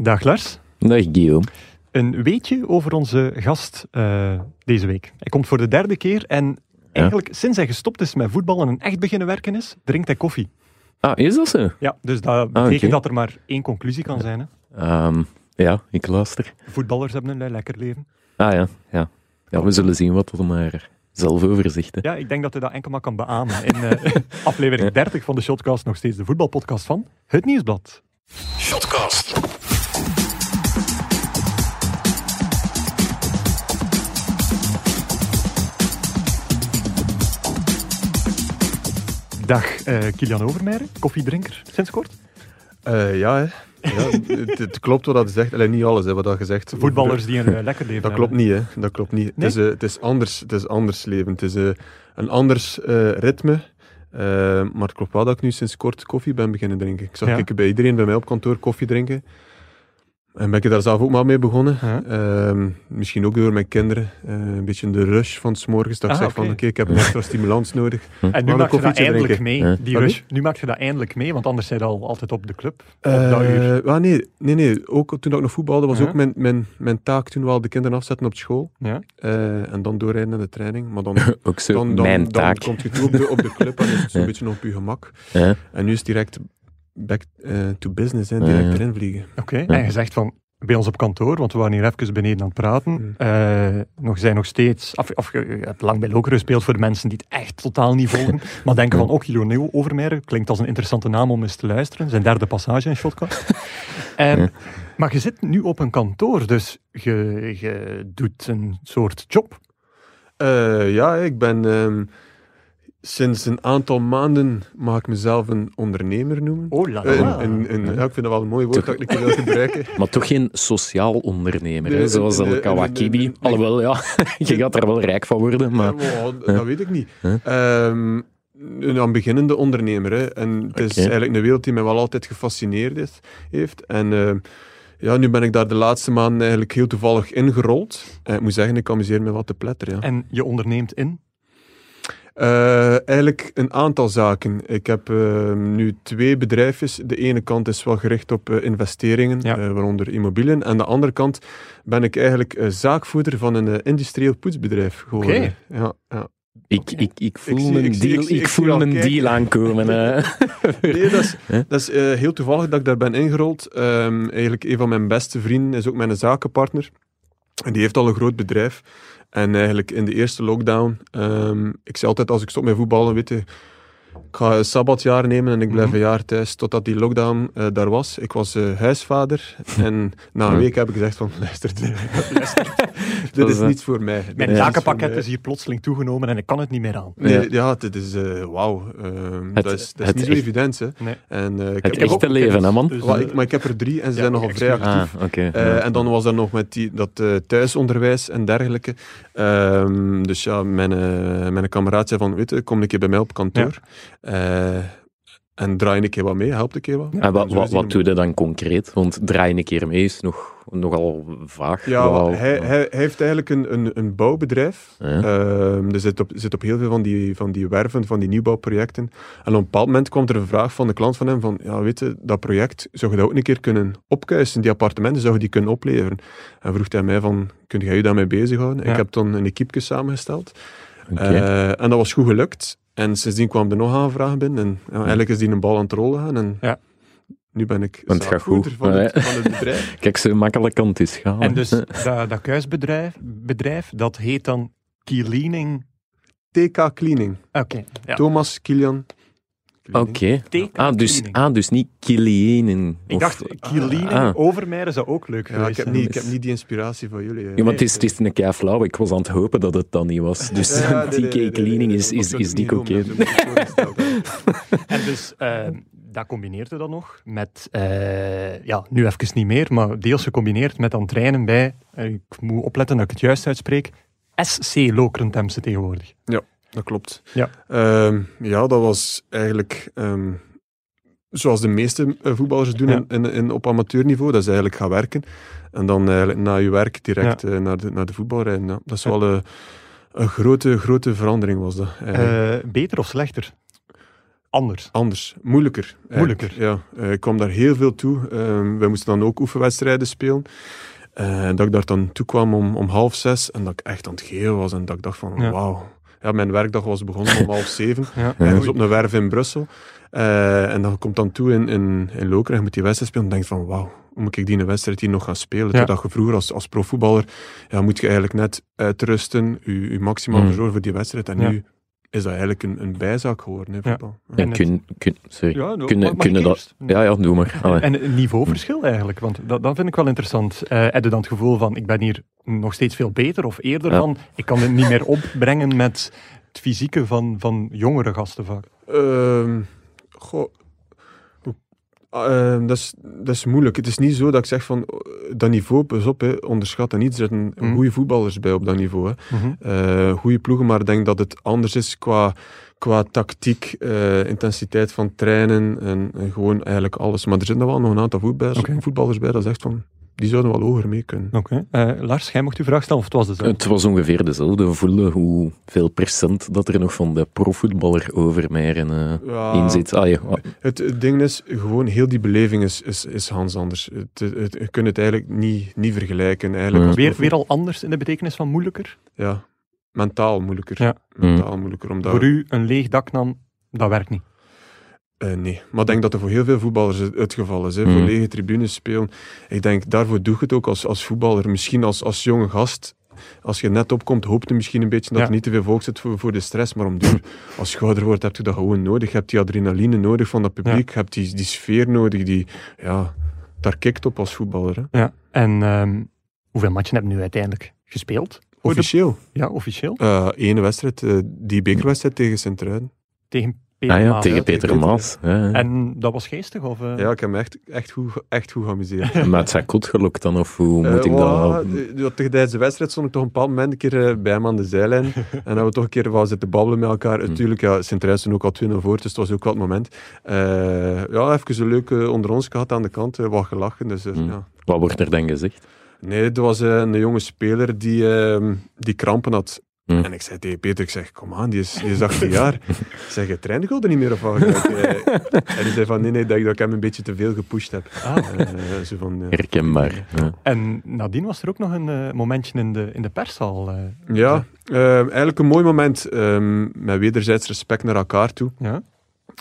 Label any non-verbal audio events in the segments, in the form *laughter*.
Dag Lars. Dag Guillaume. Een weetje over onze gast uh, deze week. Hij komt voor de derde keer en eigenlijk sinds hij gestopt is met voetballen en echt beginnen werken is, drinkt hij koffie. Ah, is dat zo? Ja, dus dat betekent ah, okay. dat er maar één conclusie kan zijn. Hè? Um, ja, ik luister. Voetballers hebben een lekker leven. Ah ja, ja. Ja, we zullen zien wat er maar zelfoverzicht. Hè. Ja, ik denk dat hij dat enkel maar kan beamen. In uh, *laughs* aflevering 30 van de Shotcast, nog steeds de voetbalpodcast van Het Nieuwsblad. Shotcast. Dag uh, Kilian Overmeijer, koffiedrinker, sinds kort? Uh, ja, hè. Ja, het, het, klopt wat dat zegt. Alleen niet alles, hè, wat dat gezegd. Voetballers die een uh, lekker leven Dat klopt niet, hè. Dat klopt niet. Het, is, het, is anders, het is anders leven. Het is een anders ritme. maar het klopt wel dat ik nu sinds kort koffie ben beginnen drinken. Ik zag ja. bij iedereen bij mij op kantoor koffie drinken. En ben ik daar zelf ook maar mee begonnen. Ehm, misschien ook door mijn kinderen. Uh, een beetje de rush van s morgens. Dat ik ah, zeg van, oké, ik heb een extra stimulans nodig. *laughs* En nu maak je dat eindelijk mee, die rush. Nu maak je dat eindelijk mee, want anders zijn je al altijd op de club. Uh, ah, nee, nee, nee. Ook toen ik nog voetbalde, was ook mijn, mijn, mijn taak toen wel de kinderen afzetten op school. Ja. Uh, en dan doorrijden naar de training. Maar dan, *laughs* ook zo, dan, dan, mijn dan, taak. Dan komt je toe op de, op de club en is het zo'n *laughs* beetje op je gemak. En nu is het direct back to business, hè, direct erin vliegen. Oké, en je zegt van, bij ons op kantoor, want we waren hier even beneden aan het praten. Uh, nog, zijn nog steeds, of, of je hebt lang bij Loker gespeeld voor de mensen die het echt totaal niet volgen, *laughs* maar denken van, ook oh, Lionel Overmeijer, klinkt als een interessante naam om eens te luisteren. Zijn derde passage in Shotcast. *laughs* um, maar je zit nu op een kantoor, dus je, je doet een soort job. Uh, ja, ik ben... Um Sinds een aantal maanden mag ik mezelf een ondernemer noemen. Oh, la, la. Een, een, ja, ik vind dat wel een mooi woord dat ik wil gebruiken. *laughs* Maar toch geen sociaal ondernemer, hè? zoals El Kawakibi. Alhoewel, ja, *laughs* je gaat er wel rijk van worden. Maar... Ja, dat weet ik niet. Um, een beginnende ondernemer. Hè. En het is eigenlijk een wereld die mij wel altijd gefascineerd heeft. En uh, ja, nu ben ik daar de laatste maanden eigenlijk heel toevallig ingerold. En ik moet zeggen, ik amuseer me wat te pletteren. Ja. En je onderneemt in? Uh, eigenlijk een aantal zaken. Ik heb uh, nu twee bedrijfjes. De ene kant is wel gericht op uh, investeringen, ja. waaronder immobiliën. En de andere kant ben ik eigenlijk zaakvoerder van een industrieel poetsbedrijf geworden. Okay. Ja, ja. Ik, ik, ik voel ik, mijn ik, deal, ik, ik voel mijn deal aankomen. *laughs* nee, dat is, *laughs* dat is heel toevallig dat ik daar ben ingerold. Um, eigenlijk een van mijn beste vrienden is ook mijn zakenpartner. En die heeft al een groot bedrijf. En eigenlijk in de eerste lockdown, um, ik zei altijd als ik stop met voetballen, weet je, ik ga een sabbatjaar nemen en ik blijf mhm. een jaar thuis totdat die lockdown uh, daar was. Ik was uh, huisvader en na een week heb ik gezegd van *laughs* luister, *laughs* dit is niets voor mij. Mijn zakenpakket is hier plotseling toegenomen en ik kan het niet meer aan. Nee, ja, dit is uh, wauw. dat is, dat is niet zo evident. Hè. Nee. En, ik het heb echte leven, hè man? Dus, ik, maar ik heb er drie en ze ja, zijn nogal vrij actief. Ah, okay. en dan was er nog met die, dat thuisonderwijs en dergelijke. Um, dus ja, mijn, mijn kameraad zei van, weet je, kom een keer bij mij op kantoor. En draai een keer wat mee, help een keer wat. En wat, wat, wat doe je dan concreet? Want draai een keer mee is nog, nogal vaag. Ja, hij, hij, heeft eigenlijk een, een, een bouwbedrijf. Ja. Uh, er zit op, zit op heel veel van die, van die werven, van die nieuwbouwprojecten. En op een bepaald moment kwam er een vraag van de klant van hem van, ja, weet je, dat project, zou je dat ook een keer kunnen opkuisen? Die appartementen, zou je die kunnen opleveren? En vroeg hij mij van, kun jij je daarmee bezighouden? Ja. Ik heb dan een equipe samengesteld. Okay. Uh, en dat was goed gelukt. En sindsdien kwam er nog aanvragen binnen. En ja, eigenlijk is die een bal aan het rollen gaan. En ja. nu ben ik Want het van, het, van het bedrijf. *laughs* Kijk, zo makkelijk kan het dus gaan. En dus dat, dat kuisbedrijf, bedrijf, dat heet dan Cleaning... TK Cleaning. Oké. ja. Thomas Kilian Oké. Okay. Ah, dus, ah, dus niet Kilienen. Ik dacht, Kilienen, ah. Overmeijer zou ook leuk ja, ik heb, niet, ik heb niet die inspiratie van jullie. Ja, maar het is, het is een kei flauw. Ik was aan het hopen dat het dan niet was. Dus ja, *laughs* TK Cleaning is, is, is dik oké. *laughs* en dus... Uh, dat combineerde dan nog met, uh, ja, nu even niet meer, maar deels gecombineerd met dan trainen bij, uh, ik moet opletten dat ik het juist uitspreek, SC Lokeren Temse tegenwoordig. Ja dat klopt. Ja, um, ja dat was eigenlijk um, zoals de meeste eh, voetballers doen ja. in, in, op amateurniveau. Dat is eigenlijk gaan werken. En dan eigenlijk na je werk direct ja. uh, naar, de, naar de voetbal rijden. Ja, dat is wel een, een grote, grote verandering was dat. Uh, beter of slechter? Anders. Anders. Moeilijker. Moeilijker. Ja. Eh, ik kwam daar heel veel toe. Ehm wij moesten dan ook oefenwedstrijden spelen. Eh, en dat ik daar dan toe kwam om, om half zes en dat ik echt aan het geel was en dat ik dacht van wauw. Ja, mijn werkdag was begonnen om *laughs* half zeven. Ja. Ergens op een werf in Brussel. Eh, en dan komt dan toe in, in, in Lokeren je moet die wedstrijd spelen. En denkt van wauw, hoe moet ik die wedstrijd hier nog gaan spelen? Ja. Terwijl je vroeger als, als profvoetballer ja, moet je eigenlijk net uitrusten, je, je maximaal Mm. verzorgen voor die wedstrijd. En Ja. nu is dat eigenlijk een, een bijzaak geworden, hè, Ja. voetbal. Ja. En En het- kun, kun, sorry. Ja, kunnen dat... Ja, ja, doe maar. Allee. En een niveauverschil eigenlijk, want dat, dat vind ik wel interessant. Eh heb je dan het gevoel van, ik ben hier nog steeds veel beter, of eerder Ja. van, ik kan het niet meer opbrengen met het fysieke van, van jongere gasten vaak. Ehm, goh. Hoe- Ehm, dat, is, dat is moeilijk. Het is niet zo dat ik zeg van eh, dat niveau, pas op, hè, onderschat dat niet. Er zitten Mm. goede voetballers bij op dat niveau. Hè. Mhm. Eh, goede ploegen, maar ik denk dat het anders is qua, qua tactiek, eh, intensiteit van trainen en, en gewoon eigenlijk alles. Maar er zitten wel nog een aantal voetballers, Oké. voetballers bij dat zegt van, die zouden wel hoger mee kunnen. Oké. Eh, Lars, jij mocht uw vraag stellen, of het was dezelfde? Het was ongeveer dezelfde. We voelden hoeveel procent dat er nog van de profvoetballer over mij in, eh, Ja, in zit. Ah, ja. Het, het ding is, gewoon heel die beleving is, is, is Hans anders. Het, het, je kunt het eigenlijk niet, niet vergelijken. Eigenlijk Ja. Weer, weer al anders in de betekenis van moeilijker? Ja, mentaal moeilijker. Ja. Mentaal moeilijker. Omdat, Voor u een leeg dak dan, dat werkt niet. Eh, nee, maar ik denk dat er voor heel veel voetballers het, geval is. Hè. Mm. Voor lege tribunes spelen. Ik denk, daarvoor doe je het ook als, als voetballer. Misschien als, als jonge gast. Als je net opkomt, hoopt je misschien een beetje dat Ja. er niet te veel volk zit voor, voor de stress. Maar om duur, *clears throat* als je ouder wordt, heb je dat gewoon nodig. Je hebt die adrenaline nodig van dat publiek. Je hebt die, die sfeer nodig. Die, ja, daar kikt op als voetballer. Hè. Ja. En ehm, hoeveel matchen hebben nu uiteindelijk gespeeld? Officieel. Ja, officieel. Eh ene wedstrijd, eh, die bekerwedstrijd tegen Sint-Truiden. Tegen Peter Ah ja, Maas. tegen ja, Peter Maas. Ja, ja. En dat was geestig? Of, eh? Ja, ik heb me echt, echt, goed, echt goed geamuseerd. En met zijn kot gelokt dan, of hoe moet Eh, ik ja, dat... de- de- Tijdens de wedstrijd stond ik toch een bepaald moment een keer eh, bij hem aan de zijlijn. *laughs* en dan we toch een keer wel zitten babbelen met elkaar. Natuurlijk, ja, Sint-Truiden stond ook al 2-0 voor, dus het was ook wel het moment. Eh, ja, even een leuke onder ons gehad aan de kant, eh, wat gelachen. Dus, eh, Mm. ja. Wat wordt er dan gezegd? Nee, het was eh, een jonge speler die, ehm, die krampen had. Mm. En ik zei tegen Peter, ik zeg, kom aan, die is, die is 18 jaar. Ik zeg, je traint gewoon er niet meer of wat? Eh, en die zei van, nee, nee, dat ik, dat ik hem een beetje te veel gepusht heb. Ah. Eh, zo van, eh, Herkenbaar. Ja. En nadien was er ook nog een eh, momentje in de, in de perszaal. eh. Ja, eh, eigenlijk een mooi moment ehm, met wederzijds respect naar elkaar toe. ja.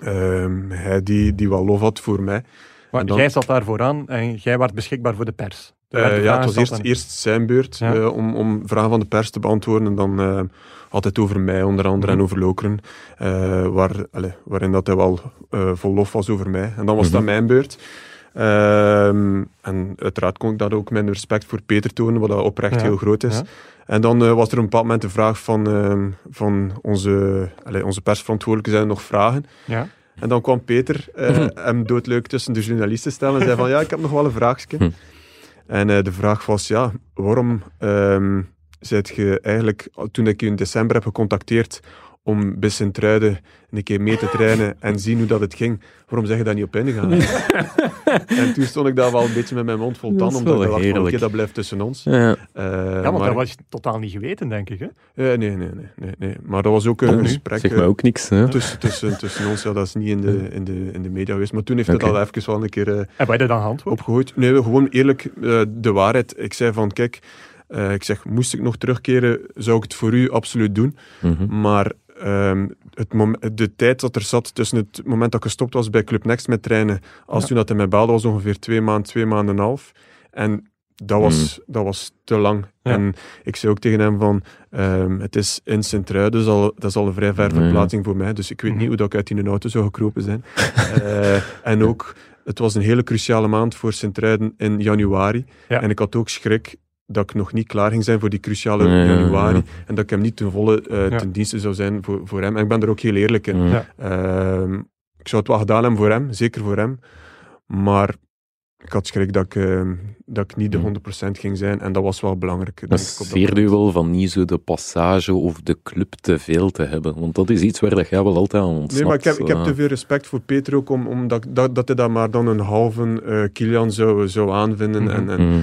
Ehm, hij die, die wel lof had voor mij. Maar dan- jij zat daar vooraan en jij werd beschikbaar voor de pers. Eh, ja, het was eerst, en- eerst zijn beurt Ja. eh, om, om vragen van de pers te beantwoorden. En dan had hij het over mij onder andere Mhm. en over Lokeren. waar, allee, waarin dat hij wel vol lof was over mij. En dan was Mhm. dat mijn beurt. Ehm, en uiteraard kon ik dat ook mijn respect voor Peter tonen, wat dat oprecht Ja. heel groot is. Ja. En dan was er op een bepaald moment de vraag van, ehm, van onze, allee, onze persverantwoordelijke, zijn er nog vragen? Ja. En dan kwam Peter Mhm. hem doodleuk tussen de journalisten stellen en zei van *laughs* ja, ik heb nog wel een vraagje. En eh, de vraag was ja, waarom ehm zijt je eigenlijk, toen ik je in december heb gecontacteerd om bij Sint-Truiden een keer mee te trainen en zien hoe dat het ging, waarom zeg je daar niet op ingegaan? *laughs* en toen stond ik daar wel een beetje met mijn mond vol tanden, omdat ik wel dacht van, oké, dat blijft tussen ons. Ja. Eh, ja, want maar, dat was totaal niet geweten, denk ik. Hè? eh, nee, nee, nee, nee, nee. Maar dat was ook een Oh, gesprek. Zeg eh, mij ook niks. Hè? Tussen, tussen, tussen ons, ja, dat is niet in de, in de, in de media geweest. Maar toen heeft het al even wel een keer eh, En wat je dan geantwoord? opgegooid. Nee, gewoon eerlijk, eh, de waarheid. Ik zei van, kijk, eh, ik zeg, moest ik nog terugkeren, zou ik het voor u absoluut doen. Mhm. Maar ehm, het de tijd dat er zat tussen het moment dat ik gestopt was bij Club Next met trainen, als Ja. toen dat hij mij belde, was ongeveer twee maanden, twee maanden en een half. En dat was, dat was te lang. Ja. En ik zei ook tegen hem van, ehm, het is in Sint-Truiden, dus al, dat is al een vrij ver Ja. verplaatsing voor mij, dus ik weet niet hoe dat ik uit die auto zou gekropen zijn. *laughs* Eh, en ook, het was een hele cruciale maand voor Sint-Truiden in januari. Ja. En ik had ook schrik dat ik nog niet klaar ging zijn voor die cruciale Ja, ja, ja. januari. En dat ik hem niet ten volle eh, Ja. ten dienste zou zijn voor, voor hem. En ik ben er ook heel eerlijk in. Ehm, ik zou het wel gedaan hebben voor hem, zeker voor hem. Maar ik had schrik dat ik, ehm, dat ik niet de Mm. 100% ging zijn. En dat was wel belangrijk. Dat u moment. wel van niet zo de passage of de club te veel te hebben. Want dat is iets waar dat jij wel altijd aan ontsnapt. Nee, maar ik heb, ik heb eh. te veel respect voor Peter ook, om, om dat, dat, dat hij dat maar dan een halve eh Kilian zou, zou aanvinden. Mhm. En, en Mhm.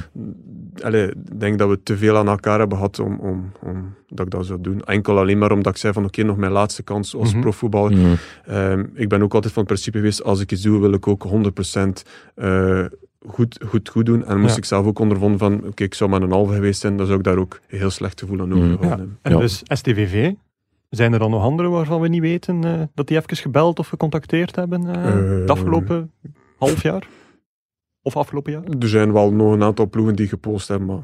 Allee, ik denk dat we te veel aan elkaar hebben gehad om, om, om dat ik dat zou doen. Enkel alleen maar omdat ik zei van oké, nog mijn laatste kans als Mhm. profvoetballer. Mhm. Ehm, ik ben ook altijd van het principe geweest, als ik iets doe, wil ik ook 100% eh, goed, goed, goed doen. En moest Ja. ik zelf ook ondervonden van, oké, ik zou maar een halve geweest zijn, dan zou ik daar ook een heel slecht gevoel aan Mhm. overhouden. En Ja. dus STVV, zijn er dan nog anderen waarvan we niet weten eh, dat die even gebeld of gecontacteerd hebben eh, Eh. het afgelopen half jaar? Of afgelopen jaar? Er zijn wel nog een aantal ploegen die gepost hebben, maar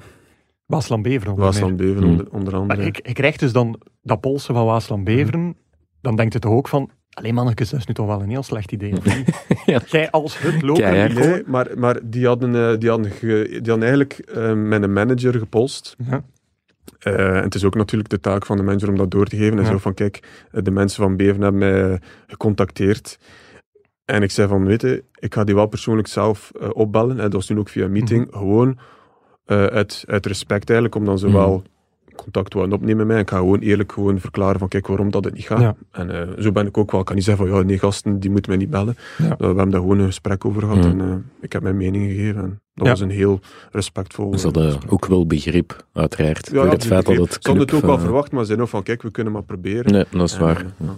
Waasland Beveren. onder. Beven Hmm. onder, Maar andere. ik, ik krijg dus dan dat polsen van Waasland Beveren, dan denkt het toch ook van, alleen mannetjes, dat is nu toch wel een heel slecht idee, of niet? *laughs* Ja. Jij als het loper Keihard. Nee, maar, maar die, hadden, eh, die, hadden ge- die hadden eigenlijk eh, met een manager gepolst. Ja. Eh, en het is ook natuurlijk de taak van de manager om dat door te geven. En Ja. zo van, kijk, de mensen van Beven hebben mij gecontacteerd. En ik zei van, weet je, ik ga die wel persoonlijk zelf eh, opbellen. En dat was toen ook via een meeting. Mhm. Gewoon eh, uit, uit respect eigenlijk, om dan zowel contact willen opnemen met mij. Ik ga gewoon eerlijk gewoon verklaren van, kijk, waarom dat het niet gaat. Ja. En eh, zo ben ik ook wel. Ik kan niet zeggen van, ja, nee, gasten, die moeten mij niet bellen. Ja. We hebben daar gewoon een gesprek over gehad. Mhm. En eh, ik heb mijn mening gegeven. En dat Ja. was een heel respectvol... Ze hadden ook wel begrip, uiteraard, Ja, het feit dat ik- het Ze het ook wel verwacht, maar ze zeiden ook van, kijk, we kunnen maar proberen. Nee, dat is En, waar. ja.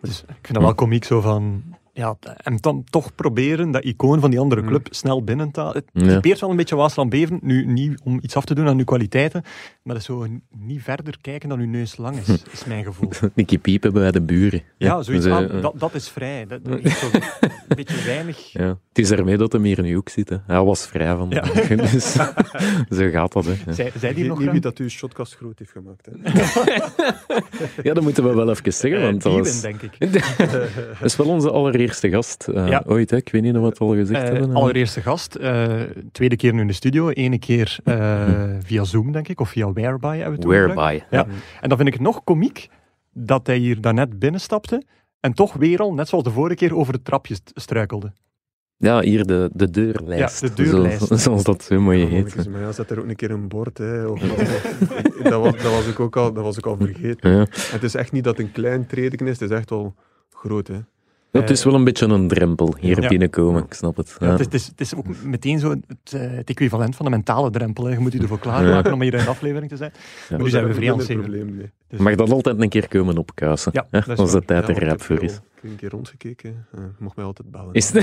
Dus ik vind dat wel komiek zo van, ja, en dan toch proberen dat icoon van die andere Mhm. club snel binnen te halen. Het Ja. typeert wel een beetje Waasland Beveren, nu niet om iets af te doen aan uw kwaliteiten, maar dat is zo niet verder kijken dan uw neus lang is, is mijn gevoel. *laughs* Nicky piepen bij de buren. Ja, zoiets Dus, eh, aan, dat, dat is vrij. Dat, dat is zo *laughs* een beetje weinig. Ja. Het is ermee dat hem hier in de hoek zit. Hè. Hij was vrij van. Ja. dus, *laughs* zo gaat dat. Hè. Ja. Zij, die nog niet wie dat uw shotcast groot heeft gemaakt. Hè. *laughs* ja, dat moeten we wel even zeggen. Eh, Want dat, was, denk ik. *laughs* dat is wel onze allereerste gast eh, Ja. ooit. Hè. Ik weet niet of we het al gezegd Eh, hebben. allereerste gast, eh, tweede keer nu in de studio, ene keer eh, via Zoom, denk ik, of via Whereby hebben we het toen gebruikt. Whereby. Ja. En dan vind ik het nog komiek dat hij hier daarnet binnenstapte en toch weer al, net zoals de vorige keer, over het trapje st- struikelde. Ja, hier de, de deurlijst. Ja, de deurlijst. Zoals, *laughs* zoals dat zo mooi Ja, heet. maar ja, zet er ook een keer een bord. Hè, of, of- dat, was, dat, was ik ook al, dat was ik al vergeten. Ja. Het is echt niet dat een klein treden is, het is echt wel groot. Hè. Het is wel een beetje een drempel hier Ja. binnenkomen, ik snap het. Ja, Ja. het, is, het, is, het is ook meteen zo het, eh, het equivalent van een mentale drempel. hè. Je moet je ervoor klaarmaken om hier in de aflevering te zijn. Ja. Maar nu zijn we Daar vrij aan het. Dus- Mag dat altijd een keer komen opkuisen, Ja, dat is als de tijd er ik voor is. Ik heb een keer rondgekeken. Uh, mocht mij altijd bellen. Is *laughs*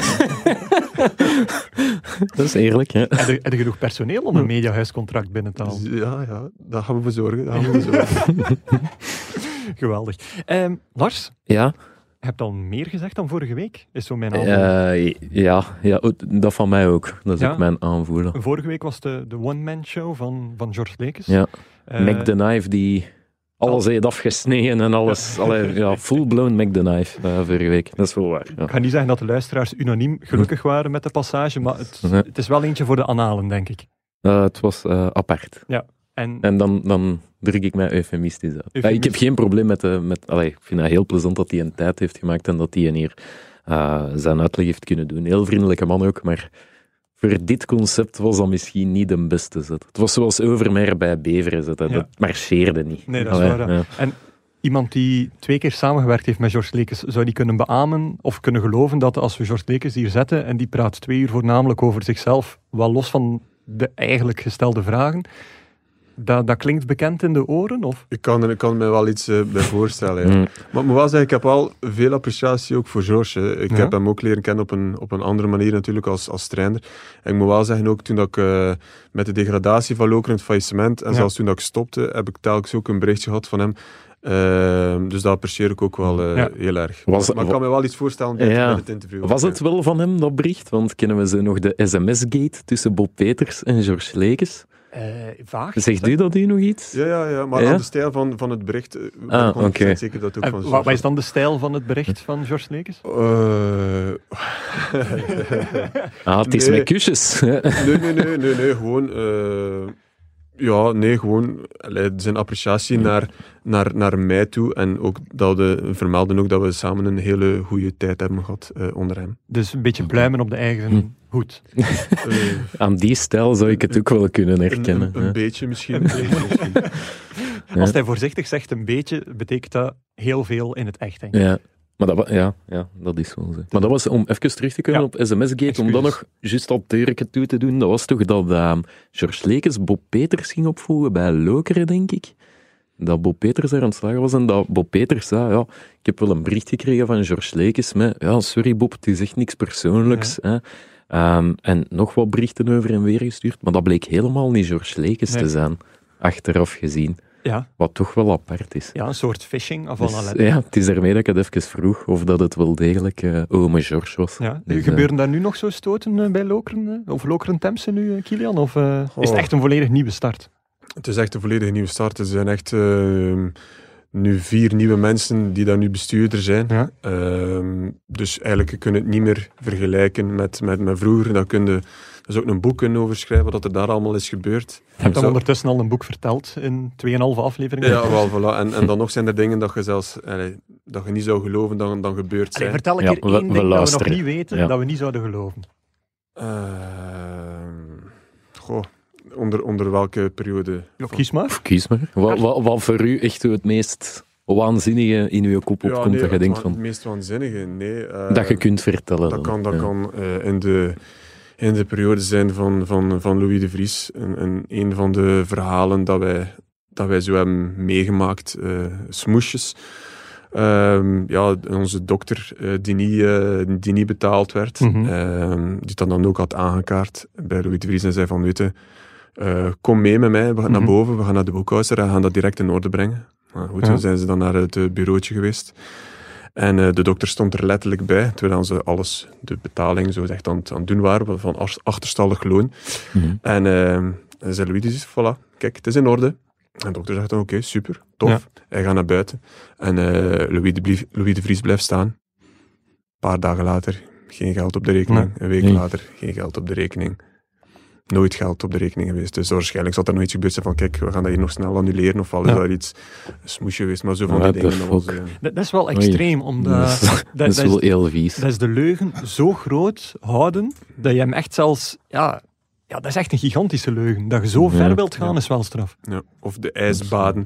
dat is eerlijk, hè? Heb je, heb je genoeg personeel om een *laughs* mediahuiscontract binnen te halen? Ja, ja, dat gaan we verzorgen. Dat gaan we verzorgen. *laughs* Geweldig. Ehm, Lars, Ja, je hebt al meer gezegd dan vorige week, is zo mijn aanvoel. eh, ja, ja, dat van mij ook. Dat is Ja? ook mijn aanvoelen. Vorige week was de, de one-man-show van, van George Lekes. Ja. Eh, Mac the Knife die alles heeft afgesneden en alles. Allee, ja, *laughs* full-blown Mac the Knife eh, vorige week. Dat is wel waar. Ja. Ik ga niet zeggen dat de luisteraars unaniem gelukkig waren met de passage, maar het, het is wel eentje voor de analen, denk ik. Het was apart. En, En dan, dan druk ik mij eufemistisch uit. Ja, ik heb geen probleem met... de met allee, ik vind het heel plezant dat hij een tijd heeft gemaakt en dat hij hier eh, zijn uitleg heeft kunnen doen. Heel vriendelijke man ook, maar voor dit concept was dat misschien niet de beste zet. Het was zoals Overmeer bij Beveren zetten. Ja. Dat marcheerde niet. Nee, dat is Allee, waar, ja. ja. iemand die twee keer samengewerkt heeft met George Lekes, zou die kunnen beamen of kunnen geloven dat als we George Lekes hier zetten en die praat twee uur voornamelijk over zichzelf, wel los van de eigenlijk gestelde vragen, dat, dat klinkt bekend in de oren? Of? ik, kan ik kan me wel iets eh, bij voorstellen. Ja. Mm. Maar ik moet wel zeggen, ik heb wel veel appreciatie ook voor George. hè. Ik Ja. heb hem ook leren kennen op een, op een andere manier natuurlijk als, als trainer. En ik moet wel zeggen, ook toen dat ik eh, met de degradatie van Lokeren, het faillissement, en Ja. zelfs toen dat ik stopte, heb ik telkens ook een berichtje gehad van hem. Ehm, dus dat apprecieer ik ook wel eh, Ja. heel erg. Was- maar ik kan me wel iets voorstellen bij, Ja. bij het interview. Was het wel van hem, dat bericht? Want kennen we ze nog de sms-gate tussen Bob Peters en George Lekes? Eh, vaag. Zegt u dat u nog iets? Ja, ja, ja, maar Ja? aan de stijl van, van het bericht eh, Ah, ik 100% oké. zeker dat het ook En van wa- George wat is dan de stijl van het bericht van George Lekes? *laughs* Eh, Ah, het is Nee. met kusjes. nee, nee, nee, nee, nee, gewoon... ja, nee, gewoon allee, zijn appreciatie naar, naar, naar mij toe. En ook dat we vermelden ook dat we samen een hele goede tijd hebben gehad eh, onder hem. Dus een beetje pluimen op de eigen Hm. hoed. *laughs* Eh, Aan die stijl zou ik het ook wel kunnen een, herkennen. een, een beetje misschien. een beetje *laughs* misschien. Ja. Als hij voorzichtig zegt een beetje, betekent dat heel veel in het echt, denk ik. Ja. Maar dat, ja, ja, dat is wel zo. Maar dat was, om even terug te komen Ja. op SMS-gate, om dan nog juist dat deurke toe te doen, dat was toch dat ehm George Lekes Bob Peters ging opvoegen bij Lokeren, denk ik. Dat Bob Peters daar aan het slagen was en dat Bob Peters zei, ja, ik heb wel een bericht gekregen van George Lekes met, ja, sorry Bob, het is echt niks persoonlijks. Hè. Ehm, en nog wat berichten over en weer gestuurd, maar dat bleek helemaal niet George Lekes Nee. te zijn, achteraf gezien. Ja, Wat toch wel apart is. ja, een soort phishing van Dus, ja, het is daarmee dat ik het even vroeg of dat het wel degelijk eh ome George was. Ja, Dus, eh, gebeuren daar nu nog zo stoten eh, bij Lokeren? Of Lokeren Temse nu, Kilian? Of eh, is het Oh. echt een volledig nieuwe start? Het is echt een volledige nieuwe start. Er zijn echt eh, nu vier nieuwe mensen die daar nu bestuurder zijn. Ja. Ehm, dus eigenlijk kun je het niet meer vergelijken met, met, met vroeger. Dan kun je, er is ook een boek kunnen over schrijven wat er daar allemaal is gebeurd. Je hebt dan Zo- ondertussen al een boek verteld in 2,5 afleveringen. Ja, wel, voilà. En, en dan nog zijn er dingen dat je zelfs allee, dat je niet zou geloven dan, dan gebeurd Allee, zijn. vertel een Ja, keer we- één we ding dat we nog niet weten, Ja. dat we niet zouden geloven. Ehm, goh, onder, onder welke periode? Ja, van- kies maar. Kies maar. Wat, wat, wat voor u echt het meest waanzinnige in uw kop Ja, opkomt, nee, dat je het, denkt van... het meest waanzinnige, nee. eh, dat je kunt vertellen. Dat dan. kan, dat Ja. kan eh, in, de, in de periode zijn van, van, van Louis de Vries. En, en een van de verhalen dat wij, dat wij zo hebben meegemaakt, eh smoesjes. Ehm, ja, onze dokter eh, die, niet, eh, die niet betaald werd, Mhm. ehm, die dat dan ook had aangekaart bij Louis de Vries en zei van, weet je, kom mee met mij, we gaan naar Mhm. boven, we gaan naar de boekhouder en we gaan dat direct in orde brengen. Maar goed, Ja. dan zijn ze dan naar het bureautje geweest. En eh, de dokter stond er letterlijk bij, terwijl ze alles, de betaling zo echt aan, het- aan het doen waren, van ach- achterstallig loon. Mhm. En en zei Louis, dus, voilà, kijk, het is in orde. En de dokter zegt dan, oké, super, tof. Ja. Hij gaat naar buiten. En eh, Louis, de Blief- Louis de Vries blijft staan. Een paar dagen later, geen geld op de rekening. Nee. Een week Nee. later, geen geld op de rekening. Nooit geld op de rekening geweest. Dus waarschijnlijk zal er nog iets gebeurd zijn van, kijk, we gaan dat hier nog snel annuleren. Of al is Ja. dat iets smoesje geweest. Maar zo van What die dingen. dat was, Dat, dat is wel extreem, omdat Dat is, dat, dat is dat wel is, heel vies. dat is de leugen zo groot houden, dat je hem echt zelfs... Ja, ja, dat is echt een gigantische leugen. Dat je zo Ja. ver wilt gaan, Ja. is wel straf. Ja, of de ijsbaden.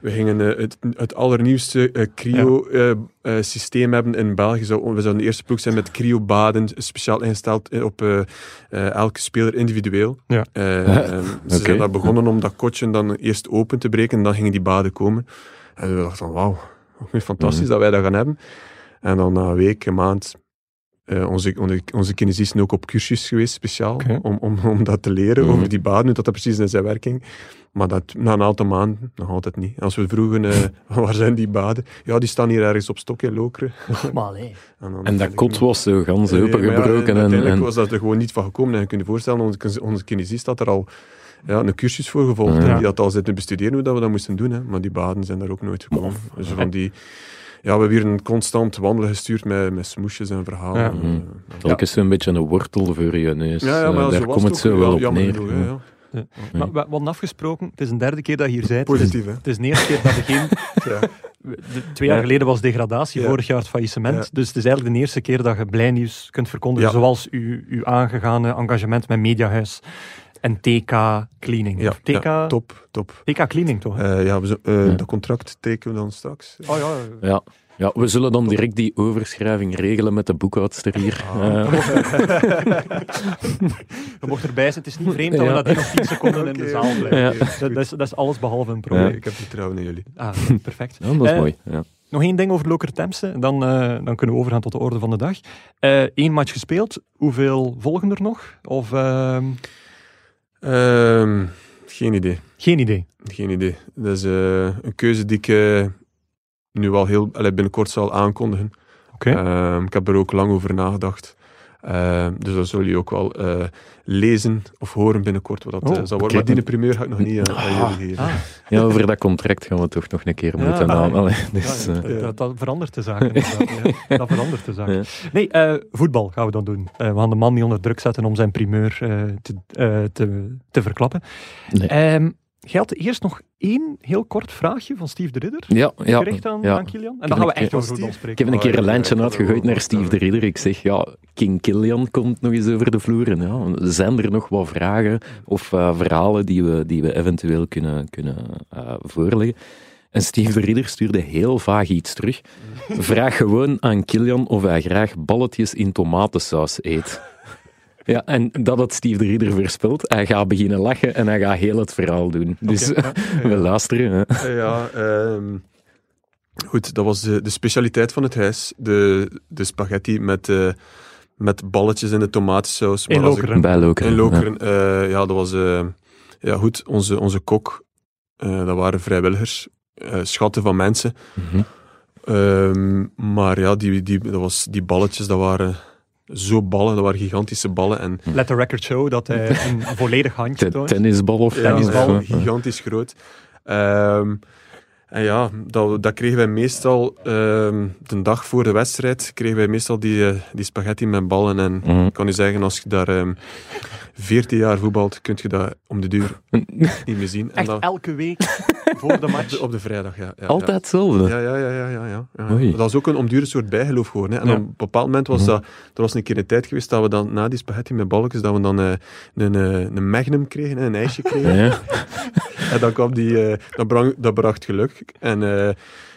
We gingen eh, het, het allernieuwste eh, cryo-systeem hebben in België. Zou, we zouden de eerste ploeg zijn met cryobaden, speciaal ingesteld eh, op eh, eh, elke speler individueel. Ja. Eh, *laughs* ze zijn daar begonnen om dat kotje dan eerst open te breken en dan gingen die baden komen. En we dachten van, wauw, wat *laughs* fantastisch Mhm. dat wij dat gaan hebben. En dan na een week, een maand, eh, onze, onze, onze kinesisten ook op cursus geweest, speciaal, om, om, om dat te leren, Mhm. over die baden, hoe dat, dat precies in zijn werking. Maar dat, na een aantal maanden, nog altijd niet. Als we vroegen, eh, *laughs* waar zijn die baden? Ja, die staan hier ergens op stok in Lokeren. *laughs* Maar nee. dan En dat kot was zo gans Nee, maar ja, opengebroken. en, uiteindelijk en, was dat er gewoon niet van gekomen. En je kunt je voorstellen, onze, onze kinesist had er al ja, een cursus voor gevolgd. Ja. En die had al zitten bestuderen hoe dat we dat moesten doen. Hè. Maar die baden zijn daar ook nooit gekomen. Dus van die... Ja, we hebben hier een constant wandelen gestuurd met, met smoesjes en verhalen. Ja. En, Mhm. eh, Telkens zo'n beetje een wortel voor je neus. ja, ja, Eh, maar daar komt het zo wel op neer. genoeg, ja. Maar we, hadden afgesproken, het is een derde keer dat je hier bent. Het is, Positief, hè. het is de eerste keer dat we geen... *laughs* Ja. de- twee jaar Ja. geleden was degradatie, Ja. vorig jaar het faillissement. Ja. Dus het is eigenlijk de eerste keer dat je blij nieuws kunt verkondigen, Ja. zoals uw, uw aangegane engagement met Mediahuis en TK Cleaning. Ja, TK, ja, top, top. TK Cleaning, toch? Eh, ja, we eh, Ja. Dat contract tekenen we dan straks. oh ja, Ja. ja, we zullen dan direct die overschrijving regelen met de boekhoudster hier. Ah. Eh, je mocht *laughs* erbij zijn. Het is niet vreemd dat we Ja. dat nog 10 seconden in de zaal blijven. Dat, dat is, dat is alles behalve een Ja, probleem. Ik heb vertrouwen in jullie. Ah, perfect. ja, dat is Eh, mooi. Ja. Nog één ding over Loker Temse, dan, eh, dan kunnen we overgaan tot de orde van de dag. Eén match gespeeld, hoeveel volgen er nog? Of ehm, Ehm, geen idee. geen idee? Geen idee. Dat is eh, een keuze die ik eh, nu al heel allee, binnenkort zal aankondigen. Oké. Ehm, ik heb er ook lang over nagedacht. Ehm, dus dat zullen jullie ook wel eh, lezen of horen binnenkort wat dat Oh, eh, zal worden. Maar die primeur ga ik nog niet aan, aan Ah. jullie geven. Ah, ja, over dat contract gaan we toch nog een keer Ja, moeten ah, aan. Allee, ja, dus, dat, eh, dat, dat verandert de zaak. *laughs* Dat verandert de zaak. Ja. Nee, eh, voetbal gaan we dan doen. Eh, we gaan de man niet onder druk zetten om zijn primeur eh, te, eh, te, te verklappen. Nee. Ehm, had eerst nog één heel kort vraagje van Steve de Ridder. ja, ja, gericht aan, ja. aan Kilian. En dan gaan we echt over voetbal Steve? spreken. Ik heb een keer een Oh, lijntje uitgegooid naar Steve de Ridder. Ik zeg, ja, King Killian komt nog eens over de vloer. En ja, zijn er nog wat vragen of eh, verhalen die we, die we eventueel kunnen, kunnen eh, voorleggen? En Steve de Ridder stuurde heel vaag iets terug. *laughs* Vraag gewoon aan Kilian of hij graag balletjes in tomatensaus eet. Ja, en dat had Steve de Ridder voorspeld. Hij gaat beginnen lachen en hij gaat heel het verhaal doen. Dus *laughs* ja, we luisteren. Hè. Ja, ehm, goed, dat was de, de specialiteit van het huis. De, de spaghetti met, eh, met balletjes in de tomatensaus. In als ik- Lokeren. Bij Lokeren. In Lokeren. eh, ja, dat was... eh, ja, goed, onze, onze kok, eh, dat waren vrijwilligers, eh, schatten van mensen. Ja. Mhm. Ehm, maar ja, die, die, dat was, die balletjes, dat waren zo ballen, dat waren gigantische ballen. En Let the record show dat hij *laughs* een volledig handje Ten- toont. Tennisbal of ja, Tennisbal. ja, gigantisch groot. Ehm, en ja, dat, dat kregen wij meestal ehm, de dag voor de wedstrijd, kregen wij meestal die, eh, die spaghetti met ballen. En Mhm. ik kan u zeggen, als je daar ehm 14 jaar voetbalt, kun je dat om de duur *laughs* niet meer zien. En Echt dan, elke week *laughs* voor de op, de, match. op de vrijdag, ja. ja Altijd hetzelfde. Ja, ja, ja, ja, ja, ja, ja. Oei. Dat was ook een omdure soort bijgeloof geworden. Hè. En Ja. op een bepaald moment was Mhm. dat... Er was een keer een tijd geweest dat we dan na die spaghetti met balkjes, dat we dan eh, een, eh, een magnum kregen, een ijsje kregen. Ja. *laughs* En dan kwam die... eh, dat, brang, dat bracht geluk. En eh,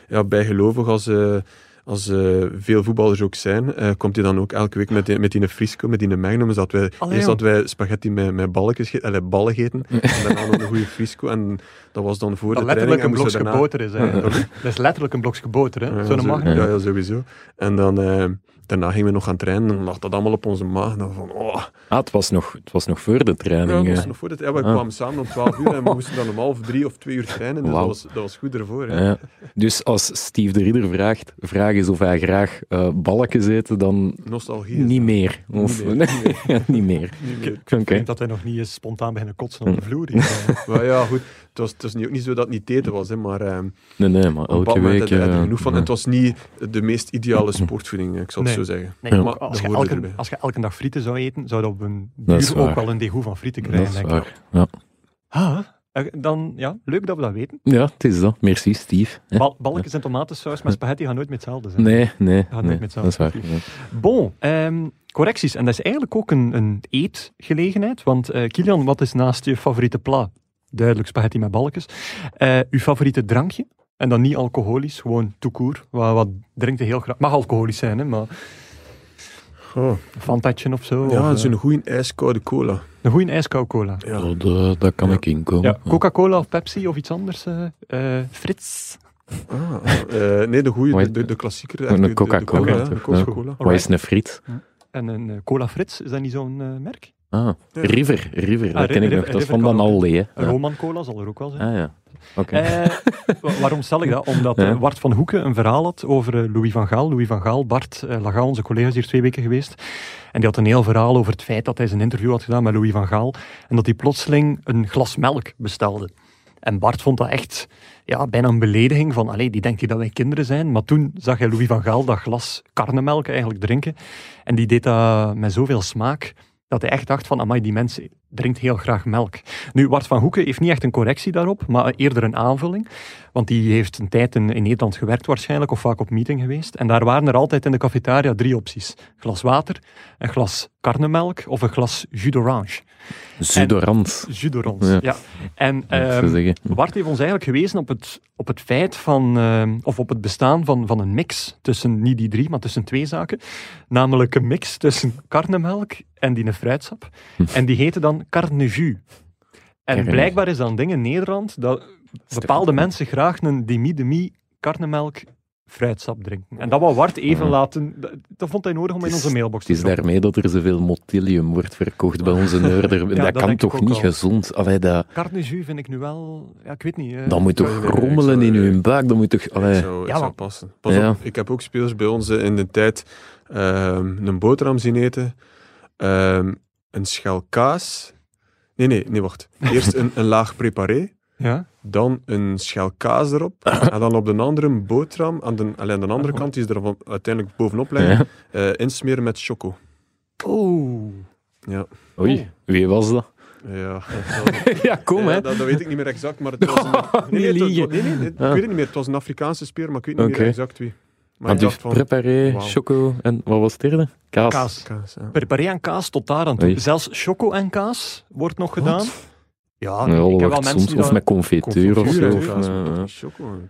ja, bijgelovig als... eh, als eh, veel voetballers ook zijn, eh, komt hij dan ook elke week met die, met die frisco, met die magnum. Dus dat wij, Allee, eerst dat wij spaghetti met, met balletjes, allee, ballen gegeten, en daarna nog een goede frisco. En dat was dan voor Dat de training. letterlijk en een blokje daarna- boter is. Hè. Dat is letterlijk een blokje boter. Hè. ja, Zo'n zo- magnum. Ja, ja, sowieso. En dan, eh, daarna gingen we nog gaan trainen en dan lag dat allemaal op onze maag. Dan van, oh, Ah, het was, nog, het was nog voor de ja, training. we, eh. moesten nog voor het, ja, we Ah. kwamen samen om 12 uur en we moesten dan om half drie of twee uur trainen. Dus dat, was, dat was goed ervoor. Hè. Ja. Dus als Steve de Ridder vraagt, vraag is of hij graag eh balletjes eet, dan Nostalgie. niet meer. Of, Niet meer, niet *laughs* niet meer. Niet meer. Ik Oké. vind dat hij nog niet eens spontaan beginnen kotsen op de vloer. hier. *laughs* Maar ja, goed. Het was, het was niet, ook niet zo dat het niet eten was, hè, maar ehm, Nee, nee, maar op een bepaald elke moment week... had hij er eh, genoeg van. Het was niet de meest ideale sportvoeding, ik zal het zo zeggen. Nee, Ja. maar als, je elke, erbij. als je elke dag frieten zou eten, zou dat op een duur ook wel een degoe van frieten Dat krijgen. is denk ik. Ja. Ah, eh, dan, ja, leuk dat we dat weten. ja, het is dat. Merci, Steve. Bal, balkjes en tomatensaus met spaghetti gaan nooit meer hetzelfde zijn. Nee, nee, met dat is waar. ja. Bon, ehm, correcties. En dat is eigenlijk ook een, een eetgelegenheid. Want eh, Kilian, wat is naast je favoriete pla? Duidelijk spaghetti met balkjes. Eh uw favoriete drankje? En dan niet alcoholisch, gewoon toekoer. Wat, wat drinkt je heel graag? Mag alcoholisch zijn, hè, maar Oh. een fantatje of zo. Ja, of, het is eh, een goede ijskoude cola. een goede ijskoude cola. Ja. Dat, dat kan Ja. ik inkomen. Ja, Coca-Cola of Pepsi of iets anders? eh eh, Frits. Ah, eh, nee, de goede, de, de, de klassieker. Een Coca-Cola, Coca-Cola. Wat is een friet? En een eh, cola Frits, is dat niet zo'n eh, merk? Ah. River. River, dat Ah, ken ik nog. Dat is van kan Dan ook. Allee. hè. Een Ja. Roman cola zal er ook wel zijn. Ah ja. Eh, wa- waarom stel ik dat? Omdat eh, Ja. Bart van Hoeken een verhaal had over eh, Louis van Gaal. Louis van Gaal, Bart uh, Laga, onze collega, is hier twee weken geweest. En die had een heel verhaal over het feit dat hij zijn interview had gedaan met Louis van Gaal. En dat hij plotseling een glas melk bestelde. En Bart vond dat echt ja, bijna een belediging van, allee, die denkt hij dat wij kinderen zijn. Maar toen zag hij Louis van Gaal dat glas karnemelk eigenlijk drinken. En die deed dat met zoveel smaak, dat hij echt dacht van, amai, die mens drinkt heel graag melk. Nu, Bart van Hoeken heeft niet echt een correctie daarop, maar eerder een aanvulling. Want die heeft een tijd in, in Nederland gewerkt waarschijnlijk, of vaak op meeting geweest. En daar waren er altijd in de cafetaria drie opties. Glas water, een glas karnemelk of een glas jus d'orange. Jus d'orange, ja. Ja. En zeggen. Bart heeft ons eigenlijk gewezen op het, op het feit van, ehm, of op het bestaan van, van een mix tussen, niet die drie, maar tussen twee zaken. Namelijk een mix tussen karnemelk en die fruitsap. Hm. En die heette dan carnejus. En blijkbaar is dat een ding in Nederland dat bepaalde mensen graag een demi-demi karnemelk fruitsap drinken. En dat wou Bart even Ja. laten... Dat, vond hij nodig om in Het is- onze mailbox Het te is droppen. daarmee dat er zoveel motilium wordt verkocht bij onze neurder. *laughs* dat, dat kan toch ik niet gezond? Allee, dat, Carnejus vind ik nu wel... Ja, ik weet niet. eh. dat moet toch nee, nee, ik rommelen zou- in uw buik? Dat moet toch... Het Allee, zou, het Ja, zou maar- passen. Pas Ja. op, ik heb ook spelers bij ons eh, in de tijd ehm, een boterham zien eten, ehm, een schel kaas. Nee, nee, nee, wacht. Eerst een, een laag preparé, *laughs* Ja? dan een schel kaas erop, en dan op de andere een boterham, aan de, allee, aan de andere kant, die ze er van- uiteindelijk bovenop leggen, ja. eh, insmeren met choco. Oeh. Ja, Oei, wie was dat? ja. *laughs* ja, kom Ja, hè. dat, dat weet ik niet meer exact, maar het *laughs* was een, het was- liegen. nee, nee, nee, ik Ah. weet het niet meer. Het was een Afrikaanse speer, maar ik weet niet meer exact wie. Maar dus van... preparé, choco en wat was het derde? Kaas. Kaas. Kaas, ja. Preparé en kaas tot daar aan toe. Oei. Zelfs choco en kaas wordt nog gedaan. Ja, ik heb wel mensen soms, die of met confiture of Confituur, zo. of,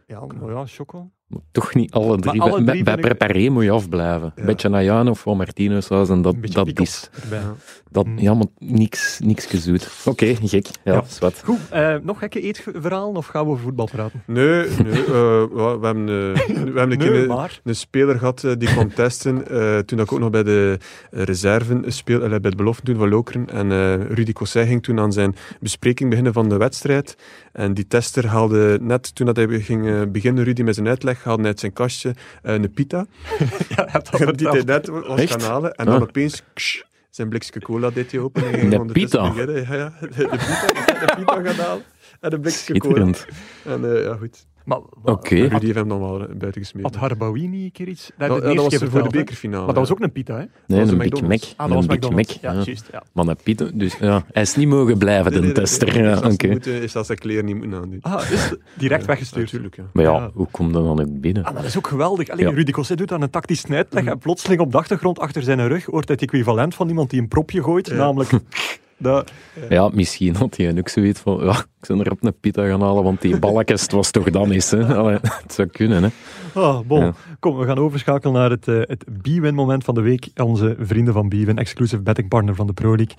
ja, eh, ja, choco. Toch niet alle drie. alle bij drie bij ik- preparé moet je afblijven. Ja. Een beetje Ayan of van Martino saus en dat, beetje dat is. Ja. Dat, Mm. ja, maar niks, niks gezoet. Oké, gek. Ja, Ja. zwart. Goed, eh, nog gekke eetverhalen of gaan we over voetbal praten? Nee, nee eh, we hebben, eh, *laughs* we hebben een Nee, een, maar... een speler gehad eh, die kwam testen. eh, toen ik ook nog bij de reserven speel, eh, bij de belofte toen van Lokeren. En eh, Rudy Cossay ging toen aan zijn bespreking beginnen van de wedstrijd. En die tester haalde net, toen dat hij ging beginnen, Rudy met zijn uitleg, hij uit zijn kastje eh, een pita. *laughs* Ja, dat die hij net was Echt? gaan halen. En dan Ah. opeens... ksh, zijn blikje cola deed hij open. En ging De pita? Ja, ja, de, de pita. De pita gaan halen. En een blikje cola. En eh, ja, goed. Maar, Oké. Rudy heeft hem dan wel buiten gesmeten. Had Harbaoui niet een keer iets? Dat, Dat, dat was keer voor de bekerfinale. Maar dat was ook een pita, hè? Nee, een Big. Mac. Ah, dat was een Big. Mac. Ja, ja. juist. Ja. Maar een Piet, dus ja, hij is niet mogen blijven, Nee, de nee, nee, tester. nee, Ja, is als oké. hij moet, eh, is als hij kleren niet moeten aandoen. Ah, is direct Ja, weggestuurd. Natuurlijk, ja. Maar ja, Ja. hoe komt dat dan ook binnen? Ah, maar dat is ook geweldig. Alleen Ja. Rudy Cosset doet dan een tactisch uitleg en plotseling op de achtergrond achter zijn rug hoort het equivalent van iemand die een propje gooit, Ja. namelijk... Dat, Ja, misschien had hij ook zoiets van, ja, ik ben er op een pita gaan halen, want die balkjes, het was toch dan eens, hè. Allee, het zou kunnen, hè. ah, bon. Ja. Kom, we gaan overschakelen naar het, eh, het B-win-moment van de week. Onze vrienden van B-win, exclusive betting partner van de Pro League,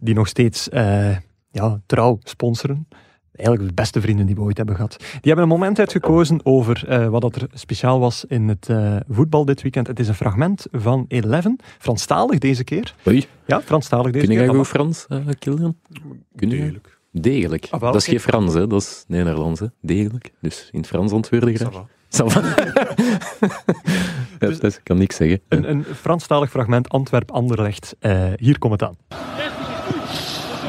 die nog steeds eh, ja, trouw sponsoren. Eigenlijk de beste vrienden die we ooit hebben gehad. Die hebben een moment uitgekozen over eh, wat dat er speciaal was in het eh, voetbal dit weekend. Het is een fragment van Eleven, Franstalig deze keer. Oei, Ja, Franstalig deze kun keer. Dat goed Frans, eh Kilian? Kun je? Degelijk. Degelijk. Ah, wel, dat is geen Frans, hè. Dat is Nederlands, hè. Degelijk. Dus in het Frans antwoorden graag. *laughs* ja, Dus- dus ik kan niks zeggen. Een, een Franstalig fragment Antwerp-Anderlecht. Eh, hier komt het aan.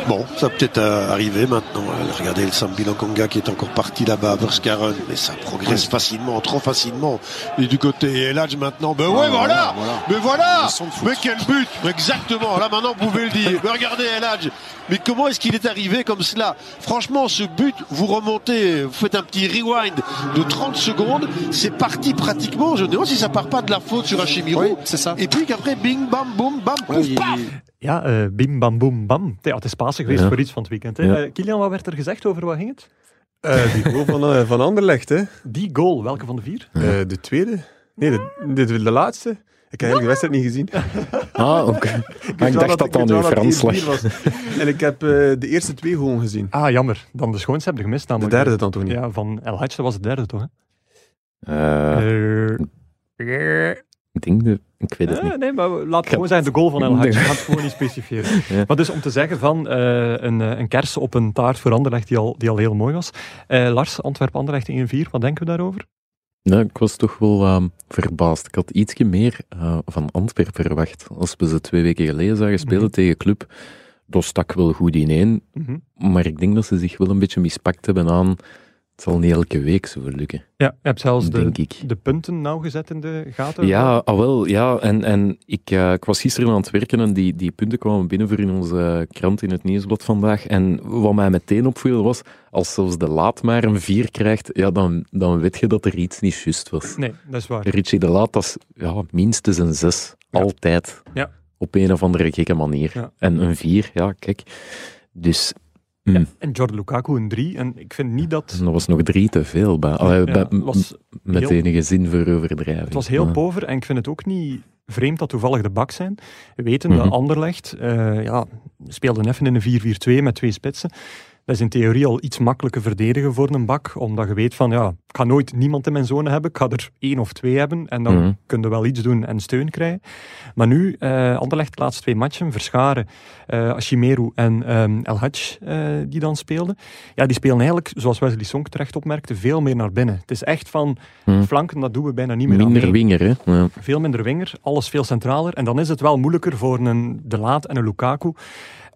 Bon, ça peut-être euh, arriver maintenant. Euh, Regardez le Sambi Konga qui est encore parti là-bas à Berskaren, mais ça progresse facilement, trop facilement. Et du côté Eladj maintenant, ben ouais, voilà, Mais voilà Mais quel but Exactement, là maintenant vous pouvez le dire. *laughs* Mais regardez Eladj, mais comment est-ce qu'il est arrivé comme cela? Franchement, ce but, vous remontez, vous faites un petit rewind de 30 secondes, c'est parti pratiquement. Je me demande si ça part pas de la faute sur Hachimiro. Oui, c'est ça. Et puis qu'après, bing, bam, boum, bam, pouf, paf Ja, eh, bim, bam, boem, bam. Ja, het is Pasen geweest Ja. voor iets van het weekend. Hè. Ja. Eh, Kilian, wat werd er gezegd over wat ging het? Eh, die goal van, van Anderlecht, hè. Die goal, welke van de vier? Eh, de tweede? Nee, de, de, de laatste. Ik heb eigenlijk de wedstrijd niet gezien. *laughs* Ah, oké. *laughs* Maar ik dacht dat dat weet nu Frans lag. *laughs* En ik heb eh, de eerste twee gewoon gezien. Ah, jammer. Dan de schoonste heb je gemist. De Namelijk, derde dan toch niet? Ja, van El Hadj, dat was de derde toch? Hè? Ik denk de... Ik weet het eh, niet. nee, maar laat het gewoon zijn de goal van El Hadj. Ik ga het gewoon niet specifieren. *laughs* Ja. Maar dus om te zeggen van eh, een, eh, een kers op een taart voor Anderlecht die al, die al heel mooi was. Eh, Lars, Antwerp-Anderlecht 1-4, wat denken we daarover? Nee, ik was toch wel ehm, verbaasd. Ik had ietsje meer van Antwerpen verwacht. Als we ze twee weken geleden zagen spelen Mhm. tegen Club, dat stak wel goed ineen. Mhm. Maar ik denk dat ze zich wel een beetje mispakt hebben aan... Het zal niet elke week zo lukken, Ja, je hebt zelfs de, de punten nauwgezet in de gaten. Ja, ah, wel, ja. En, en ik, eh, ik was gisteren aan het werken en die, die punten kwamen binnen voor in onze krant in het nieuwsblad vandaag. En wat mij meteen opviel was, als zelfs de Laat maar een 4 krijgt, ja, dan, dan weet je dat er iets niet juist was. Nee, dat is waar. Richie de Laat, dat is ja, minstens een 6. Ja. Altijd. Ja. Op een of andere gekke manier. Ja. En een 4, ja, kijk. Dus Ja, en Jordan Lukaku een 3. En ik vind niet dat... dat was nog drie te veel. Bij, allee, Ja, bij- het was met heel- enige zin voor overdrijving. Het was heel pover en ik vind het ook niet vreemd dat toevallig de bak zijn. We weten dat Mhm. Anderlecht eh, ja, speelde even in een 4-4-2 met twee spitsen. Dat is in theorie al iets makkelijker verdedigen voor een bak, omdat je weet van, ja, ik ga nooit niemand in mijn zone hebben, ik ga er één of twee hebben en dan Mhm. kun je wel iets doen en steun krijgen. Maar nu, eh Anderlecht de laatste twee matchen, Verscharen, eh Ashimeru en ehm, El Hadj, eh, die dan speelden. Ja, die spelen eigenlijk, zoals Wesley Sonk terecht opmerkte, veel meer naar binnen. Het is echt van, Mhm. flanken, dat doen we bijna niet meer Minder winger, hè. Ja. veel minder winger, alles veel centraler. En dan is het wel moeilijker voor een De Laat en een Lukaku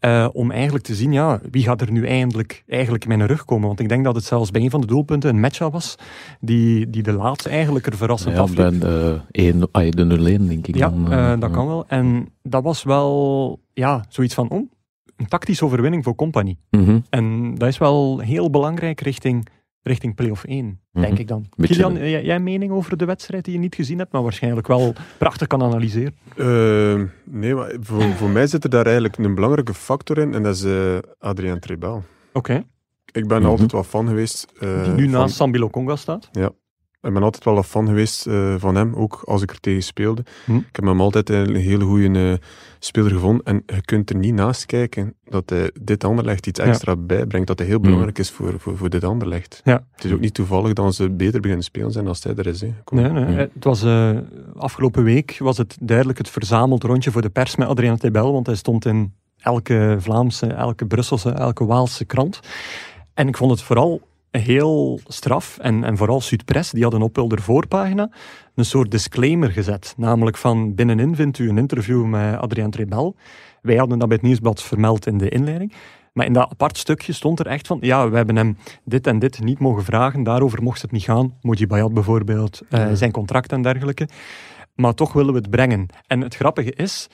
eh, om eigenlijk te zien, ja, wie gaat er nu eindelijk, eigenlijk in mijn rug komen? Want ik denk dat het zelfs bij een van de doelpunten een match was, die, die De Laat eigenlijk er verrassend Ja, afliep. de, 1, ah, de 0-1, denk ik. Ja, dan, eh, eh, dat kan wel. En dat was wel, ja, zoiets van, oh, een tactische overwinning voor Company. Mhm. En dat is wel heel belangrijk richting, richting play-off 1, denk Mhm. ik dan. Beetje- Kilian, jij, mening over de wedstrijd die je niet gezien hebt, maar waarschijnlijk wel prachtig kan analyseren? Eh, nee, maar voor, voor mij zit er daar eigenlijk een belangrijke factor in en dat is eh Adrien Trebel. Oké. Ik ben Mhm. altijd wel fan geweest. eh, Die nu van- naast Sambilo Conga staat. Ik ben altijd wel een fan geweest eh, van hem, ook als ik er tegen speelde. Hm. Ik heb hem altijd een hele goede speler gevonden. En je kunt er niet naast kijken dat hij dit Anderlecht iets Ja. extra bijbrengt. Dat hij heel Hm. belangrijk is voor, voor, voor dit Anderlecht. Ja. Het is ook niet toevallig dat ze beter beginnen spelen zijn als hij er is. Hè. Nee, nee. Ja. Het was, eh, afgelopen week was het duidelijk het verzameld rondje voor de pers met Adrien Tebel, want hij stond in elke Vlaamse, elke Brusselse, elke Waalse krant. En ik vond het vooral heel straf, en, en vooral Zuidpress, die hadden op de voorpagina een soort disclaimer gezet. Namelijk van binnenin vindt u een interview met Adrien Trebel. Wij hadden dat bij het Nieuwsblad vermeld in de inleiding. Maar in dat apart stukje stond er echt van, ja, we hebben hem dit en dit niet mogen vragen, daarover mocht het niet gaan. Moji Bayat bijvoorbeeld, eh, zijn contract en dergelijke. Maar toch willen we het brengen. En het grappige is,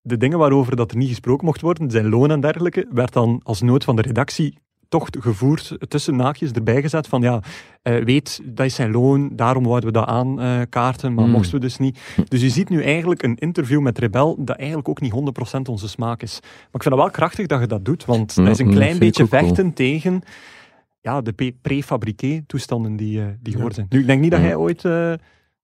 de dingen waarover dat er niet gesproken mocht worden, zijn loon en dergelijke, werd dan als nood van de redactie toch gevoerd, tussen naakjes erbij gezet van ja, eh, weet, dat is zijn loon, daarom wouden we dat aankaarten, maar Hmm. mochten we dus niet. Dus je ziet nu eigenlijk een interview met Rebel dat eigenlijk ook niet 100% onze smaak is. Maar ik vind het wel krachtig dat je dat doet, want dat is een klein beetje vechten tegen ja, de prefabriqué toestanden die, eh, die Ja. geworden zijn. Nu, ik denk niet dat jij ooit eh,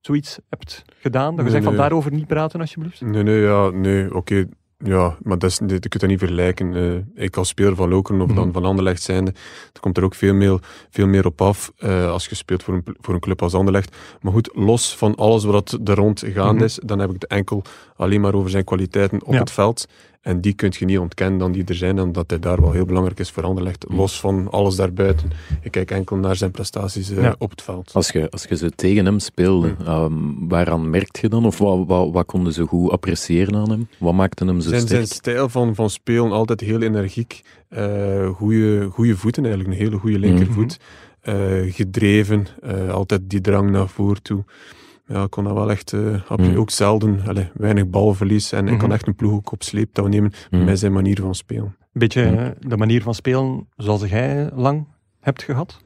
zoiets hebt gedaan, dat je Nee, zegt van nee. daarover niet praten alsjeblieft. Nee, nee, ja, nee, oké. Ja, maar dat is, je kunt dat niet vergelijken. Eh, ik als speler van Lokeren of Mhm. dan van Anderlecht zijnde, er komt er ook veel meer, veel meer op af eh, als je speelt voor een, voor een club als Anderlecht. Maar goed, los van alles wat er rond gaande Mhm. is, dan heb ik het enkel alleen maar over zijn kwaliteiten op Ja. het veld. En die kun je niet ontkennen dan die er zijn en dat hij daar wel heel belangrijk is voor Anderlecht. Mhm. Los van alles daarbuiten. Ik kijk enkel naar zijn prestaties eh, Ja. op het veld. Als je, als je ze tegen hem speelde, Hm. ehm, waaraan merkt je dan? Of wat, wat, wat konden ze goed appreciëren aan hem? Wat maakte hem zo Zijn, sterk? zijn stijl van, van spelen altijd heel energiek. eh goede voeten eigenlijk, een hele goede linkervoet. Eh, gedreven, eh, altijd die drang naar voren toe. Ja, ik kon dat wel echt, eh, absoluut Mhm. ook zelden, allez, weinig balverlies. En ik Mhm. kan echt een ploeg ook op sleeptouw nemen Mhm. met zijn manier van spelen. Een beetje Ja. eh, de manier van spelen zoals jij lang hebt gehad.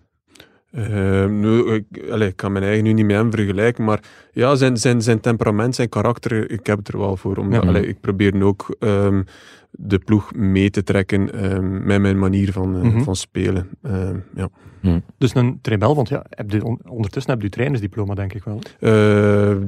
Eh, nu, ik, allez, ik kan mijn eigen nu niet met hem vergelijken, maar ja, zijn, zijn, zijn temperament, zijn karakter, ik heb het er wel voor. Omdat, Ja. allez, ik probeer nu ook ehm, de ploeg mee te trekken ehm, met mijn manier van, eh, Mhm. van spelen. Ehm, ja. Dus een Trebel, want ja, heb je on- ondertussen heb je trainersdiploma, denk ik wel. Eh,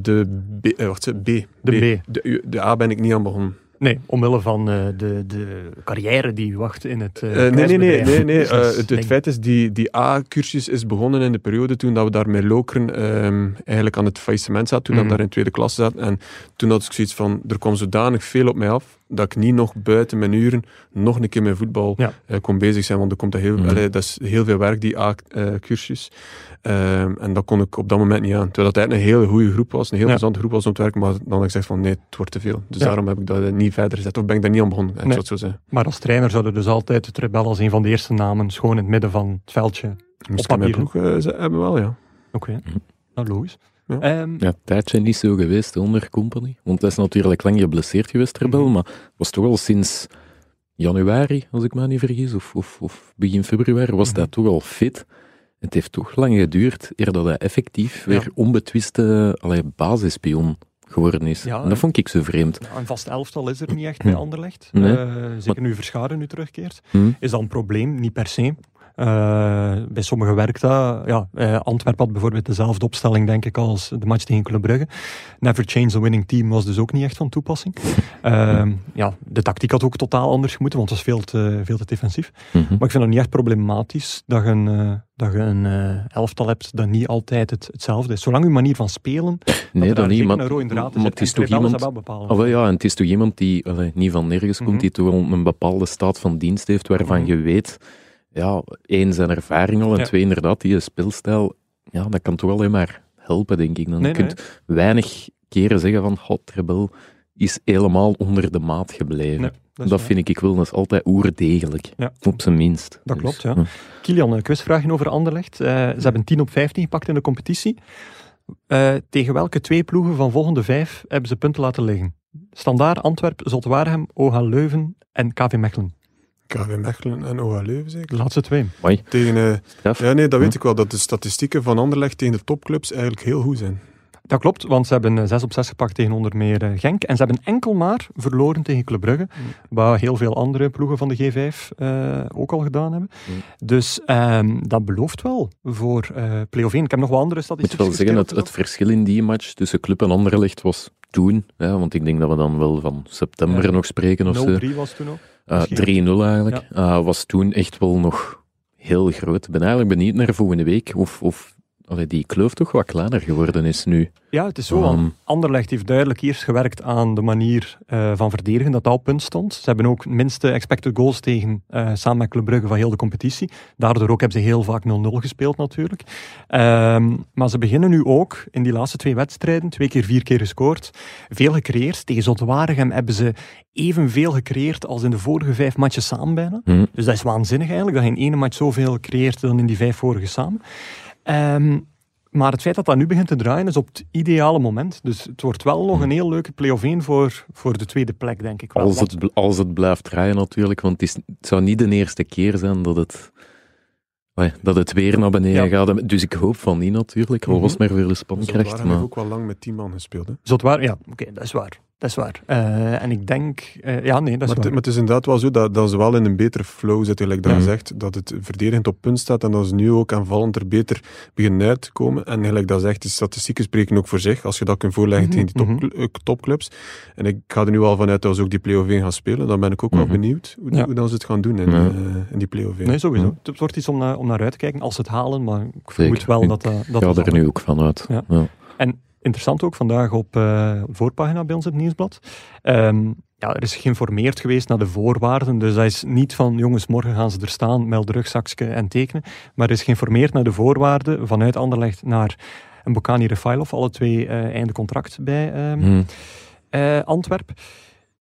de B, eh, wacht, B. De B. De, de A ben ik niet aan begonnen. Nee, omwille van eh, de, de carrière die wacht in het Eh, nee, nee, nee. nee, nee. Dus het, denk feit is, die, die A-cursus is begonnen in de periode toen dat we daar met Lokeren ehm, eigenlijk aan het faillissement zaten, toen dat we Mhm. daar in tweede klasse zaten. En toen had ik zoiets van, er kwam zodanig veel op mij af, dat ik niet nog buiten mijn uren nog een keer met voetbal Ja. eh, kon bezig zijn, want er komt er heel, Mhm. allee, dat is heel veel werk, die A-cursus. Ehm, en dat kon ik op dat moment niet aan. Terwijl dat eigenlijk een hele goede groep was, een heel Ja. plezante groep was om te werken, maar dan had ik gezegd van, nee, het wordt te veel. Dus Ja. daarom heb ik dat eh, niet verder gezet, of ben ik daar niet aan begonnen, Nee. zo. Maar als trainer zou er dus altijd het Trebel als een van de eerste namen schoon in het midden van het veldje. Moest Op ik in mijn papier. ploeg eh, ze- hebben wel, ja. Oké, Mhm. nou logisch. Ja. Ehm, Ja, tijdje niet zo geweest onder Company. Want hij is natuurlijk lang geblesseerd geweest, Rebel. Mhm. Maar was toch al sinds januari, als ik me niet vergis, of, of, of begin februari, was Mhm. hij toch al fit. Het heeft toch lang geduurd eer dat hij effectief Ja. weer onbetwiste allee, basispion geworden is. Ja, en dat vond ik zo vreemd. nou, een vast elftal is er niet echt bij Anderlecht. Nee. Eh, zeker nu Verscharen nu terugkeert. Hm? Is dat een probleem? Niet per se. Eh, bij sommigen werkt dat. Ja, eh, Antwerpen had bijvoorbeeld dezelfde opstelling, denk ik, als de match tegen Club Brugge. Never change a winning team was dus ook niet echt van toepassing. Ehm, ja, de tactiek had ook totaal anders moeten, want het was veel te, veel te defensief. Mhm. Maar ik vind het niet echt problematisch dat je een, eh, dat je een elftal hebt dat niet altijd het, hetzelfde is. Zolang je manier van spelen, Nee, dat dat niet. Maar, een rode draad maar het is toch iemand... Oh, ja, en het is toch iemand die allee, niet van nergens Mhm. komt, die toch een bepaalde staat van dienst heeft, waarvan Mhm. je weet, ja, één, zijn ervaring al, en Ja. twee, inderdaad, die speelstijl, ja, dat kan toch alleen maar helpen, denk ik. Dan Nee, je kunt weinig keren zeggen van, god, Rebel is helemaal onder de maat gebleven. Nee, dat vind ik wel, dat is altijd oerdegelijk, Ja. op zijn minst. Dat Dus, klopt, ja. Kilian, een quizvraagje over Anderlecht. Eh, ze hebben 10 op 15 gepakt in de competitie. Eh, tegen welke twee ploegen van volgende vijf hebben ze punten laten liggen? Standaard, Antwerp, Zulte Waregem, OH Leuven en KV Mechelen. KV Mechelen en OH Leuven De zeker. laatste twee. Tegen, eh, ja, nee, dat Hm. weet ik wel, dat de statistieken van Anderlecht tegen de topclubs eigenlijk heel goed zijn. Dat klopt, want ze hebben 6 op 6 gepakt tegen onder meer eh, Genk. En ze hebben enkel maar verloren tegen Club Brugge, Mm. wat heel veel andere ploegen van de G5 eh, ook al gedaan hebben. Mm. Dus ehm, dat belooft wel voor eh play-off 1. Ik heb nog wat andere Ik moet statistieken. wel zeggen, het, het verschil in die match tussen Club en Anderlecht was toen, hè, want ik denk dat we dan wel van september Ja. nog spreken of zo. 0-3 was toen ook. Uh, Misschien. 3-0 eigenlijk. Uh, was toen echt wel nog heel groot. Ik ben eigenlijk benieuwd naar volgende week of, of allee, die kloof toch wat kleiner geworden is nu. Ja, het is zo. Ehm, Anderlecht heeft duidelijk eerst gewerkt aan de manier eh, van verdedigen, dat dat op punt stond. Ze hebben ook minste expected goals tegen, eh, samen met Club Brugge, van heel de competitie. Daardoor ook hebben ze heel vaak 0-0 gespeeld natuurlijk. Ehm, maar ze beginnen nu ook in die laatste twee wedstrijden, twee keer, vier keer gescoord, veel gecreëerd. Tegen Zotwaregem hebben ze evenveel gecreëerd als in de vorige vijf matches samen bijna. hm. Dus dat is waanzinnig eigenlijk, dat je in ene match zoveel creëert dan in die vijf vorige samen. Ehm, maar het feit dat dat nu begint te draaien is op het ideale moment. Dus het wordt wel nog een heel leuke play-off 1 voor, voor de tweede plek, denk ik wel. Als het, als het blijft draaien natuurlijk, want het, is, het zou niet de eerste keer zijn dat het, dat het weer naar beneden Ja. gaat. Dus ik hoop van niet natuurlijk, al was het maar voor de hebben Maar... ook wel lang met 10 man gespeeld. Hè. Zotwaar, ja, oké, dat is waar. Dat is waar. Eh, en ik denk, eh, ja, nee, dat is Maar, het, waar. maar het is inderdaad wel zo dat, dat ze wel in een betere flow zitten, gelijk dat je Mhm. zegt, dat het verdedigend op punt staat en dat ze nu ook aanvallend er beter beginnen uit te komen. En gelijk dat zegt, de statistieken spreken ook voor zich, als je dat kunt voorleggen Mhm, tegen die top, mhm. eh, topclubs. En ik ga er nu al vanuit dat ze ook die play-off 1 gaan spelen. Dan ben ik ook wel Mhm. benieuwd hoe, Ja. hoe dan ze het gaan doen in, Ja. eh, in die play-off 1. Nee, sowieso. Ja. Het wordt iets om naar, om naar uit te kijken als ze het halen, maar ik vermoed Zeker. wel dat dat, dat Ik ga dat er nu ook van uit. Ja. Ja. Interessant ook vandaag op eh voorpagina bij ons het nieuwsblad. Ehm, ja, er is geïnformeerd geweest naar de voorwaarden. Dus dat is niet van jongens, morgen gaan ze er staan, meld rugzakje en tekenen. Maar er is geïnformeerd naar de voorwaarden vanuit Anderlecht naar een Bokani Refailov. Alle twee eh einde contract bij eh, Antwerp.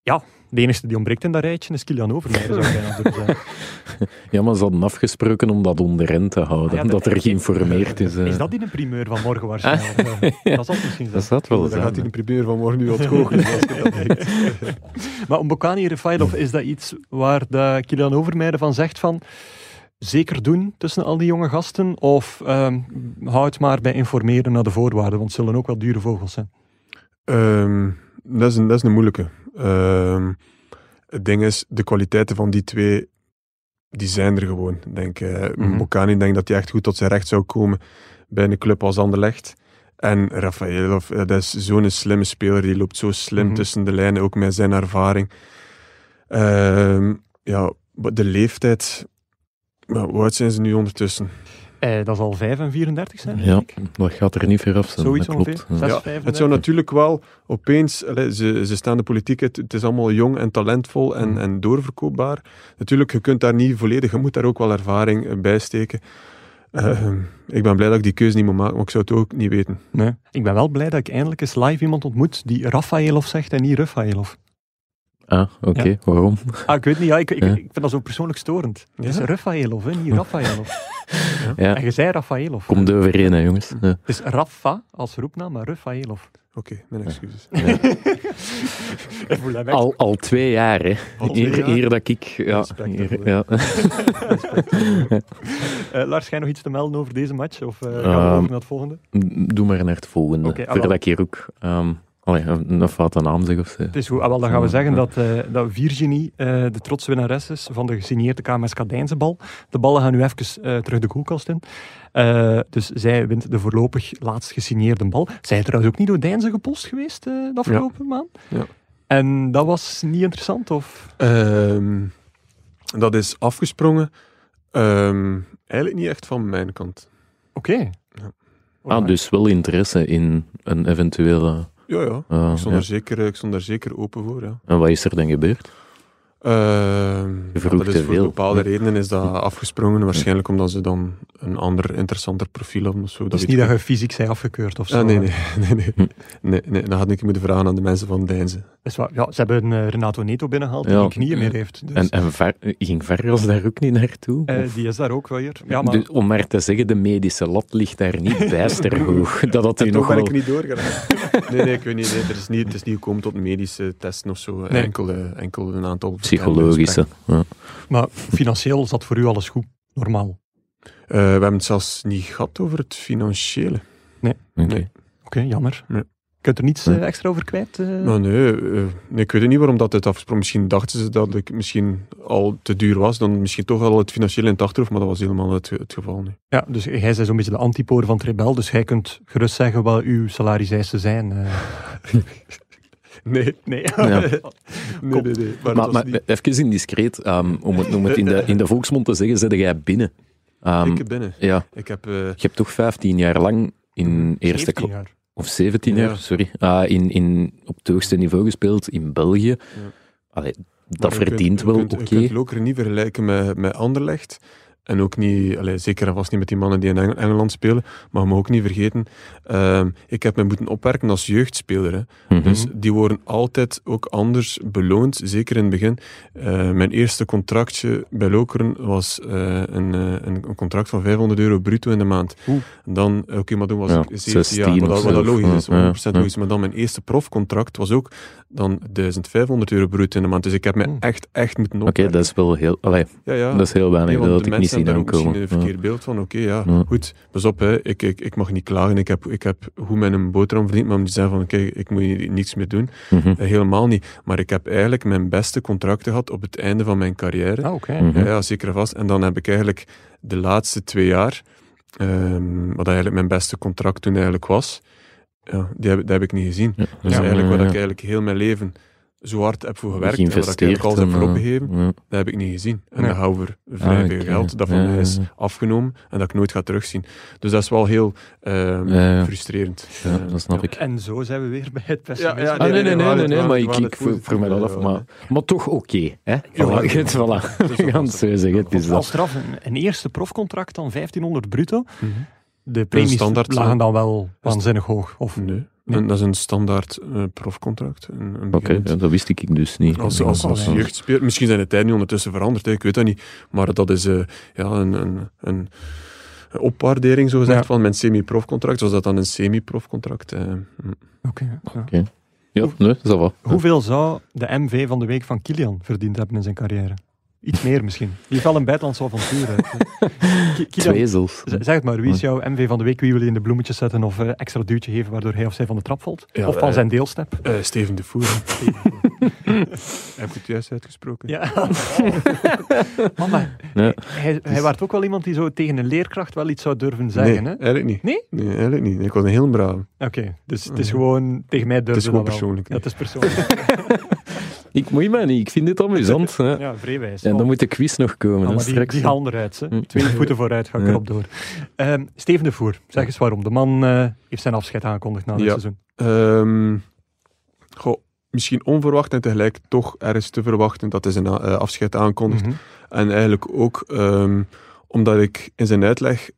Ja, de enige die ontbreekt in dat rijtje is Kilian Overmeijer, zou bijna zeggen. *laughs* Ja, maar ze hadden afgesproken om dat onderin te houden. Ah ja, dat, dat- er geïnformeerd is. eh. Is dat in een primeur van morgen waarschijnlijk? Eh, dat zal misschien zijn. Dat zat wel Dan zijn. gaat hij de primeur van morgen nu wat goochelen. als je dat denkt. *laughs* Maar een Bokani Refailov, is dat iets waar de Kilian Overmeijer van zegt van zeker doen tussen al die jonge gasten? Of ehm houd maar bij informeren naar de voorwaarden, want het zullen ook wel dure vogels zijn. Ehm, dat, is een, dat is een moeilijke. Ehm, het ding is, de kwaliteiten van die twee, die zijn er gewoon. Denk, Mhm. Bocani denk dat hij echt goed tot zijn recht zou komen bij een club als Anderlecht. En Rafaelov, eh, dat is zo'n slimme speler, die loopt zo slim Mhm. tussen de lijnen, ook met zijn ervaring. Ehm, ja, de leeftijd, hoe oud zijn ze nu ondertussen? Eh, dat zal 5 en 34 zijn, denk Ja, dat gaat er niet ver af zijn. Zoiets dat klopt. Ja. Zes, Ja, 35. Het zou natuurlijk wel opeens, ze, ze staan de politiek, het, het is allemaal jong en talentvol en, Mm. en doorverkoopbaar. Natuurlijk, je kunt daar niet volledig, je moet daar ook wel ervaring eh, bij steken. Ehm, ik ben blij dat ik die keuze niet moet maken, maar ik zou het ook niet weten. Nee. Ik ben wel blij dat ik eindelijk eens live iemand ontmoet die Rafaelov zegt en niet Rafaelov. Ah, oké. Waarom? Ah, ik weet niet, ja, ik, ik, Ja. ik vind dat zo persoonlijk storend. Het is? Rafaelov, hè, niet Rafaelov. *laughs* Ja, En je zei Rafaelov. komt overeen, hè, jongens. Ja. Het is Rafa als roepnaam, maar Rafaelov. Oké, mijn excuses. *laughs* Al, al twee jaar, hè. Al twee Hier, jaar? hier dat ik... Ja, Respect hier, ja. *laughs* Eh, Lars, jij nog iets te melden over deze match? Of eh, gaan we Ehm, over naar het volgende? Doe maar naar het volgende. Voordat wel. ik hier ook... ehm allee, een een foute naam zeg of zo. Het is goed. Ah, wel, dan gaan we Ja, zeggen ja. dat, eh, dat Virginie eh, de trotse winnares is van de gesigneerde KMS Kadijnse bal. De ballen gaan nu even eh, terug de koelkast in. Dus zij wint de voorlopig laatst gesigneerde bal. Zij is trouwens ook niet door Deinze gepost geweest de afgelopen maand. Ja. En dat was niet interessant, of? Ehm, dat is afgesprongen. Ehm, eigenlijk niet echt van mijn kant. Oké. Ah, dus wel interesse in een eventuele... Ja, ja. ah, ik, stond ja. er zeker, ik stond daar zeker open voor, ja. En wat is er dan gebeurd? Ehm, ja, dat is voor veel. bepaalde redenen is dat afgesprongen. Waarschijnlijk omdat ze dan een ander, interessanter profiel hebben of zo. Het Dat is weet niet ik dat je fysiek zij afgekeurd of zo. Ah, nee, hè. nee, *laughs* nee, nee. nee, nee. Dat had ik moeten vragen aan de mensen van Deinze. Dat is waar. Ja, ze hebben eh, Renato Neto binnengehaald die Ja. geen knieën meer heeft. Dus, En, en Ver- ging Verras daar ook niet naartoe? eh, Of- die is daar ook wel weer. Ja, maar Dus om maar te zeggen, de medische lat ligt daar niet *laughs* bijster hoog. Dat had u En nog ben wel... ik niet doorgegaan. *laughs* nee, nee, ik weet niet. Nee, er is niet het is niet gekomen tot medische testen of zo. Nee. Enkel, eh, enkel een aantal... Psychologische. Ja. Maar financieel zat voor u alles goed. Normaal. Eh, we hebben het zelfs niet gehad over het financiële. Oké. Nee. Oké, jammer. Ja. Kunt er niets eh, extra over kwijt? eh? Nou, nee, nee, ik weet niet waarom dat het afgesproken Misschien dachten ze dat ik misschien al te duur was. Dan misschien toch al het financiële in het achterhoofd, maar dat was helemaal het, het geval. Ja, dus jij bent zo'n beetje de antipoor van het rebel, dus jij kunt gerust zeggen wat uw salariseisen zijn. eh. *laughs* *laughs* *laughs* Nee, nee. Ja. *laughs* nee, nee. nee. Maar, Maar, niet... even indiscreet, ehm, om, het, om het in de, in de volksmond te zeggen, zit jij binnen. Ehm, ik binnen. ja, Ik heb... eh, je hebt toch 15 jaar lang in eerste 17 kla- jaar. of 17 Ja. jaar, sorry, ah, in, in, op het hoogste niveau gespeeld in België. Allee, dat maar je kunt- verdient je wel kunt- oké. Je kunt Loker niet vergelijken met, met Anderlecht. En ook niet, allee, zeker en vast niet met die mannen die in Eng- Engeland spelen. Maar mag ook niet vergeten, ehm, ik heb me moeten opwerken als jeugdspeler. Hè. Mhm. Dus die worden altijd ook anders beloond, zeker in het begin. Eh, mijn eerste contractje bij Lokeren was eh, een, eh, een, een contract van 500 euro bruto in de maand. Oeh. Dan, oké, maar toen was Ja, ik 17 jaar, 16 wat, dat- wat logisch is, Ja, ja, 100% ja. logisch. Maar dan mijn eerste profcontract was ook dan 1500 euro bruto in de maand. Dus ik heb me echt, echt moeten Oké, opwerken. dat is wel heel... Allee, ja, ja. dat is heel weinig, dat had ik niet hebben daar ook aankomen. misschien een verkeerd beeld van. Oké, ja, Ja. goed, pas op, hè. Ik, ik, ik mag niet klagen. Ik heb, ik heb goed mijn boterham verdiend, maar om te zeggen van, kijk, ik moet hier niets meer doen. Mhm. Eh, helemaal niet. Maar ik heb eigenlijk mijn beste contracten gehad op het einde van mijn carrière. Ah, oké. Mhm. Ja, ja, zeker en vast. En dan heb ik eigenlijk de laatste twee jaar, ehm, wat eigenlijk mijn beste contract toen eigenlijk was, ja, die heb, dat heb ik niet gezien. Ja. Dus Ja, eigenlijk wat ja, ik eigenlijk heel mijn leven zo hard heb voor gewerkt en wat ik eigenlijk alles heb voor eh, opgegeven, ja. dat heb ik niet gezien. En Nee. dat hou voor vrij Ah, veel geld dat van Ja, mij is afgenomen en dat ik nooit ga terugzien. Dus dat is wel heel ehm, Ja, ja. frustrerend. Ja, Eh, dat snap ja. ik. En zo zijn we weer bij het pessimisme. Ja, ja, Ah, nee, nee, nee, nee, nee, maar ik, ik voor mij dat af. Maar, maar toch oké, hè? Voilà, ja, het, voilà. Gaan het zo zeggen, het is Als dat. straf, een, een eerste profcontract dan 1500 bruto. Mhm. De premies standaard, lagen eh, dan wel waanzinnig hoog. Of, Nee. Dat is een standaard eh, profcontract. Een, een Oké, ja, dat wist ik dus niet. Als, als, als wel, jeugdspeler, misschien zijn de tijden niet ondertussen veranderd, hè, ik weet dat niet. Maar dat is eh, ja, een, een, een, opwaardering, zo gezegd, Ja. van mijn semi-profcontract. Was dat dan een semi-profcontract? eh, hm. Oké, ja. Ja, nee, dat va. Hoeveel zou de MV van de week van Kilian verdiend hebben in zijn carrière? Iets meer misschien. Die heeft wel een buitenlands avontuur. *laughs* Kilian, Twee zelfs. zeg het maar, wie is jouw MV van de week? Wie wil je in de bloemetjes zetten of eh, extra duwtje geven waardoor hij of zij van de trap valt? Ja, of van eh, zijn deelstep? Eh, Steven de Voer. *laughs* *laughs* Heb ik het juist uitgesproken? Ja. Mama, Ja. hij, hij werd ook wel iemand die zo tegen een leerkracht wel iets zou durven Nee, zeggen. hè? eigenlijk niet. Nee? Nee, eigenlijk niet. Nee, ik was een heel braaf. Oké, dus het is gewoon tegen mij durven is gewoon persoonlijk, Ja, het is persoonlijk. Ik moet mij niet, ik vind dit amusant. hè. ja, vreewijs. En dan moet de quiz nog komen, Ah, hè, die, die eruit. Hè. Hm. Twee voeten vooruit ga ik erop door. Ehm, Steven de Voer, zeg eens waarom. De man eh, heeft zijn afscheid aangekondigd na dit seizoen. Ehm, goh, misschien onverwacht en tegelijk toch ergens te verwachten dat hij zijn eh, afscheid aankondigt. Mhm. En eigenlijk ook ehm, omdat ik in zijn uitleg,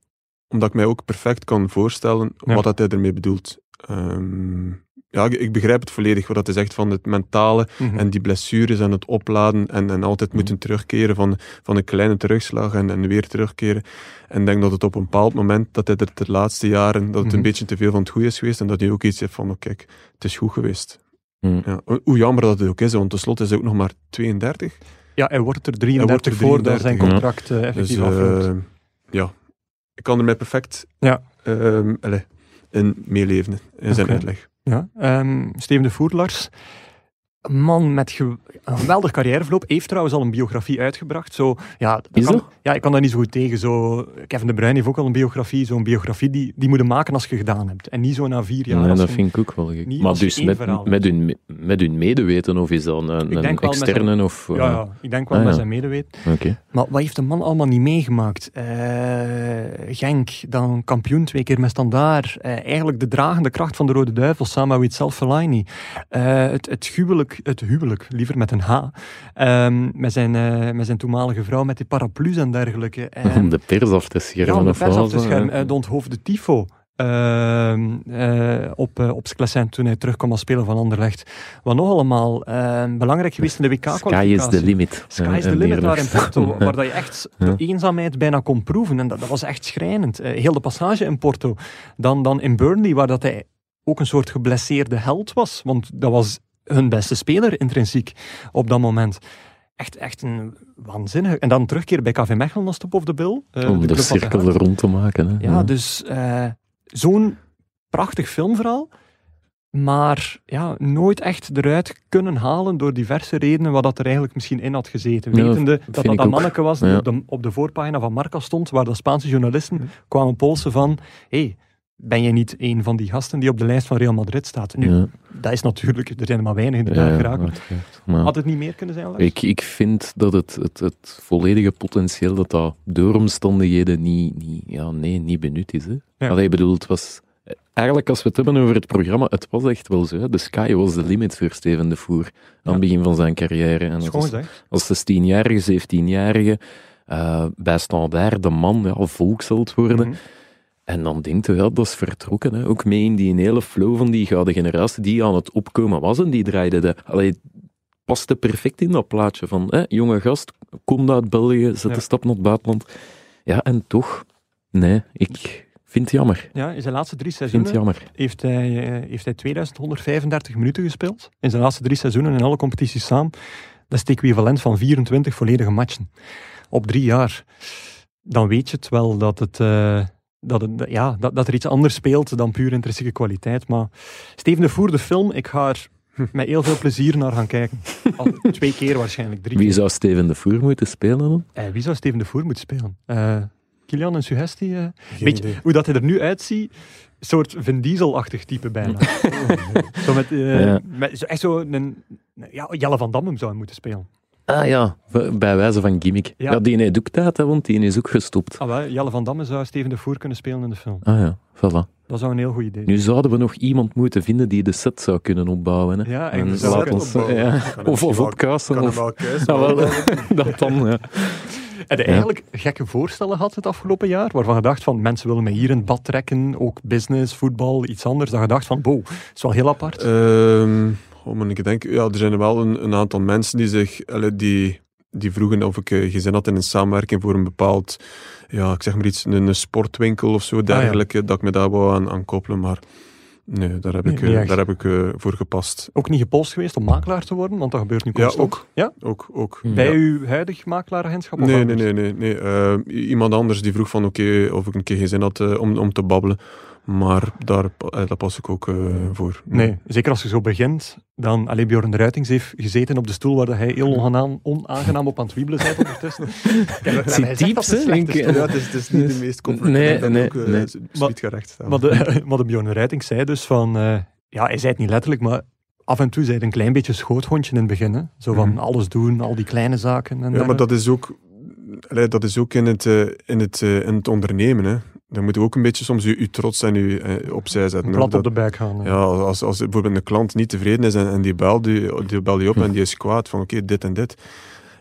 omdat ik mij ook perfect kan voorstellen wat dat hij ermee bedoelt. Ehm, ja, ik, begrijp het volledig, wat dat hij zegt van het mentale Mhm. en die blessures en het opladen en, en altijd Mhm. moeten terugkeren van, van een kleine terugslag en, en weer terugkeren. En ik denk dat het op een bepaald moment, dat hij er de laatste jaren, dat het Mhm. een beetje te veel van het goede is geweest en dat hij ook iets heeft van, oh, kijk, het is goed geweest. Ja, ho- hoe jammer dat het ook is, want tenslotte is hij ook nog maar 32. Ja, hij wordt er 33 Hij wordt er voordat zijn 33, contract eh, effectief Dus afloopt. eh, ja, ik kan er mij perfect Ja. ehm, allee, in meeleven in zijn Oké. uitleg. Ja. Ehm, Steven de Voer, Lars. Een man met een geweldig carrièreverloop. Heeft trouwens al een biografie uitgebracht. Zo, ja, Is kan? Ja, ik kan daar niet zo goed tegen. Zo, Kevin De Bruyne heeft ook al een biografie. Zo'n biografie die, die moet je maken als je gedaan hebt. En niet zo na vier jaar. Nee, dat je- vind ik ook wel gek. Maar dus met, verhaal met, hun, me- met hun medeweten, of is dat een, externe? zijn- Of, eh, Ja, ja, ik denk wel Ah, met zijn medeweten. Oké. Maar wat heeft de man allemaal niet meegemaakt? Eh, Genk, dan kampioen twee keer met standaard. Eh, eigenlijk de dragende kracht van de Rode Duivels samen met Witsel Fellaini. Het, het, huwelijk, het huwelijk, liever met een H, ehm, met, zijn, eh, met zijn toenmalige vrouw, met die paraplu's en dergelijke. Om de pers af te ja, schermen. om de pers af te schermen. hè? Eh, de onthoofde tifo. ehm, eh, op, uh, op Sclessin toen hij terugkwam als speler van Anderlecht. Wat nog allemaal ehm, belangrijk geweest in de WK-kwalificatie. Sky is the limit. Sky eh, is the en limit daar in. Porto, *laughs* waar dat je echt de Ja. eenzaamheid bijna kon proeven. En dat, dat was echt schrijnend. Eh, heel de passage in Porto. Dan, dan in Burnley, waar dat hij ook een soort geblesseerde held was. Want dat was hun beste speler, intrinsiek, op dat moment. Echt, echt een waanzinnige... En dan terugkeer bij KV Mechelen als top of the bill. Eh, Om de, cirkel er rond te maken. Hè. Ja, dus eh, zo'n prachtig filmverhaal, maar ja, nooit echt eruit kunnen halen door diverse redenen wat dat er eigenlijk misschien in had gezeten. Ja, Wetende dat dat dat manneke was die Ja. op, de, op de voorpagina van Marca stond, waar de Spaanse journalisten kwamen polsen van hey, ben jij niet een van die gasten die op de lijst van Real Madrid staat? Nu, Ja, dat is natuurlijk, er zijn er maar weinig ja, daar geraken. uiteraard. Maar Had het niet meer kunnen zijn, Lars? ik, ik vind dat het, het, het volledige potentieel dat dat door omstandigheden niet, niet, ja, nee, niet benut is. Hè. Ja. Allee, bedoel, het was... Eigenlijk, als we het hebben over het programma, het was echt wel zo. hè. De sky was the limit voor Steven de Voer aan Ja. het begin van zijn carrière. En Schoon als, gezegd. als 16-jarige, 17-jarige eh, bij Standaard de man ja, volksheld worden. Mhm. En dan denkt je, ja, dat is vertrokken. Hè. Ook mee in die hele flow van die gouden generatie die aan het opkomen was. En die draaide de... Allee, paste perfect in dat plaatje van, hè, jonge gast, kom uit België, zet Ja. de stap naar het buitenland. Ja, en toch, nee, ik vind het jammer. Ja, in zijn laatste drie seizoenen heeft hij, eh, heeft hij 2135 minuten gespeeld. In zijn laatste drie seizoenen in alle competities samen. Dat is het equivalent van 24 volledige matchen. Op drie jaar. Dan weet je het wel dat, het, eh, dat, het, ja, dat, dat er iets anders speelt dan puur intrinsieke kwaliteit. Maar Steven de Voer, de film, ik ga er met heel veel plezier naar gaan kijken. *laughs* Al twee keer waarschijnlijk, drie Wie keer. zou Steven de Voer moeten spelen dan? Eh, wie zou Steven de Voer moeten spelen? Eh Kilian en Suggestie? eh? Weet je, hoe dat hij er nu uitziet, een soort Vin Diesel-achtig type bijna. *laughs* zo met, eh, Ja. met zo, echt zo een, ja, Jelle van Damme zou hij moeten spelen. Ah ja, bij wijze van gimmick. Ja. Ja, die heeft ook tijd, hè, want die is ook gestopt. Ah, wel, Jelle van Damme zou Steven de Voer kunnen spelen in de film. Ah ja, voilà. Dat zou een heel goed idee zijn. Nu zouden we nog iemand moeten vinden die de set zou kunnen opbouwen. Hè. Ja, En laat ons, opbouwen. ja, of, of hem Of, kiezen. Ja, wel, *laughs* dat dan, ja. Heb je eigenlijk gekke voorstellen gehad het afgelopen jaar, waarvan je dacht van, mensen willen mij hier in het bad trekken, ook business, voetbal, iets anders, dat je dacht van, wow, dat is wel heel apart. Ehm, oh, ik denken, ja, er zijn wel een, een aantal mensen die zich, die, die vroegen of ik eh, gezin had in een samenwerking voor een bepaald, ja, ik zeg maar iets, een, een sportwinkel of zo, dergelijke, dat ik me daar wou aan, aan koppelen, maar nee, daar heb Nee, ik, eh, daar heb ik eh, voor gepast. Ook niet gepolst geweest om makelaar te worden, want dat gebeurt nu Ja, constant. ook. Ja? Ook, ook. Bij Ja. uw huidig makelaaragentschap? of Nee, nee, nee, nee. nee. Eh, iemand anders die vroeg van oké, of ik een keer geen zin had om, om te babbelen. Maar daar, eh, daar pas ik ook eh, voor. Nee, zeker als je zo begint, dan... Alleen Bjorn Ruitings heeft gezeten op de stoel waar hij heel onaangenaam, onaangenaam op aan het wiebelen bent ondertussen. *laughs* Kijk, zit diep, dat het hè, Ja, is, het is niet de meest comfortabele. Nee, ben nee, ook, eh, nee. absoluut gerecht staan. Maar de, *laughs* maar de Bjorn Ruitings zei dus van... eh, ja, hij zei het niet letterlijk, maar af en toe zei hij een klein beetje schoothondje in het begin. Hè? Zo van Mhm. alles doen, al die kleine zaken. En Ja, maar dat is ook, allee, dat is ook in, het, in, het, in het ondernemen. Hè. Dan moet je ook een beetje soms je, je trots en je eh, opzij zetten. plat Dat- op de buik gaan. Ja, als, als bijvoorbeeld een klant niet tevreden is en, en die belt die, die belt die op en die is kwaad van oké, dit en dit.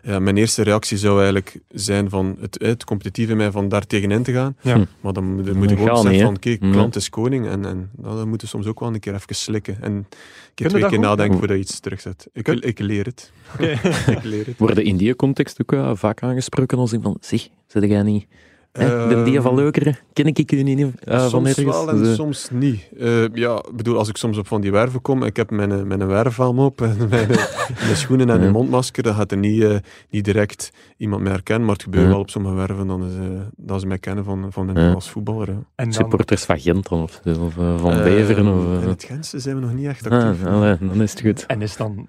Ja, mijn eerste reactie zou eigenlijk zijn van het, het competitieve in mij van daar tegenin te gaan. Ja. Maar dan, dan moet ik ook zeggen van kijk, Nee. klant is koning en, en nou, dan moeten we soms ook wel een keer even slikken. En een keer je twee keer goed? nadenken voordat je iets terugzet. Ik, ik leer het. *laughs* Ik leer het. Worden in die context ook eh, vaak aangesproken als iemand van, zeg, zit jij niet... hè, de Ehm, die van Leukeren, ken ik u niet eh, van soms ergens? wel en Dus, eh, soms niet. Eh, ja, ik bedoel, als ik soms op van die werven kom, ik heb mijn, mijn werfhelm op en *laughs* mijn, mijn schoenen en een mondmasker, dan gaat er niet, niet direct iemand mij herkennen, maar het gebeurt wel op sommige werven, dan is, dat ze mij kennen van, van mijn als voetballer. En dan, supporters van Gent dan, of, eh, van Beveren. Of, in het Gentse zijn we nog niet echt ah, actief. allee, dan is het goed. en is dan...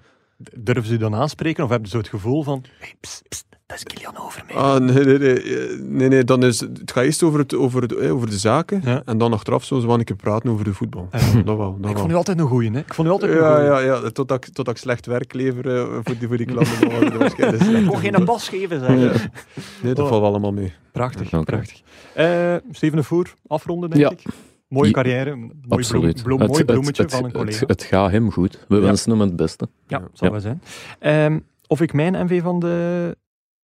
Durven ze u dan aanspreken of hebben ze zo het gevoel van... Hey, pst, pst, dat is Kilian Overmeijer. Ah, nee, nee, nee, eh, nee, nee, dan is, het gaat eerst over, het, over, het, eh, over de zaken Ja. en dan achteraf zo wel een keer praten over de voetbal. Ja. *laughs* Dat wel, dat ik wel. vond u altijd een goeie, hè? Ik vond u altijd een Ja, goeie. ja, ja, totdat ik, totdat ik slecht werk lever eh, voor, die, voor die klanten. slecht. Gewoon *laughs* geen bas geven, zeg. Ja. Nee, dat Oh. valt wel allemaal mee. Prachtig, prachtig. Eh, Steven de Voer, afronden denk Ja. ik. Mooie carrière, mooi, bloem, Absoluut. bloem- Het- mooi bloemetje het, van een collega. Het, gaat hem goed. We Ja. wensen hem het beste. ja, zal Ja. wel zijn. Ehm, of ik mijn MV van de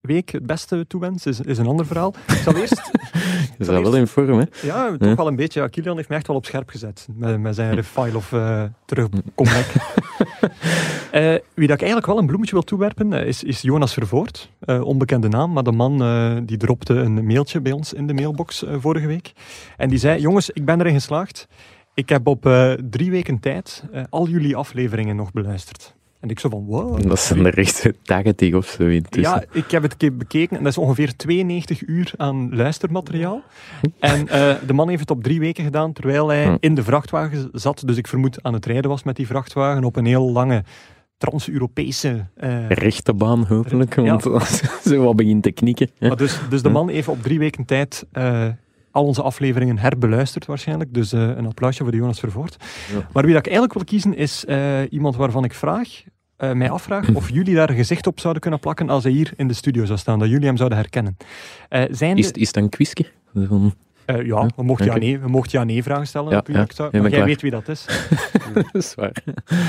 week het beste toewens, is, is een ander verhaal. Ik zal eerst, *laughs* Je bent wel in vorm, hè? ja, toch Ja. wel een beetje, ja, Kilian heeft mij echt wel op scherp gezet met, met zijn refile of eh terug comeback. *laughs* Eh, wie dat ik eigenlijk wel een bloemetje wil toewerpen, eh, is, is Jonas Vervoort. Eh, onbekende naam, maar de man eh, die dropte een mailtje bij ons in de mailbox eh, vorige week. En die zei, jongens, ik ben erin geslaagd. Ik heb op eh, drie weken tijd eh, al jullie afleveringen nog beluisterd. En ik zo van, wow. Dat zijn er echt 80 of zo intussen. Ja, ik heb het ke- bekeken en dat is ongeveer 92 uur aan luistermateriaal. En eh, de man heeft het op drie weken gedaan, terwijl hij Hm. in de vrachtwagen zat. Dus ik vermoed aan het rijden was met die vrachtwagen op een heel lange trans-Europese... eh, Rechte baan hopelijk, Ja. want als *laughs* zo wat begint te knikken. hè. Maar dus, dus de Ja. man heeft op drie weken tijd eh, al onze afleveringen herbeluisterd waarschijnlijk. Dus eh, een applausje voor de Jonas Vervoort. Ja. Maar wie dat ik eigenlijk wil kiezen is eh, iemand waarvan ik vraag, eh, mij afvraag of *clears throat* jullie daar een gezicht op zouden kunnen plakken als hij hier in de studio zou staan. Dat jullie hem zouden herkennen. Zijn Is, is het een quizje? Eh, ja, we mochten ja, Oké. nee, we mochten ja nee vragen stellen Ja, ja. Ja, maar jij klaar. weet wie dat is. *laughs* dat is waar.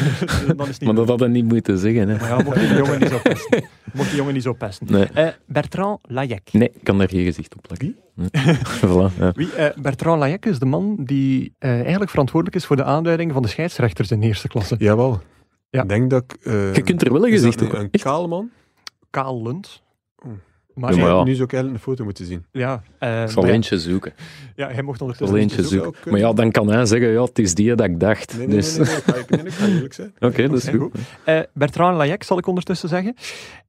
*laughs* dat is niet Maar dat had hij niet moeten zeggen. Hè. Maar ja, mocht die *laughs* jongen niet zo pesten. Mocht die jongen niet zo pesten. Nee. Eh, Bertrand Layek. nee, ik kan daar geen gezicht op plakken. Voilà, ja. Wie, eh, Bertrand Layek is de man die eh, eigenlijk verantwoordelijk is voor de aanduiding van de scheidsrechters in eerste klasse. Jawel. Ja. Ik denk dat ik... eh, Je kunt er wel een gezicht op een, kale man? Kaal Lund. Maar, Ja, hij- maar ja. Nu zou ik eigenlijk een foto moeten zien. ja, eh, Ik zal eentje zoeken. ja, hij mocht ondertussen... eentje zoeken. ook kunnen. Maar ja, dan kan hij zeggen, ja, het is die dat ik dacht. Nee, nee, dus... nee, nee, nee, ik ga- nee, ik ga eerlijk zijn. *laughs* Oké, dat is goed. Eh, Bertrand Layek zal ik ondertussen zeggen.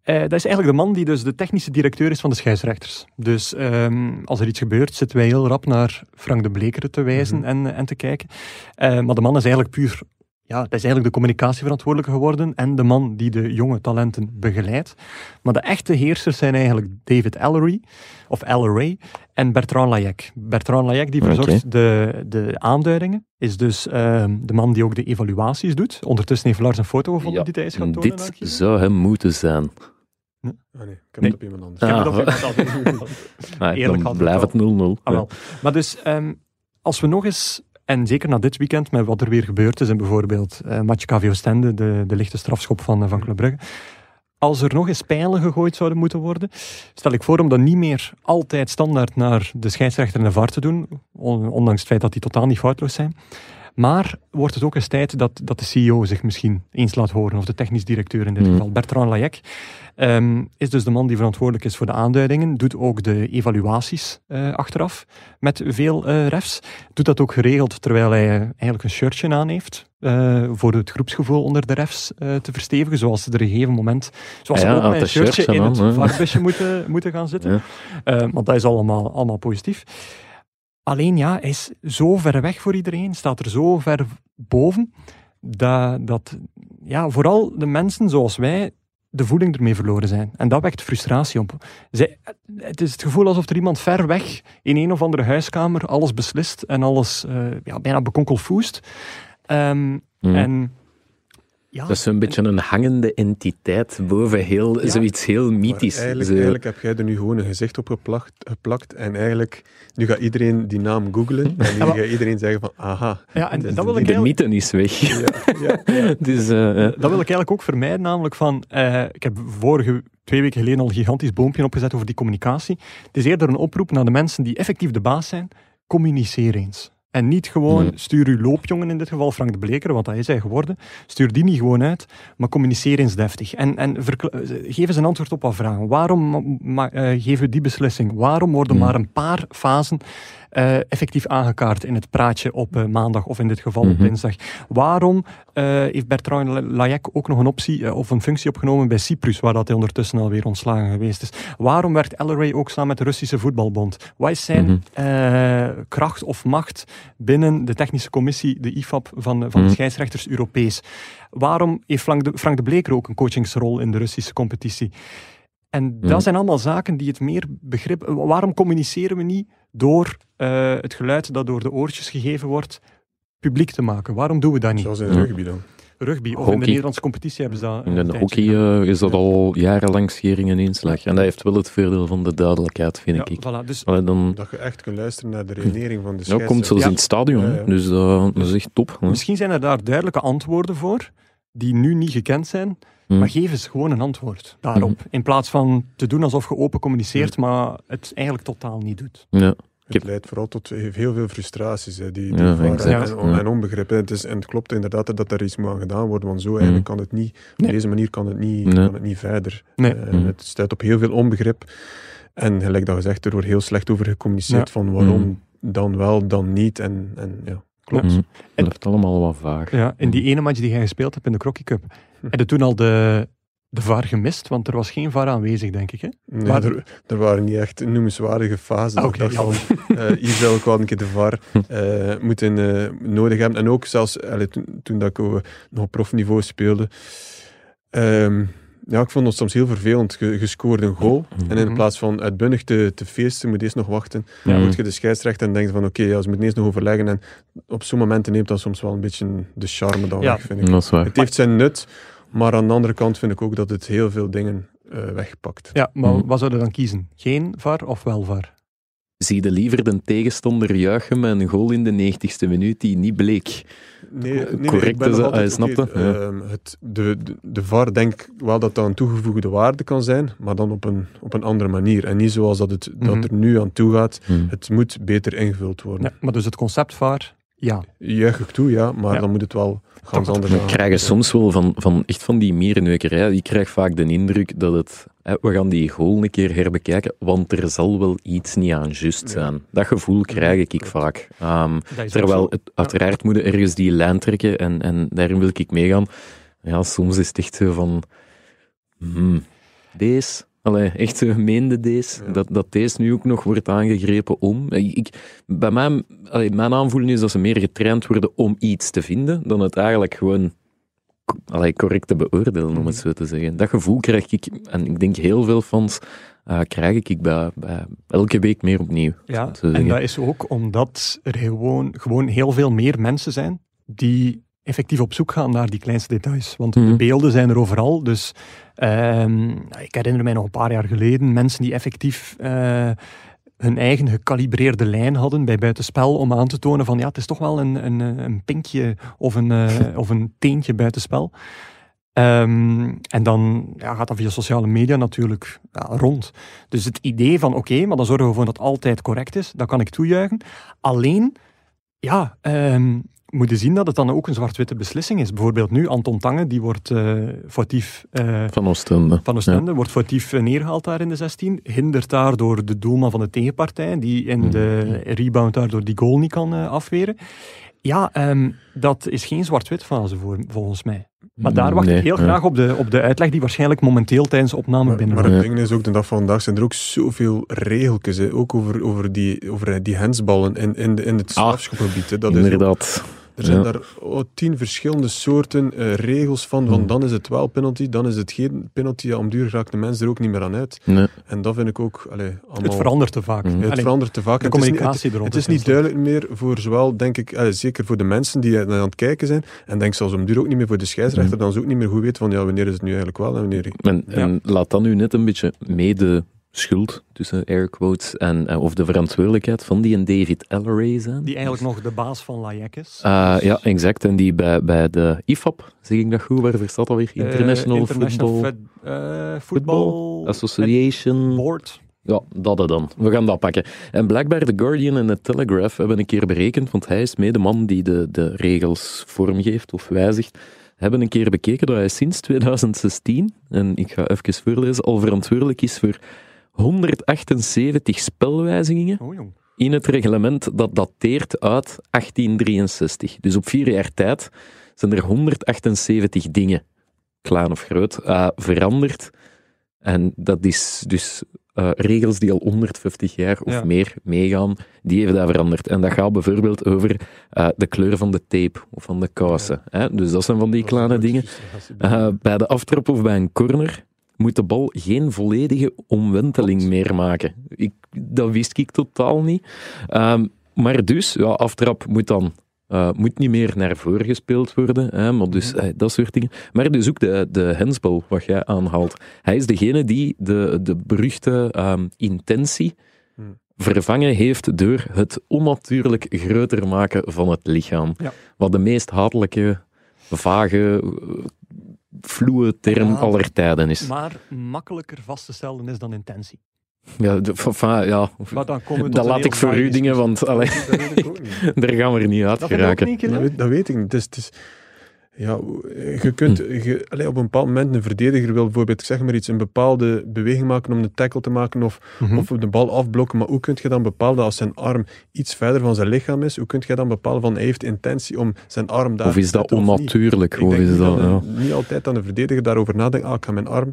Eh, dat is eigenlijk de man die dus de technische directeur is van de scheidsrechters. Dus ehm, als er iets gebeurt, zitten wij heel rap naar Frank de Blekeren te wijzen Mhm. en, en te kijken. Eh, maar de man is eigenlijk puur... Ja, dat is eigenlijk de communicatieverantwoordelijke geworden en de man die de jonge talenten begeleidt. Maar de echte heersers zijn eigenlijk David Ellery, of Ellery, en Bertrand Layek. Bertrand Layek die verzorgt de, de aanduidingen, is dus ehm, de man die ook de evaluaties doet. Ondertussen heeft Lars een foto gevonden Ja, die hij is gaan tonen. Dit zou hem moeten zijn. Ah, nee, ik heb Nee. het op iemand anders. Ik heb het op *laughs* iemand anders. Eerlijk had blijft het het 0-0. Ah, wel. Maar dus, ehm, als we nog eens, en zeker na dit weekend, met wat er weer gebeurd is, en bijvoorbeeld eh match KVO Stende, de, de lichte strafschop van, eh, van Club Brugge, als er nog eens pijlen gegooid zouden moeten worden, stel ik voor om dat niet meer altijd standaard naar de scheidsrechter en de VAR te doen, on- ondanks het feit dat die totaal niet foutloos zijn. Maar wordt het ook eens tijd dat, dat de CEO zich misschien eens laat horen, of de technisch directeur in dit Mhm. geval. Bertrand Layek ehm, is dus de man die verantwoordelijk is voor de aanduidingen, doet ook de evaluaties eh, achteraf met veel eh, refs. Doet dat ook geregeld terwijl hij eigenlijk een shirtje aan heeft, eh, voor het groepsgevoel onder de refs te verstevigen, zoals ze er een gegeven moment, zoals Ja, ze ook met een shirtje shirtje in het vakbusje moeten, moeten gaan *laughs* zitten. Ja. Maar dat is allemaal, allemaal positief. Alleen ja, hij is zo ver weg voor iedereen, staat er zo ver boven, dat, dat ja, vooral de mensen zoals wij de voeling ermee verloren zijn. En dat wekt frustratie op. Zij, het is het gevoel alsof er iemand ver weg in een of andere huiskamer alles beslist en alles eh, ja, bijna bekonkelfoest. Mm. En ja, Dat is zo'n beetje een hangende entiteit boven heel, Ja. zoiets heel mythisch. Eigenlijk, Zo- eigenlijk heb jij er nu gewoon een gezicht op geplakt, geplakt en eigenlijk, nu gaat iedereen die naam googlen en nu gaat iedereen zeggen van, aha. ja, en Dus dat wil ik de mythe is weg. Ja, ja. *laughs* dus, eh, ja. Dat wil ik eigenlijk ook vermijden, namelijk van, eh, ik heb vorige twee weken geleden al een gigantisch boompje opgezet over die communicatie. Het is eerder een oproep naar de mensen die effectief de baas zijn, communiceer eens. En niet gewoon, Mhm. stuur uw loopjongen, in dit geval Frank de Bleker, want dat is hij geworden, stuur die niet gewoon uit, maar communiceer eens deftig. En, en verkla- geef eens een antwoord op wat vragen. Waarom eh, geven we die beslissing? Waarom worden Mhm. maar een paar fasen eh, effectief aangekaart in het praatje op eh, maandag of in dit geval op Mhm. dinsdag? Waarom eh, heeft Bertrand Layek ook nog een optie of een functie opgenomen bij Cyprus, waar dat hij ondertussen alweer ontslagen geweest is? Waarom werkt Elleray ook samen met de Russische voetbalbond? Wat is zijn Mhm. kracht of macht binnen de technische commissie, de IFAB, van, de- van de Mhm. scheidsrechters Europees? Waarom heeft Frank de, Frank de Bleker ook een coachingsrol in de Russische competitie? En dat zijn allemaal zaken die het meer begrip... Waarom communiceren we niet door eh, het geluid dat door de oortjes gegeven wordt, publiek te maken? Waarom doen we dat niet? Zoals in rugby dan. Rugby of in Hockey. de Nederlandse competitie hebben ze dat. In de hockey eh, is dat al jarenlang schering en inslag. En dat heeft wel het voordeel van de duidelijkheid, vind Ja, ik. voilà. Dus Allee, dan Dat je echt kunt luisteren naar de redenering van de ja, scheidsrechter. komt zelfs Ja. in het stadion, hè. Ja, ja. dus dat, dat is echt top. hè. misschien zijn er daar duidelijke antwoorden voor, die nu niet gekend zijn, Hm. maar geef eens gewoon een antwoord daarop. In plaats van te doen alsof je open communiceert, maar het eigenlijk totaal niet doet. Ja. Het leidt vooral tot heel veel frustraties hè, die, die Ja, varen exact. en, on- Ja. en onbegrip. hè. Het, is, en het klopt inderdaad dat er iets moet aan gedaan worden, want zo eigenlijk kan het niet, Nee. op deze manier kan het niet, Nee. kan het niet verder. Nee. Eh. Het stuit op heel veel onbegrip. En gelijk dat gezegd, er wordt heel slecht over gecommuniceerd Ja. van waarom dan wel, dan niet. En, en ja, klopt. En- Het blijft allemaal wat vaag. Ja, in die ene match die jij gespeeld hebt in de Crocky Cup, *laughs* heb je toen al de, de VAR gemist? Want er was geen VAR aanwezig, denk ik. Hè? Nee, Maar- er, er waren niet echt noemenswaardige fases. Ah, dacht van, eh, hier zou ik wel een keer de VAR *laughs* eh, moeten eh, nodig hebben. En ook zelfs allee, toen, toen dat ik nog op profniveau speelde. ehm, ja, ik vond het soms heel vervelend. Je, je scoort een goal en in Mhm. plaats van uitbundig te, te feesten, moet je eerst nog wachten. Ja. Dan word je de scheidsrechter en denkt van oké, ja, ze moeten eerst nog overleggen. En op zo'n momenten neemt dat soms wel een beetje de charme dan Ja. weg, vind ik. Het heeft zijn nut, maar aan de andere kant vind ik ook dat het heel veel dingen eh, wegpakt. Ja, maar Mhm. wat zouden we dan kiezen? Geen VAR of wel VAR? Zie je liever de tegenstander juichen met een goal in de 90ste minuut die niet bleek? Nee, nee, nee, Correct ik ben is snapte, ja. ehm, het, de, de, de VAR denk ik wel dat dat een toegevoegde waarde kan zijn, maar dan op een, op een andere manier. En niet zoals dat het Mhm. dat er nu aan toe gaat. Hm. Het moet beter ingevuld worden. Ja, maar dus het concept VAR, ja. Juich ik toe, ja, maar Ja. dan moet het wel gans Toch, anders We krijgen soms wel van, van echt van die mierenneukerij. Ik krijg vaak de indruk dat het... Hè, we gaan die goal een keer herbekijken, want er zal wel iets niet aan juist Ja. zijn. Dat gevoel krijg ik klopt. vaak. Ehm, terwijl, het, uiteraard moet je ergens die lijn trekken en, en daarin wil ik meegaan. Ja, soms is het echt zo van... Hmm, deze... Allee, echt zo meende deze, Ja. dat, dat deze nu ook nog wordt aangegrepen om. Ik, bij mij, allee, mijn aanvoeling is dat ze meer getraind worden om iets te vinden, dan het eigenlijk gewoon allee, correct te beoordelen, om het zo te zeggen. Dat gevoel krijg ik, en ik denk heel veel fans, eh, krijg ik bij, bij elke week meer opnieuw. Ja, en dat is ook omdat er gewoon, gewoon heel veel meer mensen zijn die effectief op zoek gaan naar die kleinste details. Want de Mhm. beelden zijn er overal. Dus ehm, ik herinner mij nog een paar jaar geleden mensen die effectief eh, hun eigen gecalibreerde lijn hadden bij buitenspel om aan te tonen van ja, het is toch wel een, een, een pinkje of een, eh, *laughs* of een teentje buitenspel. Ehm, en dan ja, gaat dat via sociale media natuurlijk ja, rond. Dus het idee van oké, maar dan zorgen we ervoor dat het altijd correct is, dat kan ik toejuichen. Alleen, ja, ehm moet je zien dat het dan ook een zwart-witte beslissing is. Bijvoorbeeld nu, Anton Tange, die wordt eh foutief eh, Van Oostende. van Oostende, wordt foutief eh, neergehaald daar in de 16. Hindert daardoor de doelman van de tegenpartij, die in de rebound daardoor die goal niet kan eh, afweren. Ja, ehm, dat is geen zwart-wit fase voor, volgens mij. Maar daar wacht Nee, ik heel ja. graag op de, op de uitleg die waarschijnlijk momenteel tijdens de opname Maar, binnen. maar het ding is ook, de dag van vandaag zijn er ook zoveel regeltjes, hè. ook over, over, die, over die hensballen in, in, de- in het strafschopgebied. hè. Dat is ook- Inderdaad. Er zijn Ja. daar oh, tien verschillende soorten eh, regels van, van Hmm. dan is het wel penalty, dan is het geen penalty. Ja, om duur raakt de mens er ook niet meer aan uit. Nee. En dat vind ik ook allez, allemaal... het verandert te vaak. Ja, het Allee, verandert te vaak. de En het is niet- communicatie het, het is niet duidelijk meer voor zowel, denk ik, zeker voor de mensen die aan het kijken zijn, en denk zelfs om duur ook niet meer voor de scheidsrechter, dan ze ook niet meer goed weten van ja, wanneer is het nu eigenlijk wel en wanneer... En, en laat dat nu net een beetje mede schuld, tussen air quotes, en, eh, of de verantwoordelijkheid van die en David Elleray zijn. Die eigenlijk nog de baas van Lajek is. Ah, ja, exact. En die bij, bij de IFAB, zeg ik dat goed, waarvoor staat dat weer? Eh, International, International Football Fed- eh, Football Association. Board. Ja, dat er dan. We gaan dat pakken. En blijkbaar The Guardian en The Telegraph hebben een keer berekend, want hij is mee de man die de, de regels vormgeeft of wijzigt, hebben een keer bekeken dat hij sinds 2016, en ik ga even voorlezen, al verantwoordelijk is voor 178 spelwijzigingen Oh in het reglement dat dateert uit 1863. Dus op vier jaar tijd zijn er 178 dingen, klein of groot, eh, veranderd. En dat is dus eh, regels die al 150 jaar of Ja. meer meegaan, die heeft dat veranderd. En dat gaat bijvoorbeeld over eh, de kleur van de tape of van de kousen. Hè? Dus dat zijn van die kleine dingen. Bij de aftrap of bij een corner moet de bal geen volledige omwenteling meer maken. Ik, dat wist ik totaal niet. Ehm, maar dus, ja, aftrap moet dan eh, moet niet meer naar voren gespeeld worden, hè, maar dus eh, dat soort dingen. Maar dus ook de, de hensbal, wat jij aanhaalt. Hij is degene die de, de beruchte ehm, intentie Hmm. vervangen heeft door het onnatuurlijk groter maken van het lichaam. Ja. Wat de meest hatelijke, vage, vloe term Ja. aller tijden is. Maar makkelijker vast te stellen is dan intentie. Ja, de- ja. Maar dan komen we tot dat laat ik voor u dingen, want allee, *laughs* daar gaan we er niet uit Dat geraken. niet, Dat weet, dat weet ik niet. Het is, ja, je kunt je, allee, op een bepaald moment een verdediger wil bijvoorbeeld, ik zeg maar iets, een bepaalde beweging maken om de tackle te maken of, Mhm. of de bal afblokken, maar hoe kun je dan bepalen als zijn arm iets verder van zijn lichaam is, hoe kun je dan bepalen van hij heeft intentie om zijn arm daar Of te is dat of onnatuurlijk? Ik Of denk is niet, dat, ja. een- niet altijd aan de verdediger daarover nadenkt, ah, ik ga mijn arm...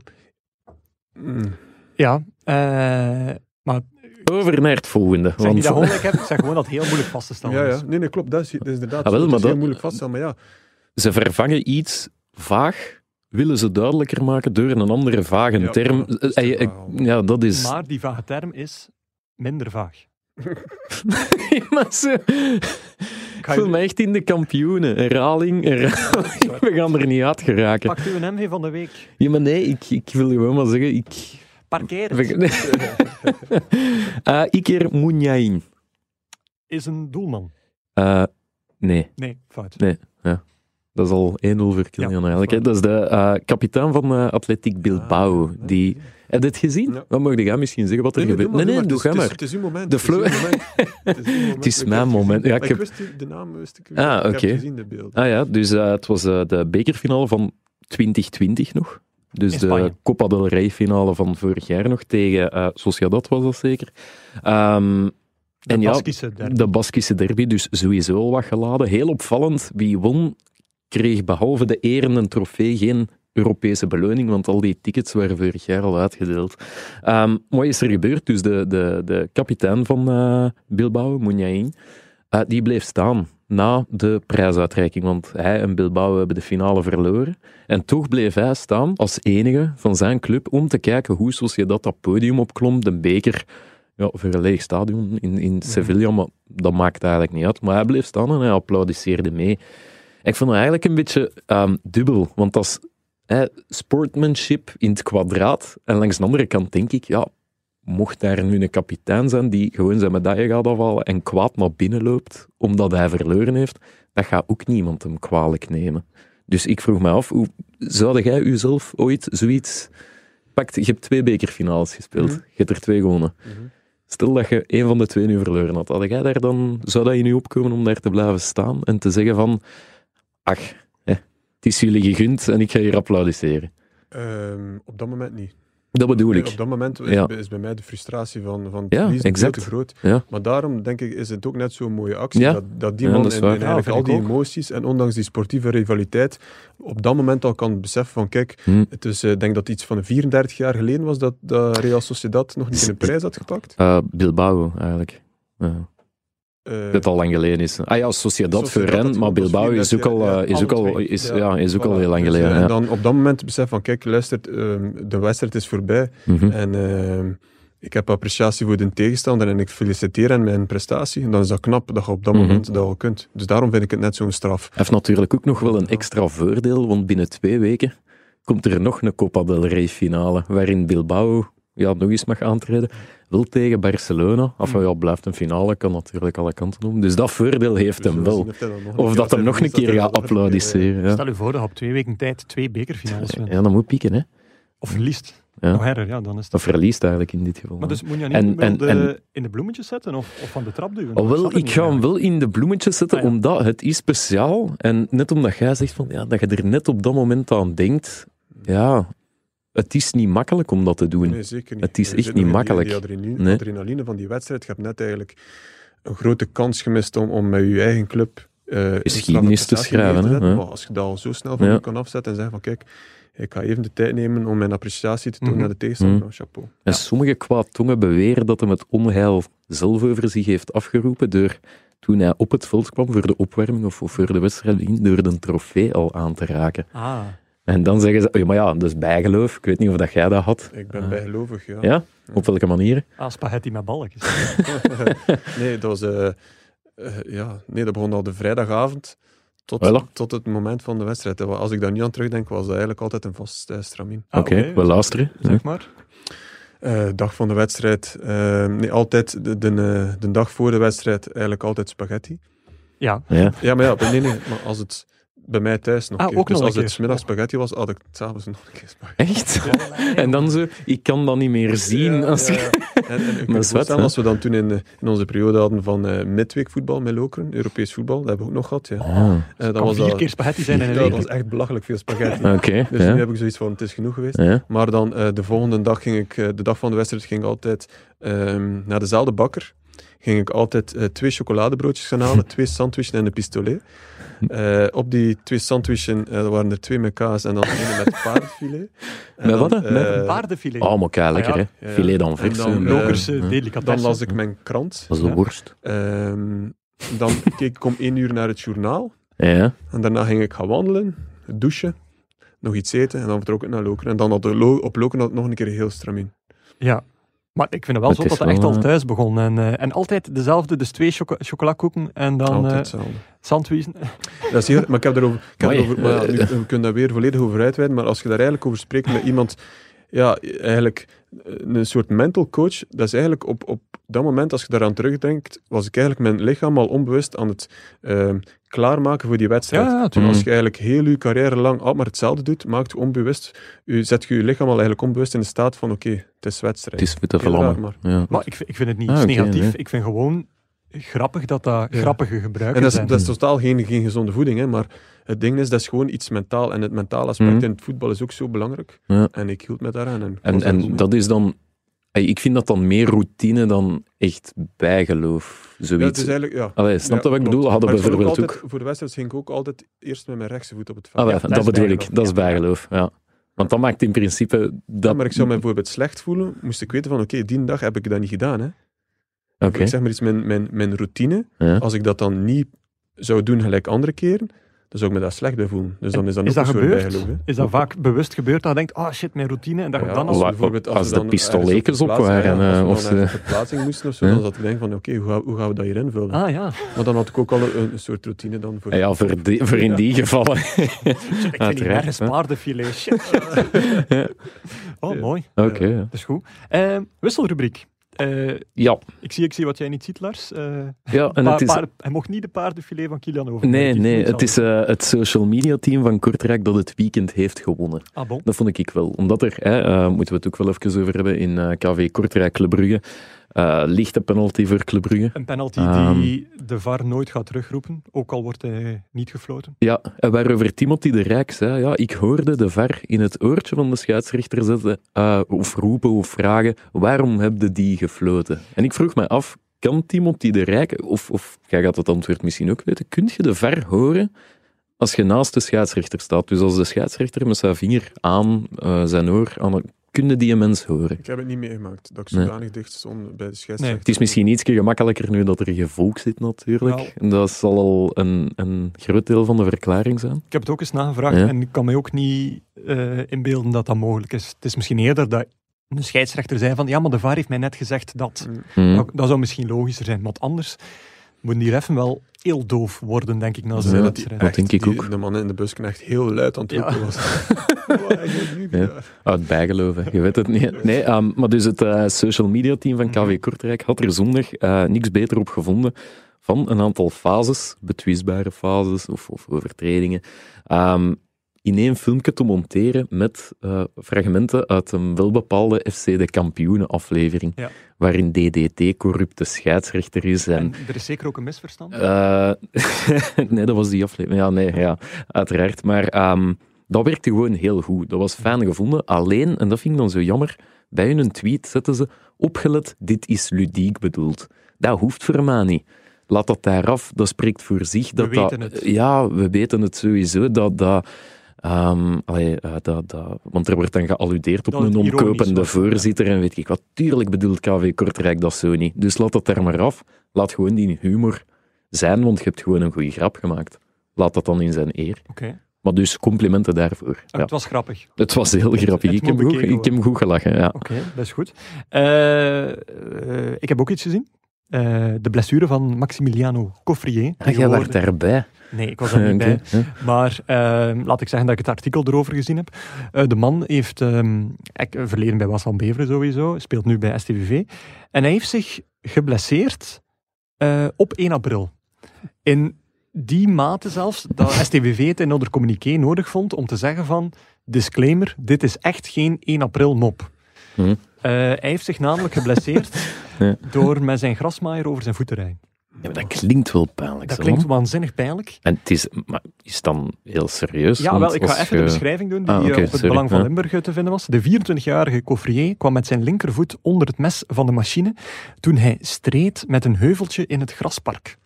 Mm. Ja, eh, maar Over naar het volgende. *laughs* ik zeg niet Want, dat ongelijk heb, ik zeg gewoon dat het heel moeilijk vast te stellen Ja, is. ja. Nee, nee, klopt. Dat is, dat is inderdaad Ah, wel, is heel moeilijk vaststellen, maar ja. Ze vervangen iets vaag, willen ze duidelijker maken door een andere vage Ja, term. dat is te Eh, eh, allemaal. ja, dat is. Maar die vage term is minder vaag. *laughs* maar ze... Ik voel me echt in de kampioenen. Herhaling, herhaling. We gaan er niet uit geraken. Pakt u een MV van de week. Ja, maar nee, ik, ik wil gewoon maar zeggen, ik... Parkeer. *laughs* Eh Iker Munyain. Is een doelman. Eh, nee, Nee, fout. Nee. Dat is al 1-0 voor eigenlijk. hè. Dat is de eh, kapitein van eh Atletiek Bilbao. Ah, Die... Heb je het gezien? Ja. Wat mag jij misschien zeggen wat er Nee, gebeurt? Nee, nee, doe maar, ga het is- maar. Het is uw moment. De het is flow-. Het *laughs* mijn moment. Ja, ik heb- de naam wist ik. Ah, Ik heb oké. gezien de beelden. Ah ja, dus eh, het was eh, de bekerfinale van 2020 nog. Dus de. Copa del Rey finale van vorig jaar nog tegen eh Sociedad was dat zeker. Ehm, De en ja, derby. de Baskische derby, dus sowieso al wat geladen. Heel opvallend, wie won, kreeg behalve de eren en trofee geen Europese beloning, want al die tickets waren vorig jaar al uitgedeeld. Ehm, wat is er gebeurd? Dus de, de, de kapitein van eh, Bilbao, Munyain, eh, die bleef staan na de prijsuitreiking, want hij en Bilbao hebben de finale verloren. En toch bleef hij staan als enige van zijn club om te kijken hoe Sociedad dat podium opklom, de beker ja, voor een leeg stadion in, in Sevilla, maar dat maakt eigenlijk niet uit. Maar hij bleef staan en hij applaudisseerde mee. Ik vond het eigenlijk een beetje ehm, dubbel, want dat is hè, sportmanship in het kwadraat. En langs de andere kant denk ik, ja, mocht daar nu een kapitein zijn die gewoon zijn medaille gaat afhalen en kwaad naar binnen loopt omdat hij verloren heeft, dat gaat ook niemand hem kwalijk nemen. Dus ik vroeg me af, hoe zou jij jezelf ooit zoiets... Pakt, je hebt twee bekerfinales gespeeld, Mhm. je hebt er twee gewonnen. Mhm. Stel dat je een van de twee nu verloren had, had jij daar dan, zou dat je nu opkomen om daar te blijven staan en te zeggen van, ach, hè, het is jullie gegund en ik ga hier applaudisseren. Ehm, op dat moment niet. Dat bedoel ik. op dat moment is, Ja. is bij mij de frustratie van, van het Ja, exact. te groot. Ja. Maar daarom denk ik, is het ook net zo'n mooie actie. Ja. Dat, dat die man dat in, in eigenlijk al ik die ook. emoties en ondanks die sportieve rivaliteit, op dat moment al kan beseffen van, kijk, Hm. het is, eh, ik denk dat iets van 34 jaar geleden was dat, dat Real Sociedad nog niet een prijs had gepakt. Eh, Bilbao, eigenlijk. Ja. Eh, Dat al lang geleden is. Ah ja, Sociedad had maar Bilbao is ook 34 al, eh, is ook al, is, Ja, ja, is ook al heel lang Dus, geleden. eh, ja. En dan op dat moment beseffen van, kijk, luister, ehm, de wedstrijd is voorbij. Mhm. En ehm, ik heb appreciatie voor de tegenstander en ik feliciteer hen met mijn prestatie. En dan is dat knap dat je op dat Mhm. moment dat al kunt. Dus daarom vind ik het net zo'n straf. Hij heeft natuurlijk ook nog wel een extra voordeel, want binnen twee weken komt er nog een Copa del Rey finale, waarin Bilbao ja, nog eens mag aantreden. Wel tegen Barcelona. Of ja, blijft een finale, kan natuurlijk alle kanten om. Dus dat voordeel heeft hem we wel. of dan Of dat hem nog een keer gaat applaudisseren. Ja. Stel u voor dat je op twee weken tijd twee bekerfinales wint. ja, dat moet pieken, hè. Of verliest. Ja. Nog erger, ja, dan is het... Dat verliest eigenlijk in dit geval. Maar dus moet je niet En- en- de- en- in de bloemetjes zetten of, of van de trap duwen? Oh, Ik wel, ga hem wel in de bloemetjes zetten, Ah, ja. omdat het is speciaal. En net omdat jij zegt van, ja, dat je er net op dat moment aan denkt, ja, het is niet makkelijk om dat te doen. Nee, zeker niet. Het is echt niet makkelijk. Die adrenaline, Nee. adrenaline van die wedstrijd. Je hebt net eigenlijk een grote kans gemist om, om met je eigen club eh, een Geschiedenis te schrijven, hè, zetten. ja. Maar als je dat al zo snel van Ja. je kan afzetten en zeggen van kijk, ik ga even de tijd nemen om mijn appreciatie te tonen Mhm. naar de tegenstander. Nou, chapeau. En sommige kwaadtongen beweren dat hem het onheil zelf over zich heeft afgeroepen door toen hij op het veld kwam voor de opwarming of voor de wedstrijd, door de trofee al aan te raken. Ah, En dan zeggen ze, oh, maar ja, dat is bijgeloof. Ik weet niet of dat jij dat had. Ik ben Ah. bijgelovig, ja. Ja? Op welke manier? ah, spaghetti met balletjes. *laughs* *laughs* nee, dat was... eh, eh, ja, nee, dat begon al de vrijdagavond tot, tot het moment van de wedstrijd. Als ik daar nu aan terugdenk, was dat eigenlijk altijd een vast uh, stramien. Ah, Oké, we luisteren. Zeg maar. Uh, dag van de wedstrijd. Uh, nee, altijd de, de, de, dag voor de wedstrijd eigenlijk altijd spaghetti. Ja. Ja, ja maar ja, nee, nee, maar als het bij mij thuis nog. Ah, een keer. ook dus nog als een het middags spaghetti was, had ik het s'avonds nog een keer spaghetti. Echt? *laughs* En dan zo, ik kan dat niet meer zien. Ja, als ja, je- ja. En, en *laughs* als we dan toen in, eh, in onze periode hadden van eh midweekvoetbal met Lokeren, Europees voetbal, dat hebben we ook nog gehad. Ja. Ah, Eh, dat kan was vier dat- keer spaghetti zijn in een Ja, dat week. was echt belachelijk veel spaghetti. *laughs* Oké, Dus nu heb ik zoiets van, het is genoeg geweest. Ja. Maar dan eh, de volgende dag ging ik, eh, de dag van de wedstrijd, ging ik altijd ehm, naar dezelfde bakker. Ging ik altijd twee chocoladebroodjes gaan halen, twee sandwiches en een pistolet. *laughs* Eh, op die twee sandwiches eh, waren er twee met kaas en dan één met paardenfilet. En Met dan, wat? Met eh, Een paardenfilet. Oh, maar kei lekker, Ah, ja. hè. Ja. Filet dan En vers. dan, Lokerse dan las ik mijn krant. Dat is de Ja. worst. Ehm, dan keek ik om één uur naar het journaal. Ja. En daarna ging ik gaan wandelen, douchen, nog iets eten en dan vertrok ik naar Lokeren. En dan had de Lo- op Lokeren had ik nog een keer heel stramien. Ja. Maar ik vind het wel Het zo dat het echt al eh, thuis begon. En, eh, en altijd dezelfde, dus twee choco chocolakoeken en dan Altijd hetzelfde. sandwichen. *laughs* Dat is heel, maar ik heb daarover, ik heb Amai. erover, maar *laughs* nu, we kunnen daar weer volledig over uitweiden, maar als je daar eigenlijk over spreekt met iemand, ja, eigenlijk een soort mental coach, dat is eigenlijk op, op dat moment, als je daaraan terugdenkt, was ik eigenlijk mijn lichaam al onbewust aan het ehm, klaarmaken voor die wedstrijd. Ja, tuurlijk. Als je eigenlijk heel je carrière lang altijd maar hetzelfde doet, maakt je onbewust, je, zet je je lichaam al eigenlijk onbewust in de staat van, oké, het is wedstrijd. Het is witte raar, vlammen. maar- Ja. Maar ik, vind- ik vind het niet Ah, negatief. nee. Ik vind gewoon grappig dat dat Ja. grappige gebruiken En dat is, zijn. dat is totaal geen, geen gezonde voeding, hè, maar het ding is, dat is gewoon iets mentaal. En het mentale aspect Mhm. in het voetbal is ook zo belangrijk. Ja. En ik hield me daaraan. En, En, en dat is dan... Ik vind dat dan meer routine dan echt bijgeloof. Ja, Zoiets. is eigenlijk, ja. Allee, snap je Ja, wat ik bedoel? Hadden ook bijvoorbeeld ook... altijd, Voor de wedstrijd ging ik ook altijd eerst met mijn rechtse voet op het veld. Ah, Ja, dat, bedoel ik. Dat is Ja. bijgeloof, ja. Want dat maakt in principe... Ja, Dat... maar ik zou me bijvoorbeeld slecht voelen, moest ik weten van, oké, die dag heb ik dat niet gedaan. Hè. Oké. Ik zeg maar iets, mijn, mijn, mijn routine, Ja. als ik dat dan niet zou doen gelijk andere keren, zou ik me daar slecht bij voelen. Dus dan is dat is ook dat gebeurd? bijgeloof. Hè. Is dat vaak bewust gebeurd dat je denkt, ah shit, mijn routine, en dat je Ja, dan als als... bijvoorbeeld- als de pistoletjes ergens op waren, ja, eh, als of we dan ze- naar de verplaatsing moesten of zo, Ja. dan zat ik denken van, oké, hoe, gaan- hoe gaan we dat hier invullen? Ah ja, Maar dan had ik ook al een, een soort routine dan voor... Ah Ja, voor, die- voor in die gevallen. *laughs* Ik vind nergens hè. paardenfilet. Shit. *laughs* oh, mooi. Oké. ja. Dat is goed. Eh, wisselrubriek. Eh, Ja, ik, zie, ik zie wat jij niet ziet, Lars. Eh, ja, en het is... paard- hij mocht niet de paardenfilet van Kilian over. Nee, nee, het is eh, het social media team van Kortrijk dat het weekend heeft gewonnen. Ah, bon. Dat vond ik wel. Omdat er, moeten we het ook wel even over hebben, in KV Kortrijk Eh, lichte penalty voor Club Brugge. Een penalty Ehm. die de VAR nooit gaat terugroepen, ook al wordt hij niet gefloten. Ja, en waarover Timothy de Rijk zei, ja, ik hoorde de VAR in het oortje van de scheidsrechter zetten, eh, of roepen of vragen, waarom heb je die gefloten? En ik vroeg me af, kan Timothy de Rijk, of, of jij gaat het antwoord misschien ook weten, kun je de VAR horen als je naast de scheidsrechter staat? Dus als de scheidsrechter met zijn vinger aan eh, zijn oor, aan, kun je die een mens horen? Ik heb het niet meegemaakt, dat ik Nee. zodanig dicht stond bij de scheidsrechter. Het is misschien iets gemakkelijker nu dat er gevolg zit, natuurlijk. Nou. En dat zal al een, een groot deel van de verklaring zijn. Ik heb het ook eens nagevraagd Ja. en ik kan me ook niet eh, inbeelden dat dat mogelijk is. Het is misschien eerder dat een scheidsrechter zei van ja, maar de VAR heeft mij net gezegd dat. Mm. Hm. Dat, dat zou misschien logischer zijn, want anders moeten die reffen wel heel doof worden, denk ik, na zo'n die wedstrijd. dat denk ik die- ook. De man in de busknecht heel luid aan het Ja. roepen was. *laughs* Wat heb je nu Ja. gedaan? Uit bijgeloven, je weet het niet. *laughs* Nee, ehm, maar dus het eh, social media team van KV Kortrijk had er zondag eh, niks beter op gevonden van een aantal fases, betwistbare fases of, of overtredingen, ehm, in één filmpje te monteren met eh, fragmenten uit een welbepaalde FC de Kampioenen aflevering, Ja. waarin DDT corrupte scheidsrechter is en En er is zeker ook een misverstand. Eh, *laughs* nee, dat was die aflevering. Ja, nee, ja, uiteraard. Maar ehm, dat werkte gewoon heel goed. Dat was fijn gevonden. Alleen, en dat vind ik dan zo jammer, bij hun tweet zetten ze opgelet, dit is ludiek bedoeld. Dat hoeft voor mij niet. Laat dat daar af. Dat spreekt voor zich. Dat weten dat, het. Ja, we weten het sowieso. Dat, dat, allee, dat, dat, want er wordt dan gealludeerd op Dat een omkopende ja. voorzitter en weet ik wat. Tuurlijk bedoelt KV Kortrijk dat zo niet. Dus laat dat daar maar af. Laat gewoon die humor zijn, want je hebt gewoon een goede grap gemaakt. Laat dat dan in zijn eer. Oké, Maar dus complimenten daarvoor. Ah, Ja. het was grappig. Het was heel grappig. het Ik heb, goed, ik heb goed gelachen. Ja. Oké, dat is goed. Eh, eh, ik heb ook iets gezien. Eh, de blessure van Maximiliano Coffrier. Ah, jij was daarbij. Nee, ik was er niet *laughs* bij. Maar ehm, laat ik zeggen dat ik het artikel erover gezien heb. Eh, de man heeft ehm, verleden bij Was van Beveren sowieso, speelt nu bij STVV. En hij heeft zich geblesseerd eh, op 1 april. In die mate zelfs dat *laughs* STVV het in onder communiqué nodig vond om te zeggen van disclaimer, dit is echt geen 1 april mop. Hm. Uh, hij heeft zich namelijk geblesseerd *laughs* Ja. door met zijn grasmaaier over zijn voeten te rijden. Ja, maar dat klinkt wel pijnlijk. Dat zo, klinkt man. waanzinnig pijnlijk. En het is, maar is het dan heel serieus? Ja, wel, ik ga even de je- beschrijving doen die Ah, eh, op het sorry, Belang van. Limburg te vinden was. De 24-jarige Coffrier kwam met zijn linkervoet onder het mes van de machine toen hij streed met een heuveltje in het graspark.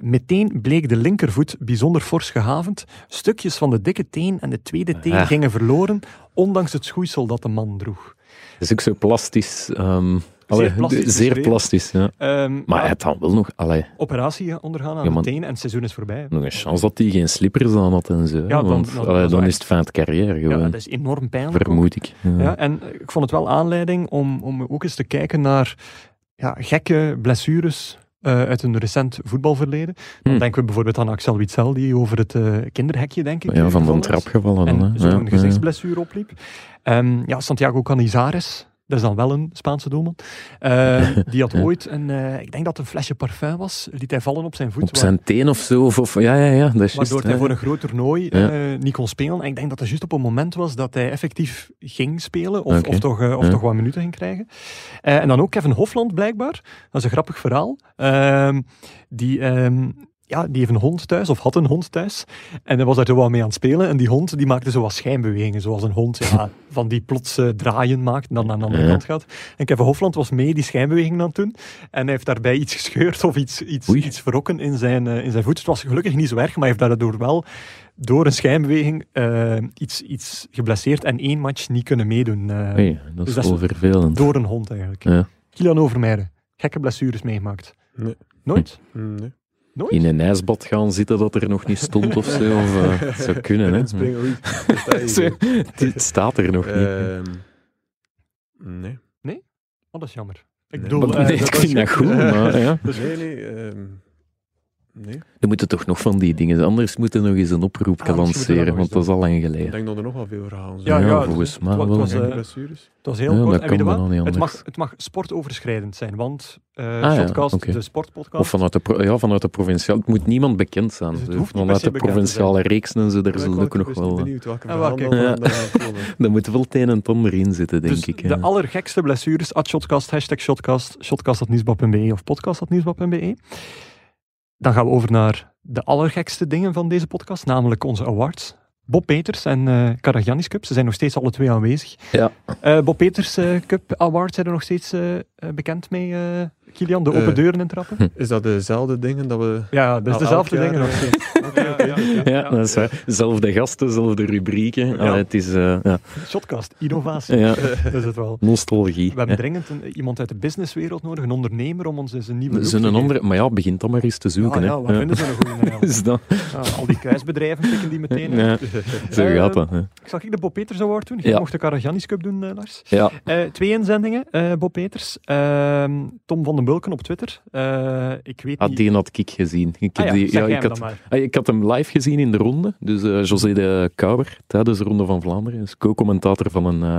Meteen bleek de linkervoet bijzonder fors gehavend. Stukjes van de dikke teen en de tweede teen Ah. gingen verloren, ondanks het schoeisel dat de man droeg. Is ook zo plastisch. ehm, allee, plastisch zeer plastisch, ja. Ehm, Maar ja, hij heeft dan wel nog, allee, operatie ondergaan aan Ja, man. de teen en het seizoen is voorbij. nog een chance dat hij geen slippers aan had en zo. hè, dan- want dan- allee, dan is het fijn carrière Ja, dat is enorm pijnlijk. vermoed ik. Ja. Ja, en ik vond het wel aanleiding om, om ook eens te kijken naar ja, gekke blessures eh, uit een recent voetbalverleden. Dan Hm. denken we bijvoorbeeld aan Axel Witsel, die over het eh, kinderhekje, denk ik, Ja, van de trap gevallen. En zo'n Ja, ja. gezichtsblessure opliep. Ehm, ja, Santiago Canizares, dat is dan wel een Spaanse doelman. Ehm, *laughs* die had ooit een, eh, ik denk dat het een flesje parfum was, liet hij vallen op zijn voet. Op waar- zijn teen of zo. Of, of, ja, ja, ja, dat is Waardoor hij voor een groot toernooi Ja. eh, niet kon spelen. En ik denk dat het juist op een moment was dat hij effectief ging spelen. Of, of, toch, eh, of Ja. toch wat minuten ging krijgen. En dan ook Kevin Hofland blijkbaar. Dat is een grappig verhaal. Ehm, die, ehm, ja, die heeft een hond thuis, of had een hond thuis. En hij was daar zo wat mee aan het spelen. En die hond die maakte zo wat schijnbewegingen. Zoals een hond ja, *laughs* van die plots draaien maakt en dan naar de andere Ja. kant gaat. En Kevin Hofland was mee die schijnbewegingen aan het doen. En hij heeft daarbij iets gescheurd of iets, iets, Oei. iets verrokken in zijn, eh, in zijn voet. Het was gelukkig niet zo erg, maar hij heeft daardoor wel door een schijnbeweging eh, iets, iets geblesseerd en één match niet kunnen meedoen. eh, Oei, dat is Dus wel vervelend. door een hond eigenlijk. Ja. Kilian Overmeijer, gekke blessures meegemaakt. Nee. Nooit? Nee. Nooit? In een ijsbad gaan zitten dat er nog niet stond of zo. Of, eh, het *laughs* zou kunnen, hè. *laughs* Het staat er nog niet. Ehm, nee. Oh, dat is jammer. Ik Nee. bedoel, Maar, eh, nee, dat- ik vind dat goed. *laughs* maar ja. Nee, nee. ehm, nee. Er moeten toch nog van die dingen. Anders moeten we nog eens een oproep Ah, lanceren, want dat is al lang Ik geleden. denk dat er nog wel veel verhalen zijn. Ja, Ja, volgens mij het was, eh. Het heel Ja, kort. dat En weet je kan wat? dan niet Het anders. mag, het mag sportoverschrijdend zijn, want eh Ah, ja, Shotcast, de sportpodcast, Of vanuit de, pro- ja, vanuit de provinciale. Het moet niemand bekend zijn. Dus het Dus hoeft niet vanuit de provinciale reeksen en zo, daar zullen ik ook nog wel. benieuwd welke Ah, verhalen wel, *laughs* dan kijk. dan gaan komen. Er moet wel het een en het ander in zitten, denk dus ik. de allergekste blessures, at Shotcast, hashtag Shotcast, shotcast.nieuwsblad.be of podcast.nieuwsblad.be. Dan gaan we over naar de allergekste dingen van deze podcast, namelijk onze awards. Bob Peters en eh Karagiannis Cup, ze zijn nog steeds alle twee aanwezig. Ja. Eh, Bob Peters eh, Cup Awards zijn er nog steeds bekend mee, Kilian, de open Eh, deuren intrappen? Is dat dezelfde dingen dat we... Ja, dat is dezelfde dingen jaar, nog steeds. Oké, oké. Ja, dat is waar. Zelfde gasten, zelfde rubrieken. Allee, het is eh, ja. Shotcast, innovatie. Ja. *laughs* Dat is het wel. nostalgie. We hebben dringend een, iemand uit de businesswereld nodig, een ondernemer, om ons eens een nieuwe geven. andere, maar ja, begint dan maar eens te zoeken. Ja, ja, hè. wat vinden ze een goede *laughs* Ja, al die kruisbedrijven pikken die meteen. ja, zo Eh, gaat dat. Hè. Ik zag ik de Bob Peters Award doen. Je Ja. mocht de Karagiannis Cup doen, Lars. Ja, Eh, twee inzendingen, eh, Bob Peters. Ehm, Tom van den Bulken op Twitter. Eh, ik weet ah, niet... die had ik gezien. Ik, Ah ja, die, ja, ik, had, ah, ik had hem live gezien in de ronde. Dus eh, José de Kouwer, tijdens de Ronde van Vlaanderen. is co-commentator van een eh,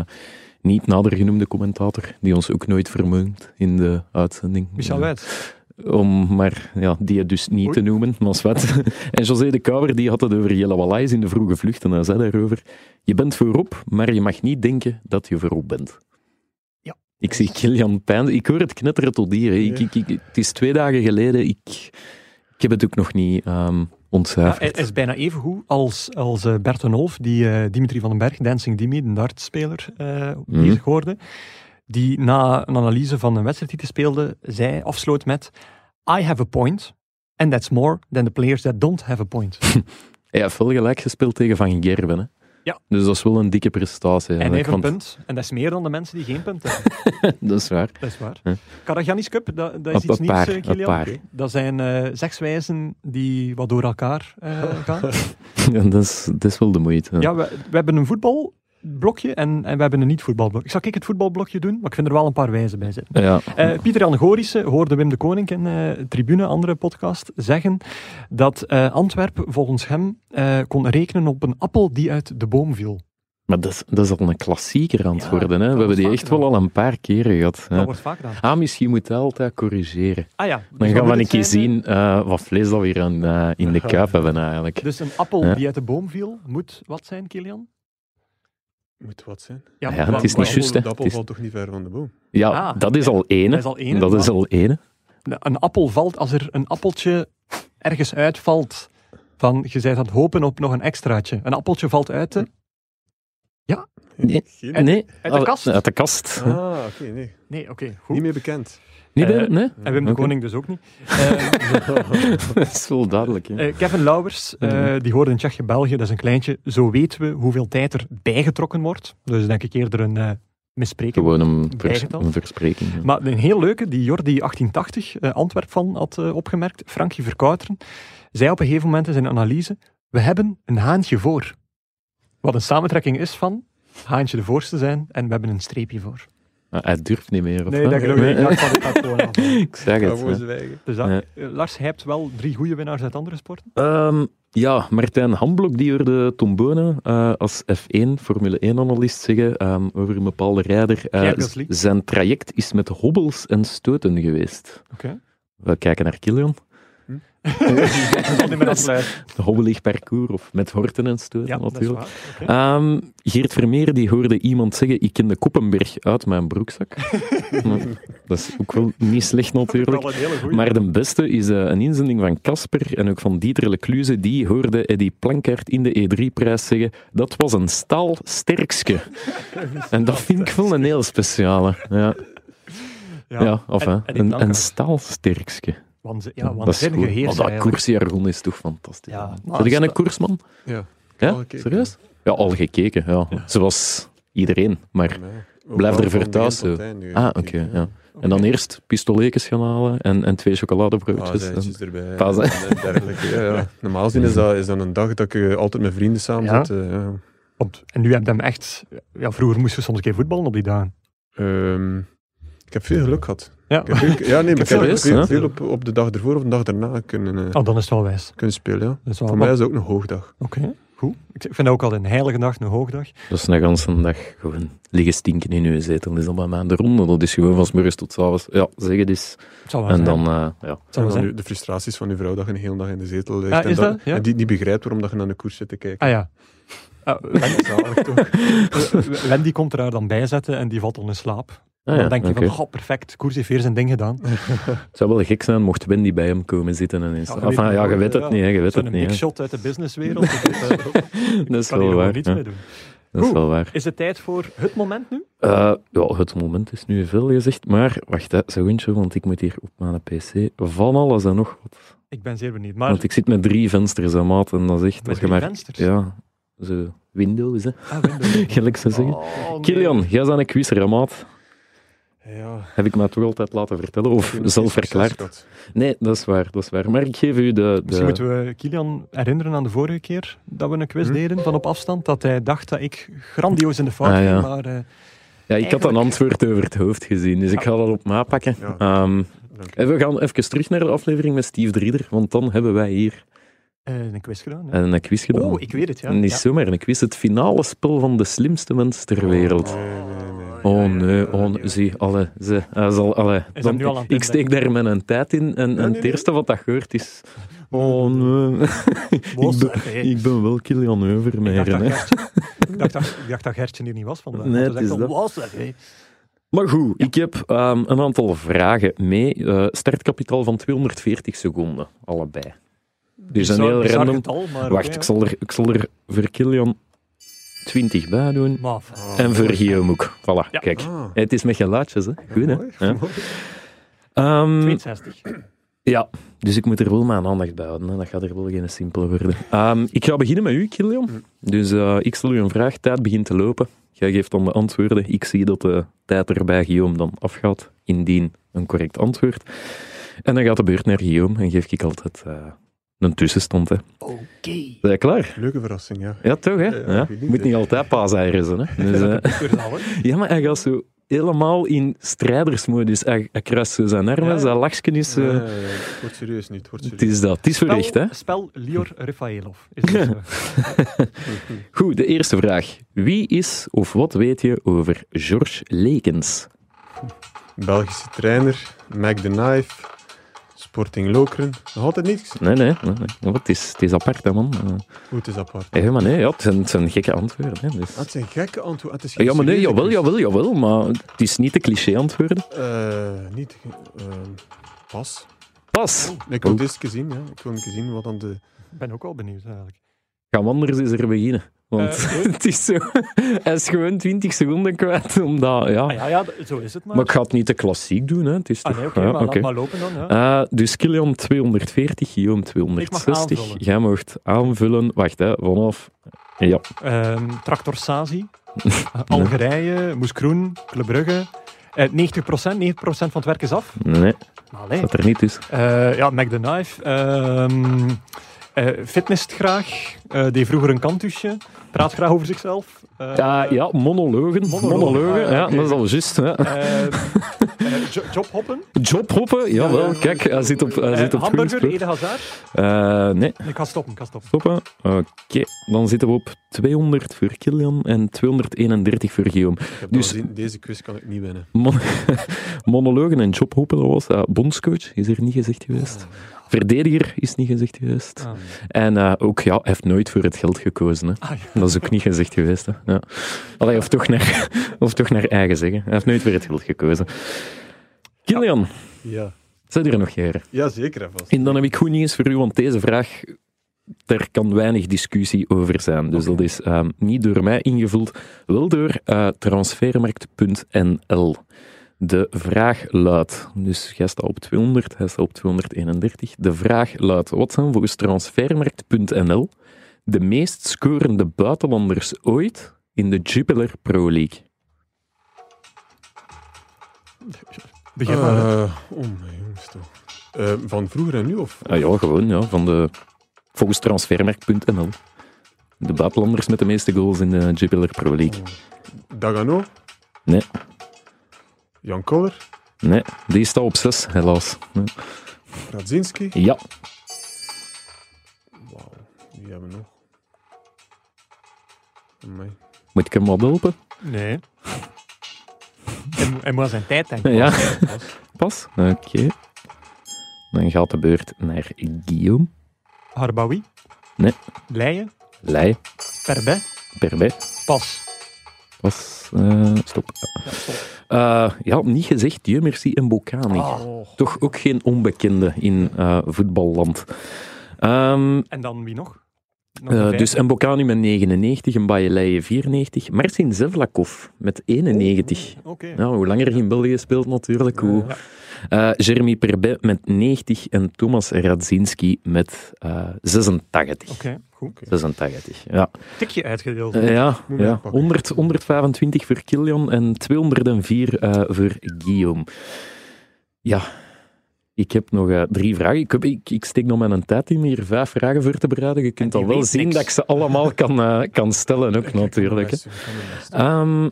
niet nader genoemde commentator, die ons ook nooit vermeunt in de uitzending. Michel Wijts. Om maar ja, die dus niet Oei. te noemen, maar zwet. *laughs* en José de Kouwer die had het over Jelle Wallace in de vroege vlucht. En hij zei daarover, je bent voorop, maar je mag niet denken dat je voorop bent. Ja. Ik zie Kilian Pijn, ik hoor het knetteren tot hier. Ik, Ja. ik, ik, het is twee dagen geleden, ik, ik heb het ook nog niet ehm Ja, ontcijferd. hij is bijna even goed als, als eh, Bert en die eh, Dimitri van den Berg, Dancing Dimi, de dartspeler, eh Mhm. bezig hoorde. Die na een analyse van een wedstrijd die hij speelde, zei, afsloot met I have a point, and that's more than the players that don't have a point. Hij heeft wel gelijk gespeeld tegen Van Gerwen. Hè. Ja. Dus dat is wel een dikke prestatie. en hij heeft eigenlijk, een want- punt, en dat is meer dan de mensen die geen punt hebben. *laughs* dat is waar. Dat is waar. Ja. Karagiannis Cup, dat, dat is iets nieuws, paar, eh. Dat zijn eh zegswijzen die wat door elkaar eh, *laughs* gaan. Ja, dat, is, dat is wel de moeite. Ja, we, we hebben een voetbalblokje en, en we hebben een niet-voetbalblokje. Zal ik het voetbalblokje doen? Maar ik vind er wel een paar wijzen bij zitten. Ja. Eh, Pieter-Jan Gorissen hoorde Wim de Koning in eh Tribune, andere podcast, zeggen dat eh, Antwerpen volgens hem kon rekenen op een appel die uit de boom viel. Maar dat is, dat is al een klassieker aan het Ja, worden. Hè? dat We hebben die echt wel al een paar keren gehad. Dat hè. wordt vaak gedaan. Ah, misschien moet hij altijd corrigeren. Ah ja. Dan dus gaan we een keer zien wat vlees dat we hier aan, in de *laughs* kuip hebben eigenlijk. Dus een appel Ja. die uit de boom viel, moet wat zijn, Kilian? Moet wat zijn? Ja, maar- het is niet juist. De appel Het is- valt toch niet ver van de boom? Ja, Ah. dat is al ene. Dat is al ene, Dat is maar- al ene. Een appel valt als er een appeltje ergens uitvalt. Van, je bent aan het hopen op nog een extraatje. Een appeltje valt uit de... Nee. Geen- Uit- Nee, uit de kast? Uit de kast. Ah, oké, nee. Nee, oké, goed. Niet meer bekend. Niet Eh, nee? En Wim de. Koning dus ook niet. *laughs* Eh, *laughs* dat is wel duidelijk. hè. eh, Kevin Lauwers, die hoorde in Tsjechië-België, dat is een kleintje. Zo weten we hoeveel tijd er bijgetrokken wordt. Dus denk ik eerder een eh misspreking. Gewoon een, vers- een verspreking. ja. Maar een heel leuke, die Jordi 1880 eh, Antwerp van had opgemerkt, Frankie Verkouteren, zei op een gegeven moment in zijn analyse, we hebben een haantje voor. Wat een samentrekking is van haantje de voorste zijn en we hebben een streepje voor. Maar hij durft niet meer. Of Nee, dat geloof ik niet. *laughs* Ik zeg het. Zwijgen. Dus dat, Ja. Lars, hij hebt wel drie goede winnaars uit andere sporten. Ehm, ja, Martijn Hamblok die hoorde Tom Bonen eh, als F1 Formule 1-analyst zeggen ehm, over een bepaalde rijder. eh, League. zijn traject is met hobbels en stoten geweest. Oké. We kijken naar Kilian. niet meer afsluiten. Een hobbelig parcours of met horten en stoten Ja, natuurlijk. Ehm, Geert Vermeer die hoorde iemand zeggen: Ik ken de Koppenberg uit mijn broekzak. *laughs* Nou, dat is ook wel niet slecht natuurlijk. Maar de beste is eh, een inzending van Casper en ook van Dieter Lecluze. Die hoorde Eddie Plankaert in de E3-prijs zeggen: Dat was een staal sterkske. *laughs* en dat vind ik wel een heel speciale. Ja, ja. of En- een, een staal Wanze- ja, waanzinnige goed. heers Oh, dat koersjargon is toch fantastisch. Ja, Ja. nou, jij een koersman? Ja. Ja, serieus? Ja, al gekeken. Ja. Zoals iedereen. Maar Nee. Blijf er voor thuis, einde Ah, oké. ja. En dan eerst pistoletjes gaan halen en, en twee chocoladebroodjes. en- erbij. En- *laughs* dergelijke. Ja, ja. Normaal gezien is dat, is dat een dag dat ik eh, altijd met vrienden samen Ja. zit. eh, ja. Want, en nu heb je hem echt... Ja, vroeger moesten we soms een keer voetballen op die dagen. Ehm, ik heb veel geluk gehad. Ja. Ik heb veel, ja, nee, maar ik heb veel, veel op, op de dag ervoor of de dag daarna kunnen, eh, Oh, dan is het wel wijs. kunnen spelen. Ja. Dat is wel Voor mij is het ook een hoogdag. Oké, goed. Ik vind dat ook al een heilige dag, een hoogdag. Dat is een ganse dag gewoon liggen stinken in uw zetel. Dat is al bij mij aan de ronde. Dat is gewoon van 's morgens tot 's avonds. Ja, zeg het eens. Het zal wel En zijn. dan, eh, ja. Het zal En dan de frustraties van uw vrouw dat je een hele dag in de zetel ligt. Ah, en, is dat? Ja? en die niet begrijpt waarom dat je naar de koers zit te kijken. Ah ja. *laughs* Ah, Wendy, Zalig toch? Wendy komt er haar dan bij zetten en die valt dan in slaap. Ah, dan ja, denk je van, perfect, Koers heeft weer zijn ding gedaan. *laughs* Het zou wel gek zijn mocht Wendy bij hem komen zitten en eens. Ja, je Enfin, weet ja, je weet ja. het niet, hè, je weet het big niet. hè. shot uit de businesswereld. *laughs* eh, Dat is kan hier wel waar. niets mee doen. Dat is wel waar. Is het tijd voor het moment nu? Eh, ja, het moment is nu veel gezegd, maar wacht een secondje, want ik moet hier op mijn PC van alles en nog wat. Ik ben zeer benieuwd. Maar Want ik zit met drie vensters aan maat en dat is echt... met drie maar, vensters. Ja, zo Windows, hè. Ah, Windows. *laughs* Gelijk zeggen. Oh, nee. Kilian, jij bent een quizzer, maat. Ja. Heb ik mij toch altijd laten vertellen, of zelf verklaard? Nee, dat is waar, dat is waar. Maar ik geef u de... de... Misschien moeten we Kilian herinneren aan de vorige keer dat we een quiz Hm? deden van op afstand. Dat hij dacht dat ik grandioos in de fout Ah, ging. ja. Maar eh, Ja, ik had een antwoord over het hoofd gezien, dus ik ga dat op ma pakken. Ja. Ehm, en we gaan even terug naar de aflevering met Steve Drieder, want dan hebben wij hier eh, een quiz gedaan. ja. een quiz gedaan. Oh, ik weet het, ja. Niet Ja. zomaar een quiz, het finale spel van de slimste mens ter wereld. Nee. Oh nee, oh nee, zie, alle, ze, zal, alle, dan, ik steek daar mijn tijd in en, en nee, het nee. eerste wat dat gehoord is, *laughs* oh nee, *laughs* Boos, ik, ben, hè. ik ben wel Kilian Ik dacht, Overmeijer. dat hè. Gertje, ik, dacht, dat, ik dacht dat Gertje hier niet was vandaag. Nee, Dat het is dat. wel was hè. Maar goed, ik heb ehm, een aantal vragen mee. Eh, startkapitaal van 240 seconden, allebei. Dus een heel random. getal, maar Wacht, ik, zal er, ik zal er voor Kilian 20 bij doen. En voor Guillaume ook. Voilà, Ja. kijk. Ah, Het is met geluidjes, hè. Goed, hè? mooi, Ja. mooi. Ehm, 62. ja, dus ik moet er wel mijn aandacht bij houden. Hè. Dat gaat er wel geen simpele worden. Ehm, ik ga beginnen met u, Kilian. Dus eh, ik stel u een vraag. Tijd begint te lopen. Jij geeft dan de antwoorden. Ik zie dat de tijd er bij Guillaume dan afgaat, indien een correct antwoord. En dan gaat de beurt naar Guillaume en geef ik altijd eh, een tussenstand. Oké. Ben je klaar? Leuke verrassing, ja. Ja, toch, hè? Ja, niet, moet niet altijd paaseieren zijn, hè? *laughs* Dus, eh, ja, maar hij gaat zo helemaal in strijdersmodus. Hij, hij kruist zo zijn armen, Ja. zijn lachje is... eh, Nee, nee, nee, het wordt serieus niet. Het wordt het serieus. is dat. Het is voor echt, hè? Spel Lior Rafaelov. Is het zo? *laughs* Goed, de eerste vraag. Wie is of wat weet je over George Lekens? Belgische trainer, Mac the Knife, Sporting Lokeren. Nog altijd niets? Nee, nee. nee, nee. Wat, het, is, het is apart, hè, man. Goed, het is apart. Ja, maar nee, ja, het, zijn, het zijn gekke antwoorden. Hè, dus. Ah, het zijn gekke antwoorden. Het is geen Ja, maar nee, jawel, jawel, jawel. Maar het is niet de cliché-antwoorden. Eh, niet. eh, pas. Pas. Ik wil het eens zien, ja. Ik wil een keer zien wat dan de... Ik ben ook wel benieuwd eigenlijk. Gaan we anders eens er beginnen. Want Eh, *laughs* het is zo... Hij is gewoon 20 seconden kwijt, omdat... Ja. Ah, ja, ja, d- zo is het maar. Maar ik ga het niet te klassiek doen, hè. Het is Ah toch... nee, oké, ja, maar laat maar lopen dan. Ja. Eh, dus Kilian 240, Guillaume 260. aanvullen. Jij mocht aanvullen. Wacht, hè, vanaf... Ja, Ehm, Tractor Sazi, Algerije, Moeskroen, Club Brugge. Eh 90%, 90% van het werk is af. nee, allee. dat er niet is. Eh, ja, Mac the Knife. Ehm eh, fitnesst graag. Eh deed vroeger een kantusje. Praat graag over zichzelf. Eh, Ja, ja monologen. monologen. Monologen, Ah, ja, ja, dat is al juist. Jo- jobhoppen. Jobhoppen, jawel. Ja, Kijk, hij zit op, hij zit op hamburger. Ede Hazard. Nee, Ik ga stoppen, ik ga stoppen. stoppen. Oké, dan zitten we op 200 voor Kilian en 231 voor Guillaume. Dus- gezien, deze quiz kan ik niet winnen. Mon- *laughs* Monologen en jobhoppen, dat was. bondscoach is er niet gezegd geweest. Verdediger is niet gezegd geweest. Ah. En eh, ook, ja, hij heeft nooit voor het geld gekozen. Hè. Ah, ja. Dat is ook niet gezegd geweest. Hè. Ja. Allee, of, toch naar, *laughs* of toch naar eigen zeggen. Hij heeft nooit voor het geld gekozen. Kilian, Ja. zijn er nog jaren? Ja, zeker en vast. En dan heb ik goed nieuws voor u, want deze vraag, daar kan weinig discussie over zijn. Dus dat is ehm, niet door mij ingevuld, wel door eh, transfermarkt.nl. De vraag luidt, dus jij staat op 200, hij staat op 231. De vraag luidt, wat zijn volgens transfermarkt.nl de meest scorende buitenlanders ooit in de Jupiler Pro League? Begin maar. Eh, oh mijn jongens toch. Eh, van vroeger en nu? Of? Ah ja, gewoon, ja, van de, volgens transfermarkt.nl. De buitenlanders met de meeste goals in de Jupiler Pro League. Dagano? Nee. Jan Koller? Nee, die staat op 6, helaas. Radzinski? Ja, Wauw, wie hebben we nog? Amai. moet ik hem wat helpen? Nee. Hij moet- zijn tijd denken. Ja, pas. Oké. Dan gaat de beurt naar Guillaume. Harbawi. Nee. Leijen. Lei, Perbet. Perbet. Pas. Pas. eh, stop. Ja, stop. Eh, ja, niet gezegd, Dieu merci en Bocani. Oh. Toch ook geen onbekende in eh, voetballand. Ehm, En dan wie nog? Eh, dus Mbokani met 99, en Bayeleije 94, Marcin Zevlakov met 91. Oké. Ja, hoe langer hij in België speelt natuurlijk, hoe... Ja. Eh, Jeremy Perbet met 90 en Thomas Radzinski met eh 86. Oké, goed. 86, ja. Tikje uitgedeeld. Eh, ja, ja. pakken. 100, 125 voor Kilian en 204 eh, voor Guillaume. Ja, ik heb nog eh, drie vragen. Ik, heb, ik, ik steek nog mijn tijd in om hier vijf vragen voor te bereiden. Je kunt al wel zien niks. dat ik ze allemaal kan, eh, kan stellen, ook natuurlijk. Ehm,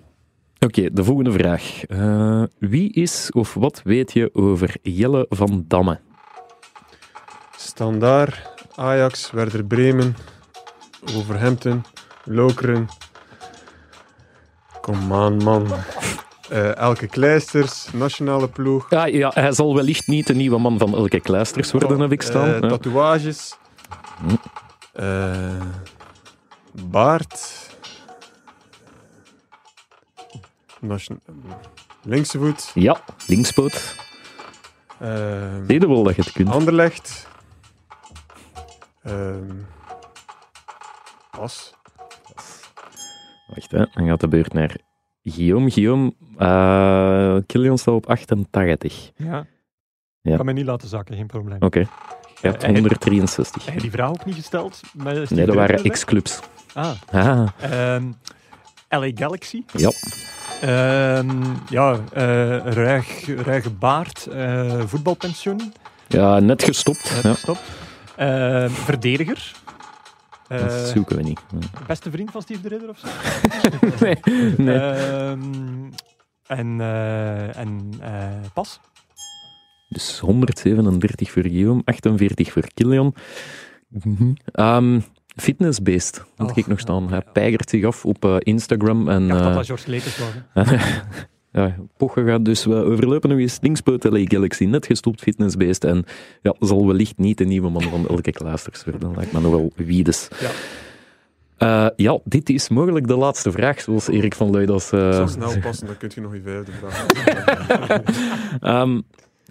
Oké, de volgende vraag. Eh, wie is of wat weet je over Jelle van Damme? Standaard, Ajax, Werder Bremen, Overhampton, Lokeren. Kom aan, man. Eh, Elke Kleisters, nationale ploeg. Ja, ja, hij zal wellicht niet de nieuwe man van elke kluisters worden, heb ik staan. Eh, tatoeages. Hm. Eh, baard. Nation- Linkse voet. Ja, linkspoot. Eh, Zie je wel dat je het kunt. Anderlecht. Ehm Pas. Wacht, hè. dan gaat de beurt naar Guillaume. Guillaume, eh Kilian staat op 88. Ja. Ja. Ik kan me niet laten zakken, geen probleem. Oké. Je hebt Eh, hij- 163. Heb je die vraag ook niet gesteld? Steve Nee, dat waren zeg? Ah, Ah, ehm, LA Galaxy. ja. Ehm, ja, eh ruig, ruige baard, eh, voetbalpensioen. ja, net gestopt. Net Ja. gestopt. Ehm, verdediger. Eh, Dat zoeken we niet. beste vriend van Steve de Ridder of zo? *laughs* Nee, nee. Ehm, En, eh, en eh, pas. Dus 137 voor Guillaume, 48 voor Kilian. Ehm, fitnessbeest, had Och, ik nog staan. Hij ja. peigert zich af op Instagram. En, Ik dacht dat dat George Lekers was. *laughs* ja, Poche gaat dus we overlopen nog eens Linkspoot LA Galaxy, net gestopt fitnessbeest. En ja, zal wellicht niet de nieuwe man van Elke Klaasters worden. Lijkt me nog wel wiedes. Ja. Eh, ja, dit is mogelijk de laatste vraag, zoals Erik van Luidas... eh, Zo snel passen, dan kun je nog je vijfde vraag. *laughs* Ehm,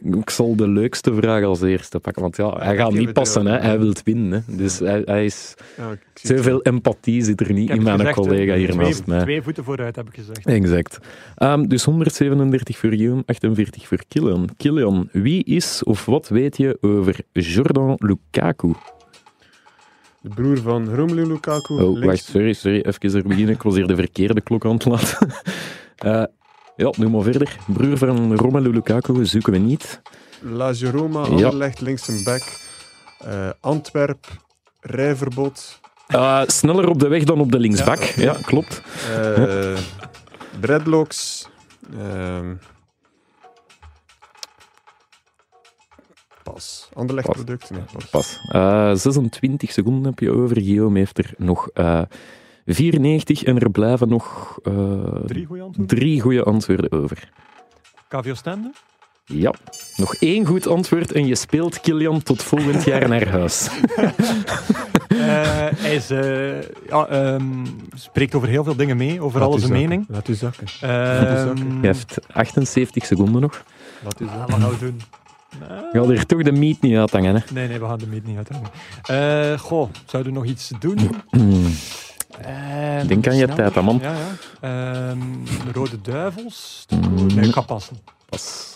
ik zal de leukste vraag als eerste pakken, want ja, hij gaat niet passen, hè. hij wil winnen. Hè. Dus hij, hij is, Ja, zoveel empathie zit er niet in mijn gezegd, collega hier twee, naast mij. Twee voeten vooruit, heb ik gezegd. Exact. Ehm, dus 137 voor Guillaume, 48 voor Kilian. Kilian, wie is of wat weet je over Jordan Lukaku? De broer van Romelu Lukaku. Oh, links. wacht, sorry, sorry, even er beginnen. Ik was hier de verkeerde klok aan het laten. *laughs* Eh, ja, doe maar verder. Broer van Romelu Lukaku zoeken we niet. Lazio Roma, Ja. Anderlecht, links een back. Eh, Antwerp, rijverbod. Eh, sneller op de weg dan op de linksbak. Ja, klopt. eh dreadlocks. ehm, pas. Anderlecht Pas. producten. Nee, pas. Pas. Eh, 26 seconden heb je over. Guillaume heeft er nog eh 94 en er blijven nog eh, Drie goede antwoorden. drie goede antwoorden over. KVO Stende. Ja, nog één goed antwoord en je speelt Kilian tot volgend jaar naar huis. *laughs* Eh, hij is, eh, ja, ehm, spreekt over heel veel dingen mee, over Laat alles zakken. mening. Laat u zakken. Ehm, Je hebt 78 seconden nog. Laat u ah, zakken. wat gaan we doen? Je gaat er toch de meet niet uithangen, hè? Nee, nee, we gaan de meet niet uithangen. Eh goh, zouden we nog iets doen? *clears throat* Ehm, Denk aan je tijd, hè, man. Ja, ja. Ehm, de Rode Duivels. Nee, ik ga passen. Pas.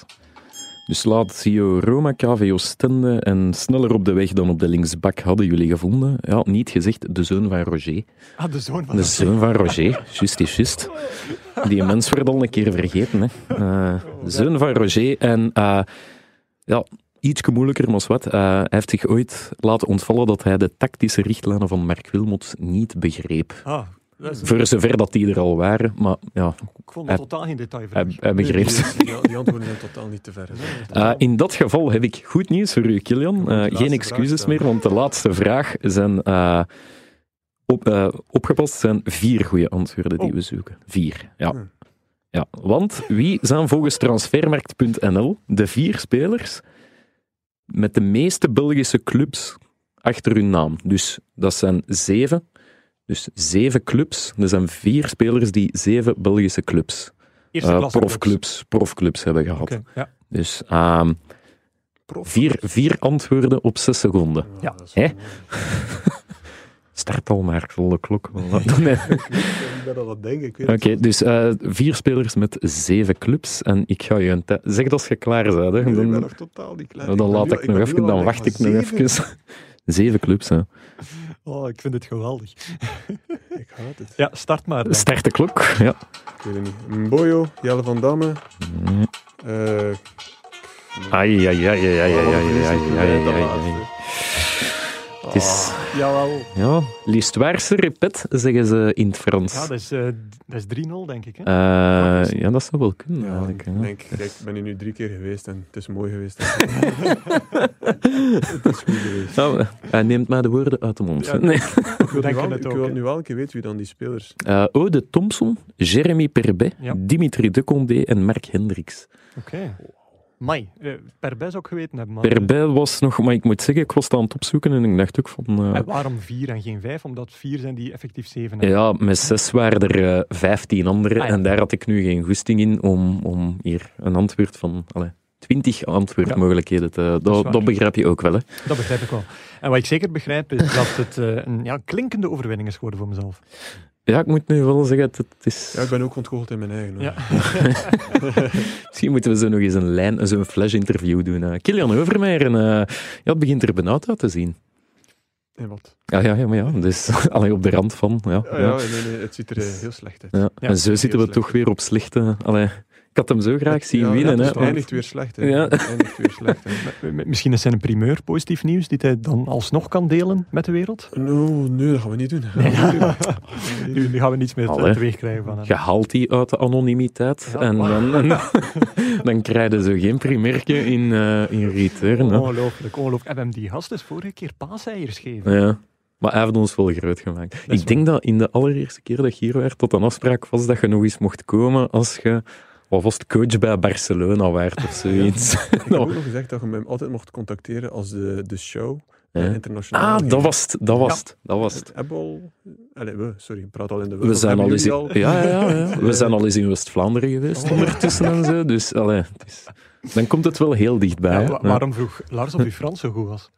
Dus Lazio Roma, KVO Stende en sneller op de weg dan op de linksbak hadden jullie gevonden. Ja, niet gezegd de zoon van Roger. Ah, de zoon van De zoon van Roger, juist is juist. Die mens werd al een keer vergeten. Hè. Eh, de zoon van Roger. En eh, ja, iets moeilijker, maar wat. Eh, hij heeft zich ooit laten ontvallen dat hij de tactische richtlijnen van Mark Wilmots niet begreep. Ah, Voor zover dat die er al waren. Maar ja, ik vond hij- het totaal geen detail. hij, hij begreep ze. Die, die, die antwoorden zijn totaal niet te ver. Eh, in dat geval heb ik goed nieuws voor u, Kilian. Eh, geen excuses meer, want de laatste vraag zijn eh, op, eh, opgepast zijn vier goede antwoorden die Oh. we zoeken. Vier, ja. Hmm. ja. Want wie zijn volgens transfermarkt.nl de vier spelers met de meeste Belgische clubs achter hun naam? Dus dat zijn zeven. Dus zeven clubs. Er zijn vier spelers die zeven Belgische clubs, Eerste eh, klasse profclubs, profclubs hebben gehad. Ja. Dus ehm, vier, vier antwoorden op zes seconden. Ja. Hè? *laughs* *laughs* Start al maar, de klok. Nee. Ik ben al wat denken. Oké, dus eh, vier spelers met zeven clubs. En ik ga je een tijd... Zeg als je klaar bent. Hè. Ik ben Dan, nog totaal niet klaar. dan laat ik nog even, dan wacht ik nog even. Zeven clubs, hè. Oh, ik vind het geweldig. Ik haat het. Ja, start maar. dan. Start de klok. Ja. Ik weet het niet. Mboyo, Jelle van Damme. eh Ai, ai, ai, ai, ai, ai, ai, ai, ai, ai, ai, laatste. ai. Het is... Jawel. Ja, l'histoire répète, zeggen ze in het Frans. Ja, dat is, eh, dat is 3-0, denk ik. Hè? Eh, ja, dat zou wel kunnen, Ja, eigenlijk. ik ja. denk, kijk, ik ben hier nu drie keer geweest en het is mooi geweest. *laughs* het is goed geweest. Nou, hij neemt mij de woorden uit de mond. Ja, *laughs* Nee. Ik wil, wel, ik wil nu wel een keer weten wie dan die spelers... Eh, Ode Thompson, Jeremy Perbet, Ja. Dimitri de Condé en Mark Hendricks. Oké. Mai, eh, per bij zou ik geweten hebben. Maar, was nog, maar ik moet zeggen, ik was het aan het opzoeken en ik dacht ook van... eh, En waarom vier en geen vijf? Omdat vier zijn die effectief zeven hebben. ja, met zes waren er eh, vijftien anderen Ah, ja. en daar had ik nu geen goesting in om, om hier een antwoord van... Allez, twintig antwoordmogelijkheden te... is Dat, dat begrijp je ook wel, hè? Dat begrijp ik wel. En wat ik zeker begrijp is dat het een ja, klinkende overwinning is geworden voor mezelf. Ja, ik moet nu wel zeggen, het, het is... Ja, ik ben ook ontgoocheld in mijn eigen. Ja. *laughs* Misschien moeten we zo nog eens een lijn, zo'n flash-interview doen. eh. Kilian Overmeijer, en, eh, ja, het begint er benauwd uit te zien. En wat? Ja, ja, ja, maar ja, dus *laughs* alleen op de rand van. Ja, Ja, ja. ja, nee, nee, het ziet er eh, heel slecht uit. Ja. Ja, en zo zitten we slecht. toch weer op slechte. Allee, Ik had hem zo graag zien Ja, winnen. ja, het eindigt weer slecht. Hè. Ja. Eindigt weer slecht. Hè. *laughs* Misschien is zijn een primeur positief nieuws die hij dan alsnog kan delen met de wereld. No, nee, dat gaan we niet doen. Dat gaan we niet doen. *laughs* Dat gaan we niet Nu, gaan we niets meer Allee. teweeg krijgen van hem. Je haalt die uit de anonimiteit Ja. en dan, *laughs* en, dan krijg je zo geen primerke in, eh, in return. Hè. Ongelooflijk, ongelooflijk. En we hebben die gast dus vorige keer paaseiers gegeven. Ja. Maar hij heeft ons wel groot gemaakt. Ik denk dat in de allereerste keer dat je hier werd, tot een afspraak was dat je nog eens mocht komen als je, wat was het, coach bij Barcelona werd of *laughs* zoiets. Ik heb *laughs* ook nog gezegd dat je mij altijd mocht contacteren als de, de show Ja. eh, internationaal. Ah, ging. dat was het, dat was het, dat was het. Hebben we al... Allee, we, sorry, ik praat al in de We zijn al eens in, ja, ja, ja. *laughs* We zijn al eens in West-Vlaanderen geweest ondertussen en zo. Dus allee, het is, dan komt het wel heel dichtbij. Ja, waarom vroeg Lars of uw Frans zo goed was?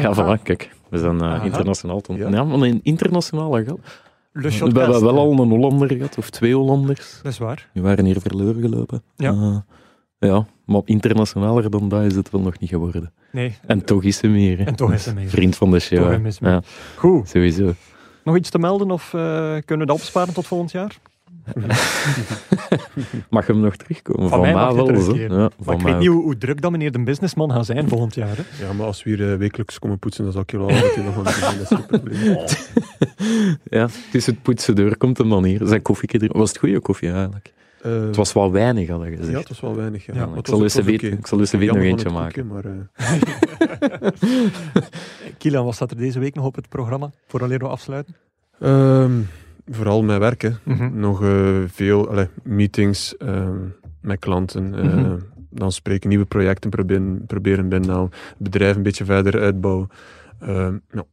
Ja, voilà, kijk. We zijn eh, internationaal. Ton. Ja. Ja. maar een internationale. Le We hebben wel al een Hollander gehad, of twee Hollanders. Dat is waar. Die waren hier verloren gelopen. Ja. Eh, ja, maar internationaler dan dat is het wel nog niet geworden. Nee, En toch is hij meer. hè. En toch is. Vriend van de show. Ja, goed. sowieso. Nog iets te melden of eh, kunnen we dat opsparen tot volgend jaar? *laughs* Mag hem nog terugkomen? Van Van, mij wel. zo. terugkeren. Ja, Maar van ik weet niet ook. hoe, druk dat meneer de businessman gaat zijn volgend jaar. Hè? Ja, maar als we hier eh, wekelijks komen poetsen, dan zal ik je wel altijd nog. Dat *laughs* is geen probleem. Ja, tussen het poetsen door komt hem dan hier. Zijn koffie drinken. Was het goede koffie eigenlijk? Eh, Het was wel weinig, had je Ja, gezegd. het was wel weinig. Ja. Ja, Maar ik zal was weten- oké. ik zal eens nog eentje maken. maar, eh, *laughs* Kilian, wat staat er deze week nog op het programma? Voor alleen we afsluiten. ehm, vooral met werken. Mhm. Nog eh, veel allee, meetings ehm, met klanten. eh, Mhm. Dan spreken nieuwe projecten proberen, proberen binnenhalen. Het bedrijf een beetje verder uitbouwen. Ehm, ja.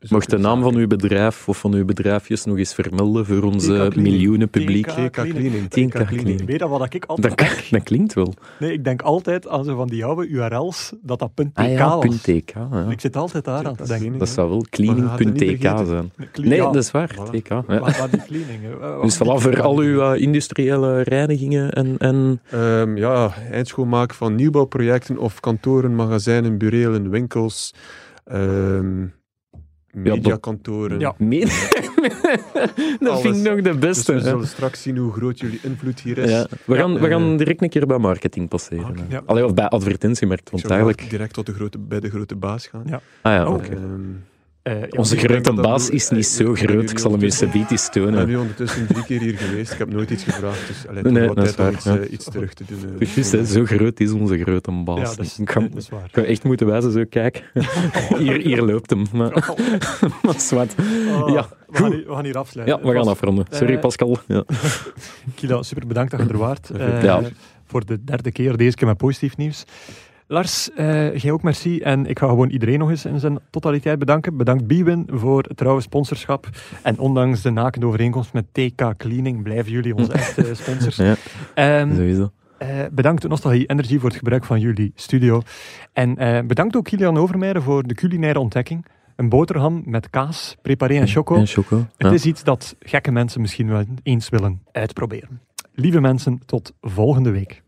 Dus Mocht de naam van uw bedrijf of van uw bedrijfjes nog eens vermelden voor onze miljoenen publiek? Cleaning. Cleaning. Weet je wat ik altijd Dat, denk? dat klinkt wel. Nee, ik denk altijd aan zo van die oude URL's dat dat .tk Ah ja, was. punt .tk. Ja. Ik zit altijd daar aan te denken. Dat zou wel cleaning.tk zijn. Nee, dat is waar. Voilà. TK. Ja. Maar, die cleaning. hè. *laughs* Dus voilà, voor al uw eh, industriële reinigingen en, en Ehm, ja, eindschoonmaak van nieuwbouwprojecten of kantoren, magazijnen, burelen, winkels, ehm mediakantoren. Ja. *laughs* Dat Alles. vind ik nog de Dus beste. we hè. zullen straks zien hoe groot jullie invloed hier is. ja. We, gaan, we gaan direct een keer bij marketing passeren. Oké. hè. Ja. Allee, of bij advertentiemarkt, Ik want zou eigenlijk... direct tot de grote, bij de grote baas gaan. Ja. Ah ja, Oh, oké. Eh, ja, Onze grote dat baas is niet eh, zo groot. Ik zal hem eens beetje eens Ik ben nu ondertussen drie keer hier geweest. Ik heb nooit iets gevraagd, dus allee, Nee, nee, dat is tijd om waar, iets, ja. eh, iets terug te doen. hè, zo groot is onze grote ja, baas. dat is, ik, dat is waar. ik ga echt moeten wijzen, zo, kijk. *laughs* hier, hier loopt hem. Maar, *laughs* maar zwart. Oh, Ja, we, gaan hier, we gaan hier afsluiten. Ja, we gaan afronden. Sorry, Pascal. *laughs* Ja. Kilo, super bedankt dat je er waart. Ja. Voor de derde keer, deze keer met positief nieuws. Lars, eh, jij ook merci. En ik ga gewoon iedereen nog eens in zijn totaliteit bedanken. Bedankt Biwin voor het trouwe sponsorschap. En ondanks de nakende overeenkomst met TK Cleaning blijven jullie onze *laughs* echte sponsors. Ja, Ehm, sowieso. eh, bedankt Nostalgie Energy voor het gebruik van jullie studio. En eh, bedankt ook Kilian Overmeijer voor de culinaire ontdekking. Een boterham met kaas, preparé en choco. En choco. Het Ja. is iets dat gekke mensen misschien wel eens willen uitproberen. Lieve mensen, tot volgende week.